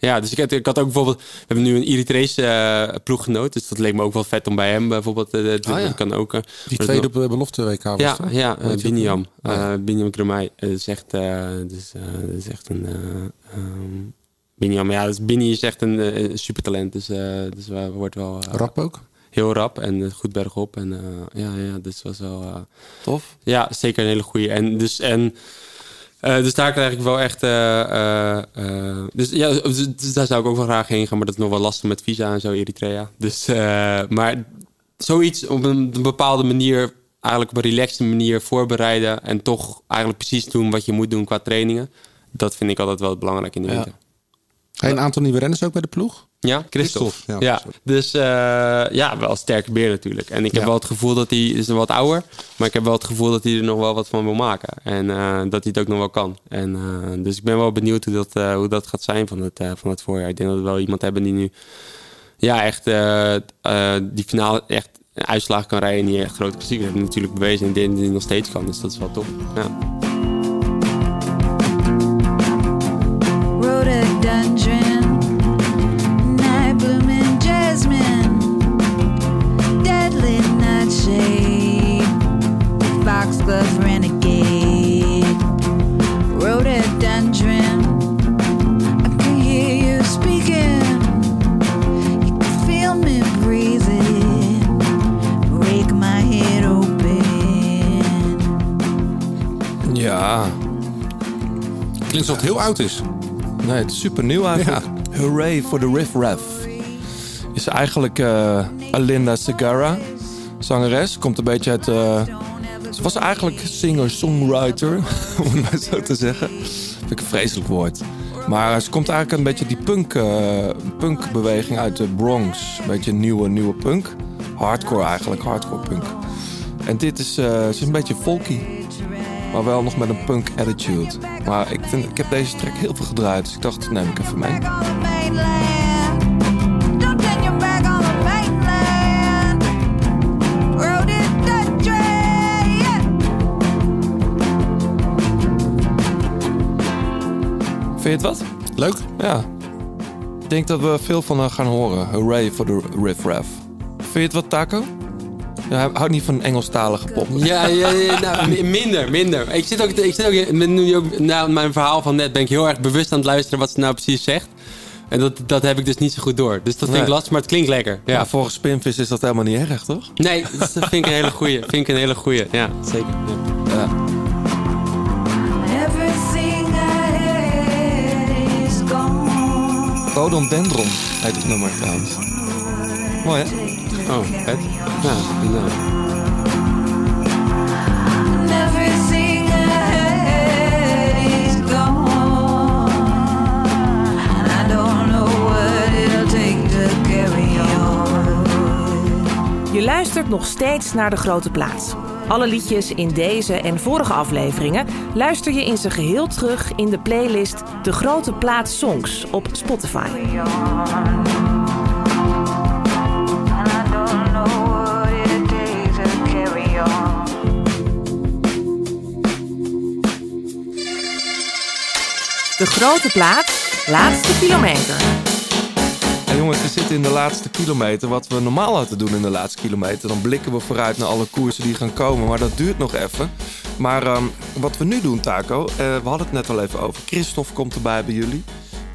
ja, dus ik had, ik had ook bijvoorbeeld... We hebben nu een Eritrese eh, ploeggenoot. Dus dat leek me ook wel vet om bij hem bijvoorbeeld eh, te doen. Ah, ja. Kan ook. Die tweede op belofte WK was ja, toch? ja, uh, Biniam. Ah, ja. Biniam is echt... dus, dat is echt een... eh ehm, Biniam, ja, dus Bini is echt een supertalent. Dus, dus we wordt wel... Rap ook? Heel rap en goed bergop. En ja, ja, dus was wel... Tof. ja, zeker een hele goede. En dus, en, eh, dus daar krijg ik wel echt. eh, eh, eh, dus ja, dus, dus daar zou ik ook wel graag heen gaan, maar dat is nog wel lastig met visa en zo, Eritrea. Dus, eh, maar zoiets op een, bepaalde manier, eigenlijk op een relaxte manier voorbereiden en toch eigenlijk precies doen wat je moet doen qua trainingen. Dat vind ik altijd wel belangrijk in de Ja. winter. Hey, een aantal nieuwe renners ook bij de ploeg? Ja, Christophe. Christophe, Ja, ja, dus eh, ja, wel een sterke beer natuurlijk. En ik heb Ja. wel het gevoel dat hij is wat ouder, maar ik heb wel het gevoel dat hij er nog wel wat van wil maken. En eh, dat hij het ook nog wel kan. En, eh, dus ik ben wel benieuwd hoe dat, eh, hoe dat gaat zijn van het, eh, van het voorjaar. Ik denk dat we wel iemand hebben die nu ja, echt eh, eh, die finale echt een uitslag kan rijden in die echt grote klassieker. Natuurlijk bewezen en ik denk dat hij nog steeds kan. Dus dat is wel top. Ja. Ja. Klinkt alsof het heel oud is. Nee, het is super nieuw eigenlijk. Hooray for the Riff Raff. Is eigenlijk eh, Alinda Segarra, zangeres. Komt een beetje uit... eh, ze was eigenlijk singer-songwriter, om het maar zo te zeggen. Vind ik een vreselijk woord. Maar ze komt eigenlijk een beetje die punk, eh, punkbeweging uit de Bronx. Een beetje nieuwe, nieuwe punk. Hardcore eigenlijk, hardcore punk. En dit is, ze is een beetje folky. Maar wel nog met een punk attitude. Maar ik, vind, ik heb deze track heel veel gedraaid. Dus ik dacht, neem ik even mee. Vind je het wat? Leuk. Ja. Ik denk dat we veel van haar gaan horen. Hooray for the Riff Raff. Vind je het wat, Taco? Ja, hij houdt niet van Engelstalige pop. Ja, ja, ja, nou, mi- minder, minder. Ik zit ook, ik zit ook met nu ook, na mijn verhaal van net ben ik heel erg bewust aan het luisteren wat ze nou precies zegt. En dat, dat heb ik dus niet zo goed door. Dus dat vind Nee. ik lastig, maar het klinkt lekker. Ja. Ja, volgens Spinvis is dat helemaal niet erg, toch? Nee, dat vind ik een hele goeie. Vind ik een hele goeie. Ja, zeker. Ja. Gone. Rhododendron heet het nummer trouwens. Mooi hè? Oh, vet. Ja, nou. Everything I had is gone. And I don't know what it'll take to carry on. Je luistert nog steeds naar De Grote Plaats. Alle liedjes in deze en vorige afleveringen luister je in zijn geheel terug in de playlist De Grote Plaats Songs op Spotify. De Grote Plaats, laatste kilometer. En jongens, we zitten in de laatste kilometer. Wat we normaal hadden doen in de laatste kilometer. Dan blikken we vooruit naar alle koersen die gaan komen. Maar dat duurt nog even. Maar ehm, wat we nu doen, Taco. eh, we hadden het net al even over. Christophe komt erbij bij jullie.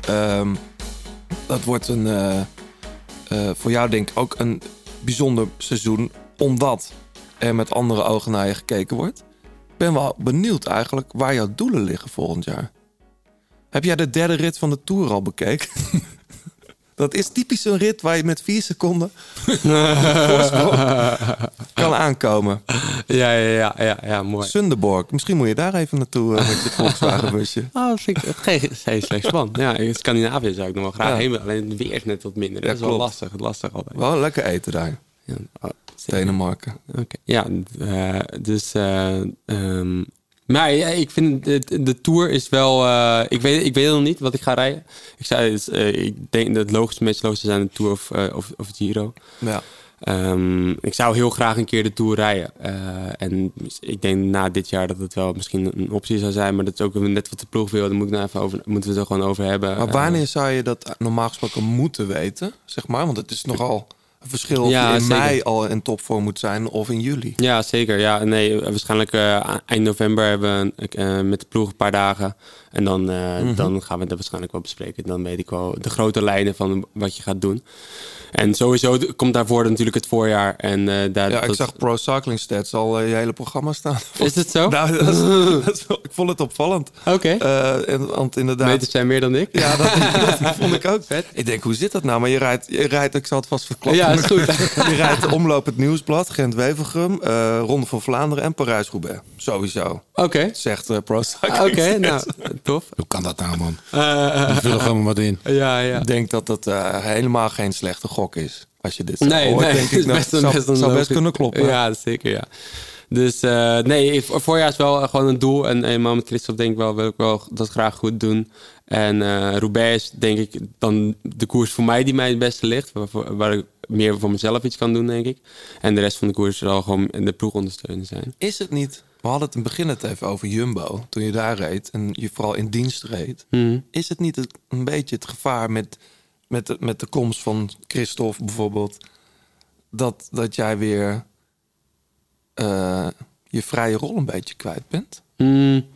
Ehm, dat wordt een, eh, eh, voor jou denk ik ook een bijzonder seizoen. omdat er met andere ogen naar je gekeken wordt. Ik ben wel benieuwd eigenlijk waar jouw doelen liggen volgend jaar. Heb jij de derde rit van de Tour al bekeken? Dat is typisch een rit waar je met vier seconden kan aankomen. Ja, ja, ja, ja, ja mooi. Sunderborg, misschien moet je daar even naartoe eh, met je Volkswagen busje. Oh, dat vind ik geen, geen slecht plan. Ja, in Scandinavië zou ik nog wel graag Ja. heen. Alleen het weer is net wat minder. Dat is wel lastig. Lastig altijd. Wel lekker eten daar. Ja, oh. Denemarken. Oké. Ja, eh, dus... eh, ehm, maar ja, ik vind de, de Tour is wel... eh, ik, weet, ik weet nog niet wat ik ga rijden. Ik, zei, dus, eh, ik denk dat het logische, meest logische zijn de Tour of, eh, of, of Giro. Ja. Ehm, ik zou heel graag een keer de Tour rijden. En ik denk na dit jaar dat het wel misschien een optie zou zijn. Maar dat is ook net wat de ploeg wil. Daar moet ik nou even over, moeten we het er gewoon over hebben. Maar wanneer zou je dat normaal gesproken moeten weten? Zeg maar, want het is nogal verschil of Ja, in zeker. mei al in topvorm moet zijn of in juli. Ja, zeker. Ja, nee, waarschijnlijk eh, eind november hebben we eh, met de ploeg een paar dagen. En dan, eh, Mhm. dan gaan we dat waarschijnlijk wel bespreken. Dan weet ik wel de grote lijnen van wat je gaat doen. En sowieso komt daarvoor natuurlijk het voorjaar. En, eh, daar, Ja, ik dat- zag Pro Cycling Stats al eh, je hele programma staan. Is het zo? nou, dat is, dat is wel- ik vond het opvallend. Oké. Eh, en- want inderdaad... Meters zijn meer dan ik. Ja, dat, dat vond ik ook. Ik denk, hoe zit dat nou? Maar je rijdt, je rijdt ik zal het vast verklappen. Ja, is goed. je rijdt de Omloop het Nieuwsblad, Gent-Wevelgem, eh, Ronde van Vlaanderen en Parijs-Roubaix. Sowieso. Oké. Zegt eh, Pro Cycling Oké, nou, tof. Hoe kan dat nou, man? Eh, Die vullen gewoon maar wat in. Ja, ja. Ik denk dat dat eh, helemaal geen slechte gok is. Als je dit zo Nee, hoort, nee, denk ik, is nou, best een- zou, best een zou best logisch- kunnen kloppen. Ja, zeker, ja. Dus eh, nee, voor- voorjaar is wel gewoon een doel. En eenmaal met Christophe denk ik wel, wil ik wel dat graag goed doen. En eh Roubaix is denk ik dan de koers voor mij die mij het beste ligt. Waar, waar ik meer voor mezelf iets kan doen, denk ik. En de rest van de koers zal gewoon de ploeg ondersteunen zijn. Is het niet... We hadden het in het begin het even over Jumbo. Toen je daar reed en je vooral in dienst reed. Mhm. Is het niet het- een beetje het gevaar met, met, de, met de komst van Christophe bijvoorbeeld... dat, dat jij weer eh, je vrije rol een beetje kwijt bent? Hmm,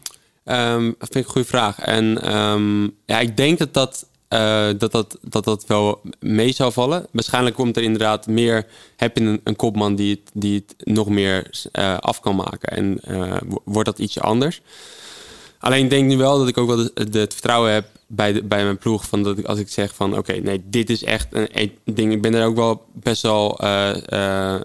ehm, dat vind ik een goede vraag. En ehm, ja, ik denk dat dat, eh, dat, dat, dat dat wel mee zou vallen. Waarschijnlijk komt er inderdaad meer... heb je een, kopman die het, die het nog meer eh, af kan maken. En wo- wordt dat ietsje anders. Alleen ik denk nu wel dat ik ook wel het vertrouwen heb bij, de, bij mijn ploeg. Van dat ik, als ik zeg van oké, nee, dit is echt een, een ding. Ik ben er ook wel best wel eh, eh,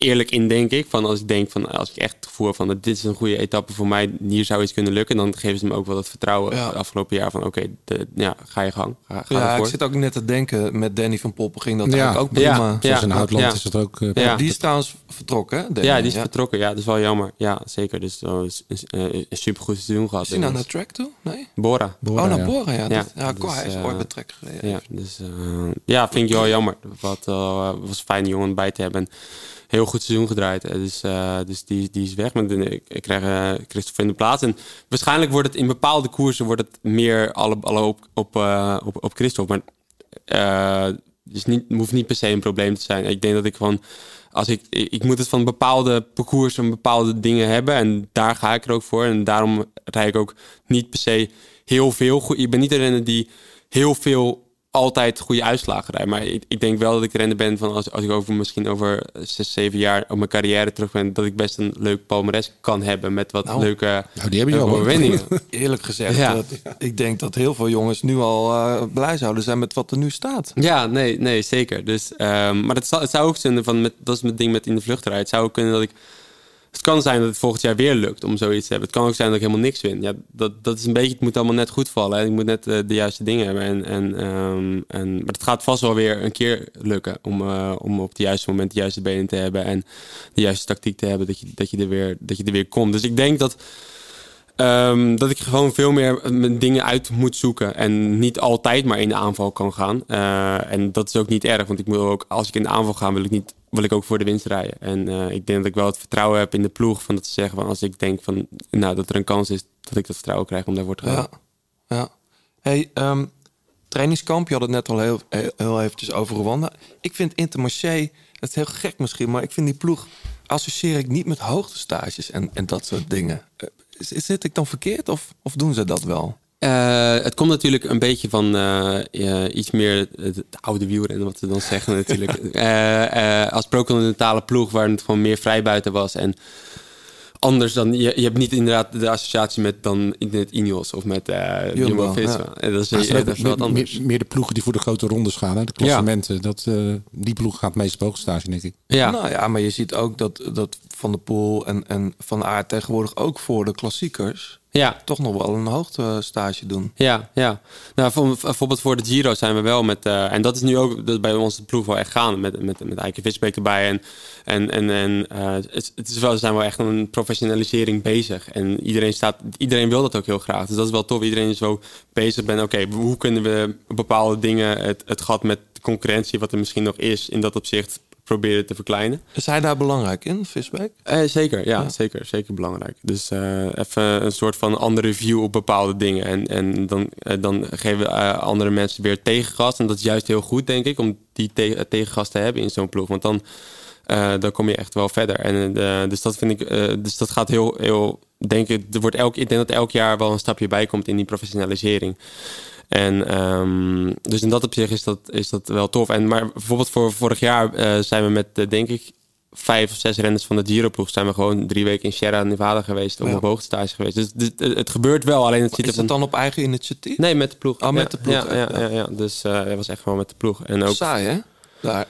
eerlijk in, denk ik. Van als ik denk van als ik echt het gevoel heb van dat dit is een goede etappe voor mij, hier zou iets kunnen lukken, dan geven ze me ook wel dat vertrouwen Ja. het afgelopen jaar van oké, de- ja, ga je gang. Ga, ga ja, ervoor. ik zit ook net te denken, met Danny van Poppen ging dat Ja. eigenlijk ook prima. Ja, Zoals in Houtland ja. is het ook, eh, Ja. Die is trouwens vertrokken, hè? Danny? ja, die is vertrokken. Ja, dat is wel jammer. Ja, zeker. Dus uh, is, is, eh, een supergoed seizoen gehad. Is hij nou naar track toe? Nee? Bora. oh, naar Bora, ja. Dat, ja, dus, hij is eh, ooit bij track gereden. Ja, dus, eh, ja, vind ik wel jammer. Wat eh, was een fijne jongen bij te hebben. En heel goed seizoen gedraaid. Eh, Dus, eh, dus die, die is weg. Maar ik, ik krijg eh Christophe in de plaats. En waarschijnlijk wordt het in bepaalde koersen wordt het meer alle, alle op, op, op, op Christophe. Maar dus niet, hoeft niet per se een probleem te zijn. Ik denk dat ik gewoon. Als ik, ik, moet het van bepaalde parcoursen, bepaalde dingen hebben. En daar ga ik er ook voor. En daarom rijd ik ook niet per se heel veel. goed- Ik ben niet de renner die heel veel altijd goede uitslagen. Maar ik, ik denk wel dat ik de renner ben van als, als ik over misschien over zes, zeven jaar op mijn carrière terug ben, dat ik best een leuk palmares kan hebben met wat Nou, leuke nou, die heb je overwinningen. Eerlijk gezegd, Ja. dat, ik denk dat heel veel jongens nu al eh, blij zouden zijn met wat er nu staat. Ja, nee, nee zeker. Dus, ehm, maar het zou, het zou ook zijn van, met, dat is mijn ding met in de vluchterij. Het zou ook kunnen dat ik. Het kan zijn dat het volgend jaar weer lukt om zoiets te hebben. Het kan ook zijn dat ik helemaal niks win. Ja, dat, dat is een beetje, het moet allemaal net goed vallen. En ik moet net eh, de juiste dingen hebben. En, en, ehm, en, maar het gaat vast wel weer een keer lukken om, eh, om op het juiste moment de juiste benen te hebben. En de juiste tactiek te hebben, dat je, dat je, er, weer, dat je er weer komt. Dus ik denk dat. Ehm, dat ik gewoon veel meer mijn dingen uit moet zoeken. En niet altijd maar in de aanval kan gaan. Eh, en dat is ook niet erg. Want ik wil ook, als ik in de aanval ga, wil ik, niet, wil ik ook voor de winst rijden. En eh, ik denk dat ik wel het vertrouwen heb in de ploeg. Van dat ze zeggen van als ik denk van nou, dat er een kans is, dat ik dat vertrouwen krijg om daarvoor te gaan. Ja. ja. Hey, ehm, trainingskamp, je had het net al heel, heel, eventjes over Rwanda. Ik vind Intermarché, dat is heel gek misschien, maar ik vind die ploeg associeer ik niet met hoogtestages en, en dat soort dingen. Zit ik dan verkeerd of, of doen ze dat wel? Eh, het komt natuurlijk een beetje van eh, eh, iets meer het, het oude wielrennen, wat we dan zeggen natuurlijk. Eh, eh, als procontinentale ploeg, waar het gewoon meer vrijbuiten was. En anders dan, je, je hebt niet inderdaad de associatie met dan met Ineos of met eh Jumbo-Visma. ja. En Dat is, dat is wat meer, anders. meer, meer de ploegen die voor de grote rondes gaan. Hè? De klassementen. Dat, eh, die ploeg gaat meest op hoogstage, denk ik. Nou ja, maar je ziet ook dat, dat Van der Poel en, en Van Aert tegenwoordig ook voor de klassiekers ja. toch nog wel een hoogtestage doen. Ja, ja. Nou, voor- bijvoorbeeld voor de Giro zijn we wel met... eh, en dat is nu ook dat bij onze ploeg wel echt gaan. Met, met, met Eike Visbeek erbij. En, en, en, en eh, het, het is wel, we zijn wel echt een professionalisering bezig. En iedereen, staat, iedereen wil dat ook heel graag. Dus dat is wel tof. Iedereen is zo bezig ben. Oké, hoe kunnen we bepaalde dingen... Het, het gat met de concurrentie wat er misschien nog is... in dat opzicht proberen te verkleinen. Is hij daar belangrijk in, Visbeek? Eh, zeker, ja, Zeker, zeker belangrijk. Dus eh, even een soort van andere view op bepaalde dingen. En, en dan, eh, dan geven eh, andere mensen weer tegengas. En dat is juist heel goed, denk ik, om die te tegengas te hebben in zo'n ploeg. Want dan, dan kom je echt wel verder. En, dus dat vind ik, dus dat gaat heel, heel denk ik, er wordt elk, ik denk dat elk jaar wel een stapje bij komt in die professionalisering. En ehm, dus in dat opzicht is dat, is dat wel tof. En maar bijvoorbeeld voor vorig jaar eh, zijn we met, eh, denk ik, vijf of zes renners van de Giro-ploeg... zijn we gewoon drie weken in Sierra Nevada geweest... om Ja. op hoogtestage geweest. Dus dit- het, het gebeurt wel, alleen het ziet Is het dan op eigen initiatief? Nee, met de ploeg. Oh, met Ja, de ploeg, Ja, ja, ja, ja. dus eh het was echt gewoon met de ploeg. En ook, Saai, hè? Daar.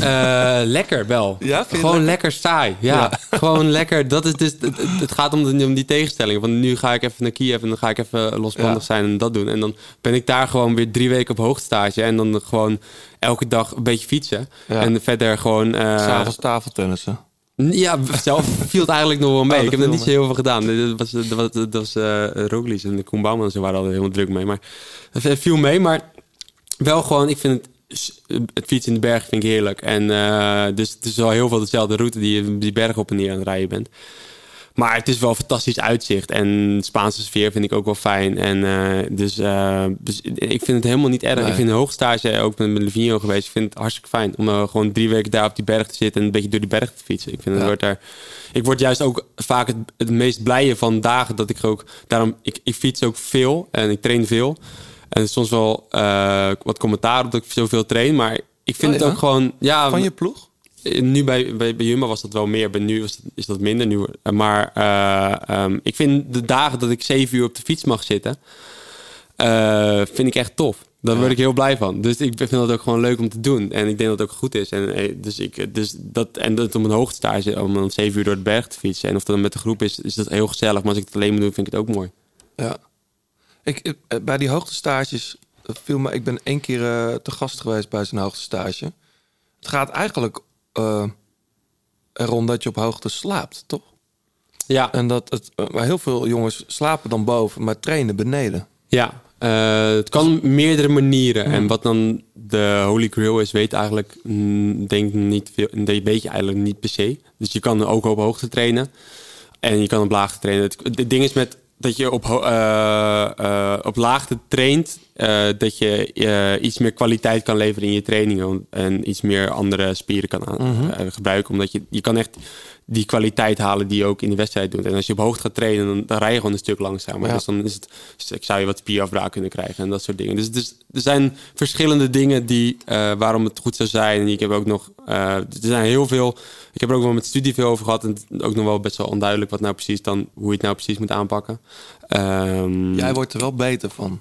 Eh, lekker wel. Ja, Gewoon lekker? lekker saai. Ja, gewoon lekker. Dat is dus, het, gaat om, de, om die tegenstelling. Want nu ga ik even naar Kiev en dan ga ik even losbandig zijn en dat doen. En dan ben ik daar gewoon weer drie weken op hoogstage. En dan gewoon elke dag een beetje fietsen. En verder gewoon... eh, S'avonds tafeltennissen. ja, zelf viel het eigenlijk nog wel mee. Oh, ik heb er niet zo heel veel gedaan. Dat was, dat was, dat was Roglic en de Koen Bouwman en ze waren altijd helemaal druk mee. Maar het viel mee, maar wel gewoon, ik vind het, het fietsen in de berg vind ik heerlijk. En eh, dus het is wel heel veel dezelfde route die je die berg op en neer aan het rijden bent. Maar het is wel een fantastisch uitzicht. En de Spaanse sfeer vind ik ook wel fijn. En eh, dus, eh, dus ik vind het helemaal niet erg. Nee. Ik vind de hoogstage ook met Livigno geweest. Ik vind het hartstikke fijn om gewoon drie weken daar op die berg te zitten en een beetje door die berg te fietsen. Ik vind het Ja. wordt daar. Ik word juist ook vaak het, het meest blije van dagen dat ik ook. Daarom, ik, ik fiets ook veel en ik train veel. En soms wel eh, wat commentaar op dat ik zoveel train. Maar ik vind Oh, het ook gewoon. Ja, Van je ploeg? Nu bij, bij, bij Jumbo was dat wel meer. Bij nu was is dat minder. Nu, eh, maar eh, ehm, ik vind de dagen dat ik zeven uur op de fiets mag zitten... vind ik echt tof. Daar word ik heel blij van. Dus ik vind dat ook gewoon leuk om te doen. En ik denk dat het ook goed is. En, dus ik, dus dat, en dat om een hoogtestage, om dan zeven uur door het berg te fietsen. En of dat dan met de groep is, is dat heel gezellig. Maar als ik het alleen moet doen, vind ik het ook mooi. Ja. Ik, eh, bij die hoogtestages eh, viel me... Ik ben één keer eh, te gast geweest bij zijn hoogtestage. Het gaat eigenlijk erom dat je op hoogte slaapt, toch? Ja. En dat het, maar heel veel jongens slapen dan boven, maar trainen beneden. Ja, het kan meerdere manieren. En wat dan de holy grail is, weet eigenlijk, mm, denk niet veel, weet je eigenlijk niet per se. Dus je kan ook op hoogte trainen en je kan op laagte trainen. Het, het ding is met dat je op, eh, eh, op laagte traint, eh, dat je iets meer kwaliteit kan leveren in je trainingen en iets meer andere spieren kan aan, Mhm. gebruiken. Omdat je, je kan echt die kwaliteit halen die je ook in de wedstrijd doet. En als je op hoogte gaat trainen, dan, dan rij je gewoon een stuk langzamer. Ja. Dus dan is het, dus ik zou je wat spierafbraak kunnen krijgen en dat soort dingen. Dus, dus er zijn verschillende dingen die, eh, waarom het goed zou zijn. En ik heb ook nog, eh, er zijn heel veel, ik heb er ook wel met studie veel over gehad. En ook nog wel best wel onduidelijk wat nou precies dan, hoe je het nou precies moet aanpakken. Ehm, Jij wordt er wel beter van.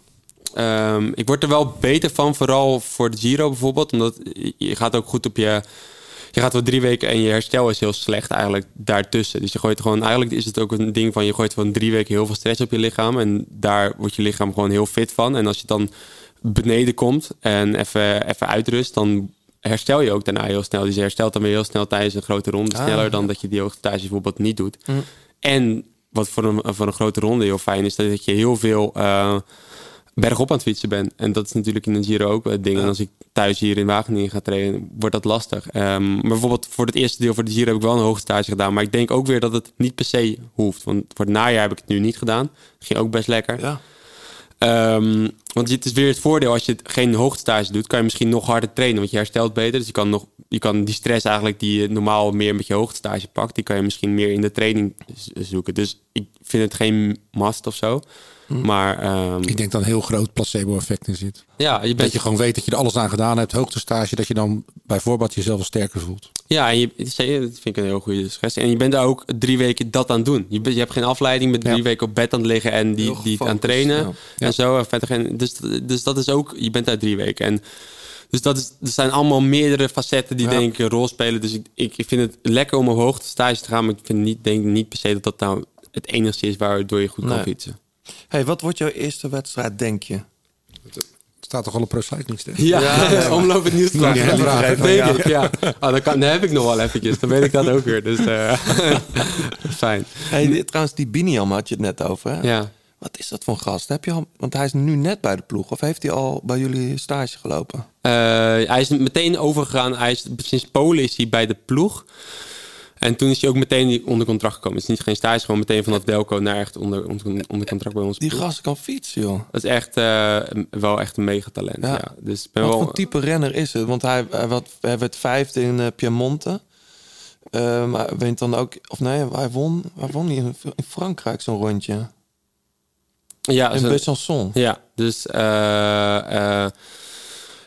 Ehm, ik word er wel beter van, vooral voor de Giro bijvoorbeeld. Omdat je gaat ook goed op je... Je gaat wel drie weken en je herstel is heel slecht eigenlijk daartussen. Dus je gooit gewoon... Eigenlijk is het ook een ding van... Je gooit van drie weken heel veel stress op je lichaam. En daar wordt je lichaam gewoon heel fit van. En als je dan beneden komt en even, even uitrust... dan herstel je ook daarna heel snel. Dus je herstelt dan weer heel snel tijdens een grote ronde. Ah, sneller dan dat je die hoogtestage bijvoorbeeld niet doet. Mm. En wat voor een, voor een grote ronde heel fijn is... dat je heel veel... eh, bergop aan het fietsen ben. En dat is natuurlijk in een Giro ook het ding. En als ik thuis hier in Wageningen ga trainen, wordt dat lastig. Ehm, maar bijvoorbeeld voor het eerste deel voor de Giro heb ik wel een hoge stage gedaan. Maar ik denk ook weer dat het niet per se hoeft. Want voor het najaar heb ik het nu niet gedaan. Ging ook best lekker. Ja. Ehm, want het is weer het voordeel, als je geen hoogtestage doet, kan je misschien nog harder trainen. Want je herstelt beter. Dus je kan, nog, je kan die stress eigenlijk die je normaal meer met je hoogtestage pakt, die kan je misschien meer in de training zoeken. Dus ik vind het geen must of zo. Maar ehm, Ik denk dat een heel groot placebo-effect in zit. Ja, je bent- Dat je gewoon weet dat je er alles aan gedaan hebt, hoogtestage, dat je dan bij voorbaat jezelf sterker voelt. Ja, en je, dat vind ik een heel goede suggestie. En je bent daar ook drie weken dat aan het doen. Je, je hebt geen afleiding, met drie weken op bed aan het liggen en die, die aan het trainen. ja. En zo. En verder geen, dus, dus dat is ook, je bent daar drie weken. En dus dat is, er zijn allemaal meerdere facetten die Ja. denk ik een rol spelen. Dus ik, ik, ik vind het lekker om op hoogtestage te gaan. Maar ik vind niet, denk niet per se dat dat nou het enigste is waardoor je goed kan fietsen. Hey, wat wordt jouw eerste wedstrijd, denk je? Staat toch al op Pro Cycling Stats? Ja, Ja, omloop het nieuws. Ja, vraag. Dat weet ik, ja. Ah, dan, kan, dan heb ik nog wel eventjes. Dan weet ik dat ook weer. Dus eh, fijn. Hey, die- trouwens, die Biniam had je het net over. Hè? Ja. Wat is dat voor een gast? Heb je al, want hij is nu net bij de ploeg. Of heeft hij al bij jullie stage gelopen? Eh, hij is meteen overgegaan. Hij is, sinds Polen is hij bij de ploeg. En toen is hij ook meteen onder contract gekomen. Het is niet geen stage, gewoon meteen vanaf Delco naar echt onder, onder, onder contract bij ons. Die gast kan fietsen, joh. Dat is echt uh, wel echt een megatalent. Ja. ja. Dus ben Wat wel... voor type renner is het? Want hij, hij, wat, hij werd vijfde in uh, Piemonte. Uh, maar wint dan ook... Of nee, hij won, hij won in, in Frankrijk zo'n rondje. Ja, in Besançon. Ja, dus...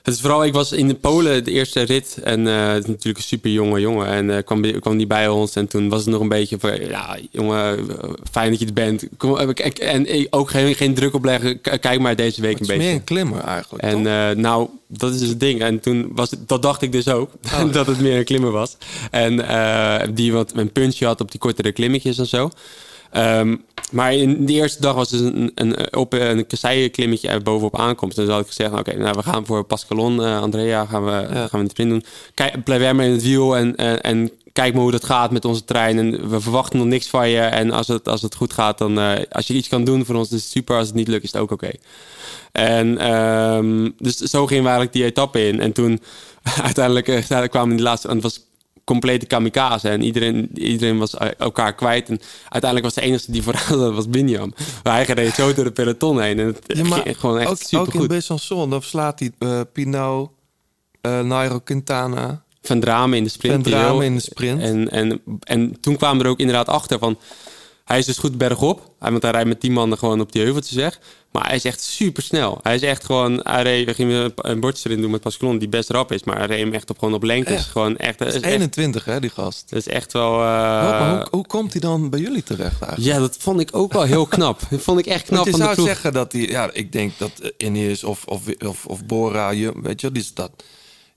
Het is vooral, ik was in Polen de eerste rit. En uh, het is natuurlijk een super jonge jongen. En uh, kwam, kwam die bij ons. En toen was het nog een beetje van... Ja, jongen, fijn dat je het bent. Kom, en ook geen, geen druk opleggen. Kijk maar deze week het een is beetje. meer een klimmer eigenlijk, En uh, nou, dat is dus het ding. En toen was het... Dat dacht ik dus ook. Oh. dat het meer een klimmer was. En die wat een puntje had op die kortere klimmetjes en zo. Um, maar in de eerste dag was dus een, een, op een kasseienklimmetje bovenop aankomst. En dus had ik gezegd, oké, okay, nou, we gaan voor Pascalon, uh, Andrea, gaan we, ja. gaan we sprint doen. Kijk, blijf maar in het wiel en, en, en, kijk maar hoe dat gaat met onze trein. En we verwachten nog niks van je. En als het, als het goed gaat, dan uh, als je iets kan doen voor ons, is het super. Als het niet lukt, is het ook oké. Okay. En um, dus zo gingen we eigenlijk die etappe in. En toen uiteindelijk, uiteindelijk kwamen die laatste, en het was complete kamikaze. En iedereen, iedereen was elkaar kwijt. En uiteindelijk was de enige die vooraan was Binjam. Hij reed zo door de peloton heen. En het ja, maar gewoon echt ook, super ook in Besançon, dan slaat hij uh, Pinot, uh, Nairo Quintana... Van Dramen in de sprint. Van Dramen in de sprint. En, en, en toen kwamen we er ook inderdaad achter van... Hij is dus goed bergop. Want hij rijdt met 10 mannen gewoon op die heuveltjes weg. Maar hij is echt super snel. Hij is echt gewoon. Hij reed, we gingen een bordje erin doen met Pascalon, die best rap is. Maar hij reed hem echt op, gewoon op lengtes. Echt? Gewoon echt, Dat is, is 21, hè, die gast. Dat is echt wel. Uh, maar hoe, hoe, komt hij dan bij jullie terecht eigenlijk? Ja, dat vond ik ook wel heel knap. dat vond ik echt knap Want je van zou de ploeg. zeggen dat hij. Ja, ik denk dat Ineos of, of, of, of Bora, je, weet je, dus dat.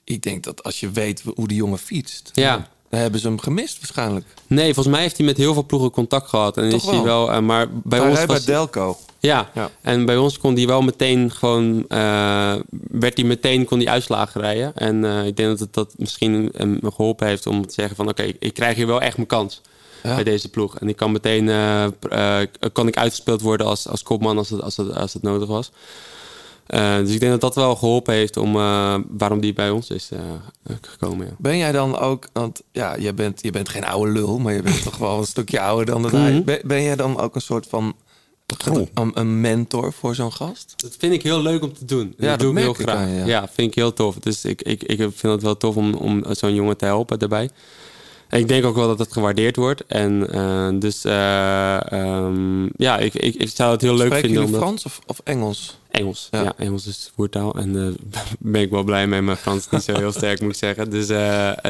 Ik denk dat als je weet hoe die jongen fietst. Ja. Hebben ze hem gemist waarschijnlijk. Nee, volgens mij heeft hij met heel veel ploegen contact gehad. En Toch is hij wel. Uh, maar bij ons was was bij Delco. Ja. ja. en bij ons kon hij wel meteen gewoon. Uh, werd hij meteen kon die uitslagen rijden. En uh, ik denk dat het dat misschien hem geholpen heeft om te zeggen van oké, okay, ik krijg hier wel echt mijn kans. Ja. Bij deze ploeg. En ik kan meteen uh, kan ik uitgespeeld worden als, als kopman als het, als het, als het nodig was. Uh, dus ik denk dat dat wel geholpen heeft om uh, waarom die bij ons is uh, gekomen. Ja. Ben jij dan ook, want ja, je bent, je bent geen oude lul, maar je bent toch wel een stukje ouder dan dat Mhm. hij. Ben, ben jij dan ook een soort van een, een mentor voor zo'n gast? Dat vind ik heel leuk om te doen. Ja, dat doe ik heel ik graag. aan, ja. ja. vind ik heel tof. Dus ik, ik, ik vind het wel tof om, om zo'n jongen te helpen daarbij. Ik denk ook wel dat het gewaardeerd wordt. En uh, dus uh, um, ja, ik, ik, ik zou het heel leuk Spreken vinden. omdat... Frans of, of Engels? Engels, ja. ja. Engels is voertaal. En daar uh, ben ik wel blij mee. Mijn Frans is niet zo heel sterk, moet ik zeggen. Dus,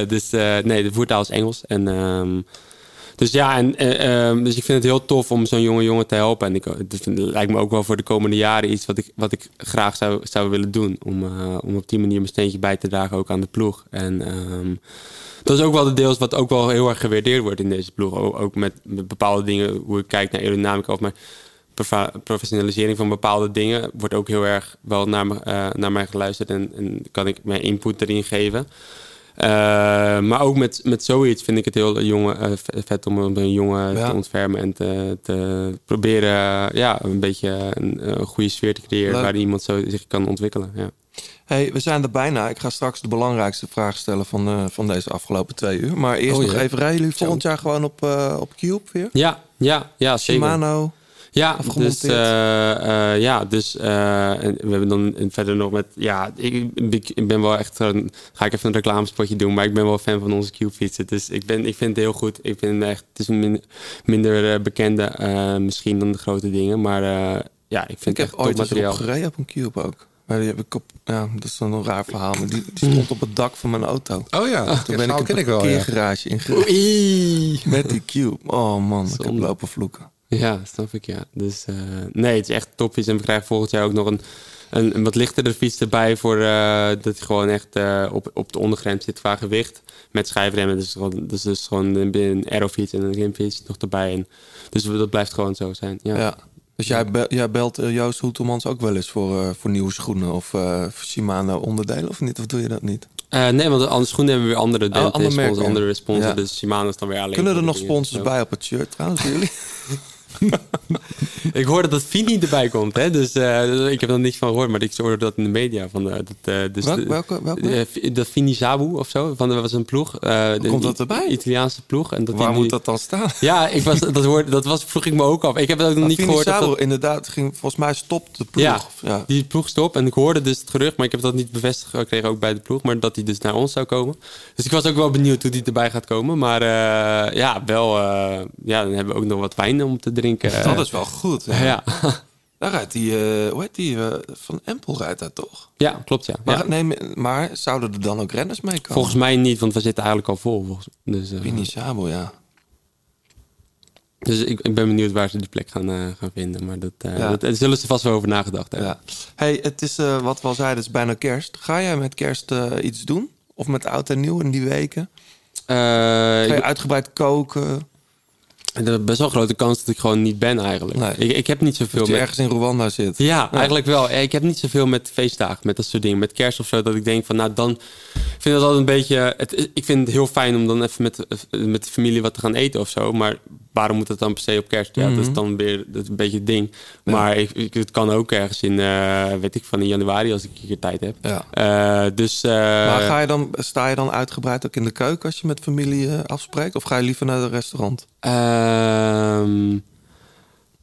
dus nee, de voertaal is Engels. En, um, dus ja, en, um, dus ik vind het heel tof om zo'n jonge jongen te helpen. En ik, het lijkt me ook wel voor de komende jaren iets wat ik, wat ik graag zou, zou willen doen. Om, uh, om op die manier mijn steentje bij te dragen, ook aan de ploeg. En dat is ook wel de deels wat ook wel heel erg gewaardeerd wordt in deze ploeg. Ook, met, met, bepaalde dingen, hoe ik kijk naar aerodynamica of mijn professionalisering van bepaalde dingen, wordt ook heel erg wel naar, me, uh, naar mij geluisterd en, en, kan ik mijn input erin geven. Uh, maar ook met, met zoiets vind ik het heel jonge, uh, vet om een jongen ja. te ontfermen en te, te proberen ja, een beetje een, een goede sfeer te creëren Leuk. waar iemand zo zich kan ontwikkelen. Ja. Hey, we zijn er bijna. Ik ga straks de belangrijkste vraag stellen van, uh, van deze afgelopen twee uur. Maar eerst Oh, nog ja. even, rijden jullie volgend jaar gewoon op, uh, op Cube weer? Ja, ja, ja zeker. Shimano? Ja, dus, uh, uh, ja, dus uh, en we hebben dan verder nog met, ja, ik, ik, ben wel echt, een, ga ik even een reclamespotje doen, maar ik ben wel fan van onze Cube-fietsen. Dus ik, ben, ik vind het heel goed. Ik vind het echt, het is een min, minder uh, bekende uh, misschien dan de grote dingen, maar uh, ja, ik vind Ik het heb echt ooit eens topmateriaal. op gereden op een Cube ook. Maar die heb ik op, ja, dat is dan een raar verhaal. Maar die, die stond op het dak van mijn auto. Oh ja, dat Toen ben ik een ja. parkeergarage ingereden. Met die Cube. Oh man, ik heb lopen vloeken. Ja, snap ik, ja. Dus eh, nee, het is echt topjes. En we krijgen volgend jaar ook nog een, een, een wat lichtere fiets erbij. Voor, eh, dat hij gewoon echt eh, op, op de ondergrens zit qua gewicht. Met schijfremmen. Dus, gewoon, dus, dus gewoon een, een aerofiets en een rimfiets nog erbij. En, dus dat blijft gewoon zo zijn. Ja. Ja. Dus jij, be- jij belt Joost Hoetelmans ook wel eens voor, voor nieuwe schoenen of voor Shimano onderdelen of niet? Of doe je dat niet? Nee, want andere schoenen hebben we weer andere, Oh, andere sponsors, andere. Ja. Dus Shimano is dan weer alleen. Kunnen er nog sponsors bij op het shirt trouwens jullie? Ik hoorde dat Fini erbij komt, hè? Dus eh, ik heb er niks van gehoord, maar ik hoorde dat in de media. Van, eh, dat, eh, dus Welk- welke- dat Fini Zabu of zo. Van, er was een ploeg. de komt dat erbij? Italiaanse ploeg. En dat Waar die moet dat dan staan? Ja, ik was, dat, hoorde, dat was, vroeg ik me ook af. Ik heb het ook nog niet gehoord. dat dat- inderdaad, ging, volgens mij stopt de ploeg. ja, Ja. die ploeg stop. En ik hoorde dus het gerucht, maar ik heb dat niet bevestigd gekregen ook bij de ploeg. Maar dat hij dus naar ons zou komen. Dus ik was ook wel benieuwd hoe die erbij gaat komen. Maar ja, wel. ja, dan hebben we ook nog wat wijn om te drinken. Dat is wel goed. Ja. Ja. Daar rijdt die, eh, hoe heet die, eh, Van Empel rijdt daar toch? Ja, klopt ja. Maar, ja. nee, maar zouden er dan ook renners mee komen? Volgens mij niet, want we zitten eigenlijk al vol. Volgens, dus, eh, Pini Sabo, ja. dus ik, ik ben benieuwd waar ze die plek gaan, gaan vinden. Maar dat, Ja. dat, daar zullen ze vast wel over nagedacht hebben. ja. Hey, het is wat we al zeiden, het is bijna kerst. Ga jij met kerst iets doen? Of met oud en nieuw in die weken? Ga je ik- uitgebreid koken? Er is best wel een grote kans dat ik gewoon niet ben eigenlijk. Nee. Ik, ik heb niet zoveel Dat je met... ergens in Rwanda zit? Ja, eigenlijk wel. Ik heb niet zoveel met feestdagen, met dat soort dingen. Met kerst of zo, dat ik denk van, nou dan... Ik vind dat altijd een beetje... Het, ik vind het heel fijn om dan even met, met de familie wat te gaan eten of zo. Maar waarom moet het dan per se op kerst? Ja, dat is Mhm. dan weer dat is een beetje het ding. Maar ik, ik, het kan ook ergens in, eh, weet ik, van in januari als ik een keer tijd heb. Ja. Eh, dus... eh, maar ga je dan, sta je dan uitgebreid ook in de keuken als je met familie afspreekt? Of ga je liever naar het restaurant? Ehm,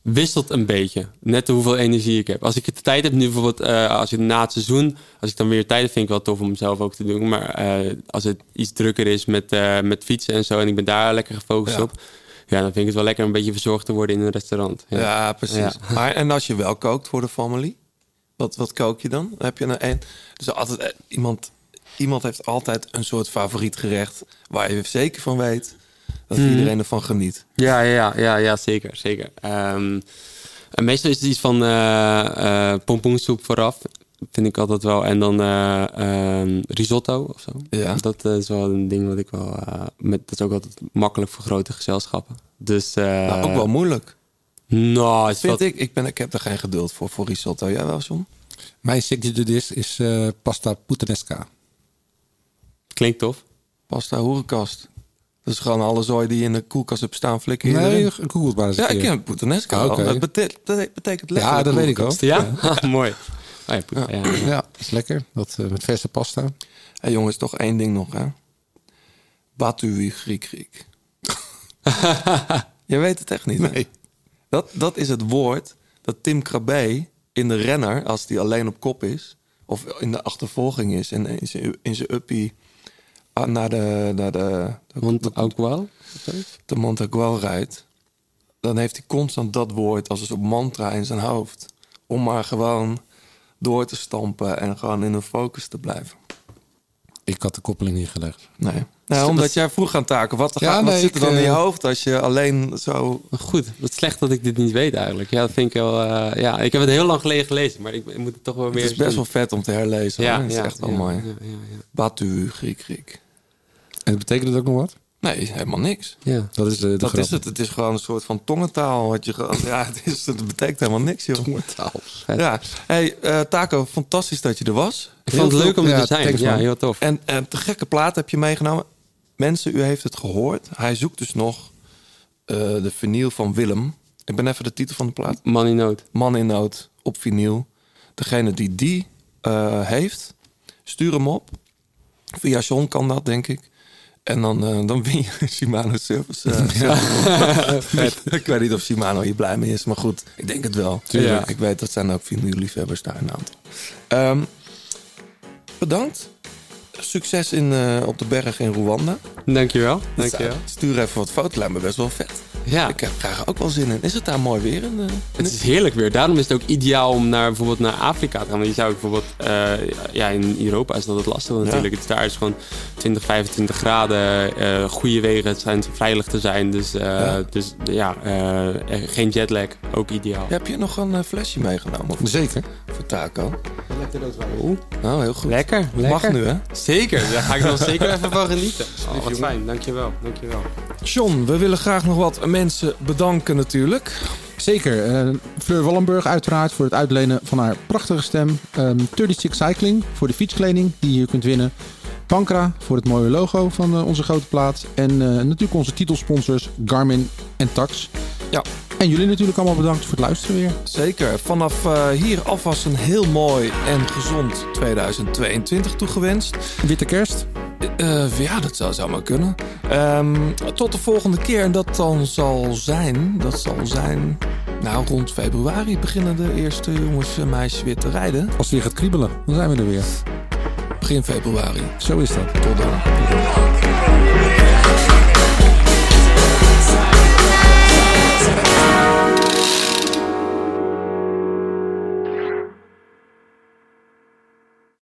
wisselt een beetje. Net hoeveel energie ik heb. Als ik de tijd heb, nu bijvoorbeeld eh, als je na het seizoen, als ik dan weer tijd heb, vind ik wel tof om zelf ook te doen. Maar als het iets drukker is met, met fietsen en zo, en ik ben daar lekker gefocust Ja. op, ja, dan vind ik het wel lekker een beetje verzorgd te worden in een restaurant. Ja, precies. Maar, en als je wel kookt voor de familie, wat, wat kook je dan? Heb je een, een dus altijd eh, iemand, iemand heeft altijd een soort favoriet gerecht waar je zeker van weet dat Mhm. iedereen ervan geniet. Ja, ja, ja, ja, zeker. zeker. Ehm, en meestal is het iets van eh eh pompoensoep vooraf. Vind ik altijd wel. En dan eh, ehm, risotto of zo. Ja. Dat eh, is wel een ding wat ik wel... eh, met, dat is ook altijd makkelijk voor grote gezelschappen. Dus, eh, Nou, ook wel moeilijk. Nou, is Vind wat- ik. Ik, ben, ik heb er geen geduld voor, voor risotto. Jij wel, John? Mijn signature dish is eh, pasta puttanesca. Klinkt tof. Pasta hoerenkast. Dus gewoon alle zooi die je in de koelkast hebt staan flikken Nee, googelt maar eens Ja, ik ken puttanesca oké. Dat betekent, dat betekent Ja, dat weet ik ook. Ja? Mooi. Oh ja, ja, ja. Ja, dat is lekker. Dat eh, met verse pasta. Hé jongens, toch één ding nog, hè? Batu Griek Griek. Je weet het echt niet. Nee. Dat, dat is het woord dat Tim Krabbe in de renner, als die alleen op kop is, of in de achtervolging is en in zijn, in zijn uppie ah, naar de, naar de, de, Montagual? de Montagual rijdt, dan heeft hij constant dat woord als een soort mantra in zijn hoofd. Om maar gewoon door te stampen en gewoon in een focus te blijven. Ik had de koppeling niet gelegd. Nee. Nou, omdat jij vroeg aan taken. Wat, Ja, gaat, wat nee, zit er dan in je eh, hoofd als je alleen zo... Goed, wat slecht dat ik dit niet weet eigenlijk. Ja, dat vind ik wel... eh, ja, ik heb het heel lang geleden gelezen, maar ik, ik moet het toch wel Het meer... is best doen. wel vet om te herlezen. Ja, hoor. Het is echt wel ja, mooi. ja, ja, ja. Batu, Griek, Griek. En betekent het ook nog wat? Nee, helemaal niks. Ja. Dat is de, de dat grap. is het. Het is gewoon een soort van tongentaal. Wat je ja, het, is, het betekent helemaal niks, joh. Tongentaal. Ja. Hey, eh, Taco, fantastisch dat je er was. Ik vond het leuk om er te zijn. Ja, heel tof. En, en te gekke plaat heb je meegenomen. Mensen, u heeft het gehoord. Hij zoekt dus nog eh, de vinyl van Willem. Ik ben even de titel van de plaat. Man in nood. Man in nood op vinyl. Degene die die eh, heeft, stuur hem op. Via John kan dat, denk ik. En dan, eh, dan win je Shimano Service. eh, ik weet niet of Shimano hier blij mee is, maar goed, ik denk het wel. Tuurlijk. Ik weet dat zijn ook vinyl-liefhebbers daar een aantal. Ehm, bedankt. Succes in, eh, op de berg in Rwanda. Dankjewel. Dankjewel. Stuur even wat foto's, lijkt me best wel vet. Ja. Ik heb, krijg er ook wel zin in. Is het daar mooi weer? In de, Het is heerlijk weer. Daarom is het ook ideaal om naar, bijvoorbeeld naar Afrika te gaan. Want je zou bijvoorbeeld... eh, ja, in Europa is dat het lastig natuurlijk. Het is daar is gewoon 20, 25 graden. eh, goede wegen. Het zijn veilig te zijn. Dus, eh, Ja. dus ja, eh, geen jetlag. Ook ideaal. Heb je nog een eh, flesje meegenomen? Of Zeker. Voor taco? Oeh, nou heel goed. Lekker, Mag lekker. nu hè? Zeker, daar ga ik nog zeker even van genieten. Oh, wat fijn, dankjewel, dankjewel. John, we willen graag nog wat mensen bedanken natuurlijk. Zeker. eh, Fleur Wallenburg uiteraard voor het uitlenen van haar prachtige stem. Ehm 36 Cycling voor de fietskleding die je kunt winnen. Pankra voor het mooie logo van eh, onze grote plaat. En eh, natuurlijk onze titelsponsors Garmin en Tax. Ja. En jullie natuurlijk allemaal bedankt voor het luisteren weer. Zeker. Vanaf eh, hier alvast een heel mooi en gezond 2022 toegewenst. Witte kerst. Eh, ja, dat zou zomaar kunnen. Ehm, tot de volgende keer. En dat dan zal zijn... Dat zal zijn... Nou, rond februari beginnen de eerste jongens en meisjes weer te rijden. Als het weer gaat kriebelen, dan zijn we er weer. Begin februari. Zo is dat. Tot dan.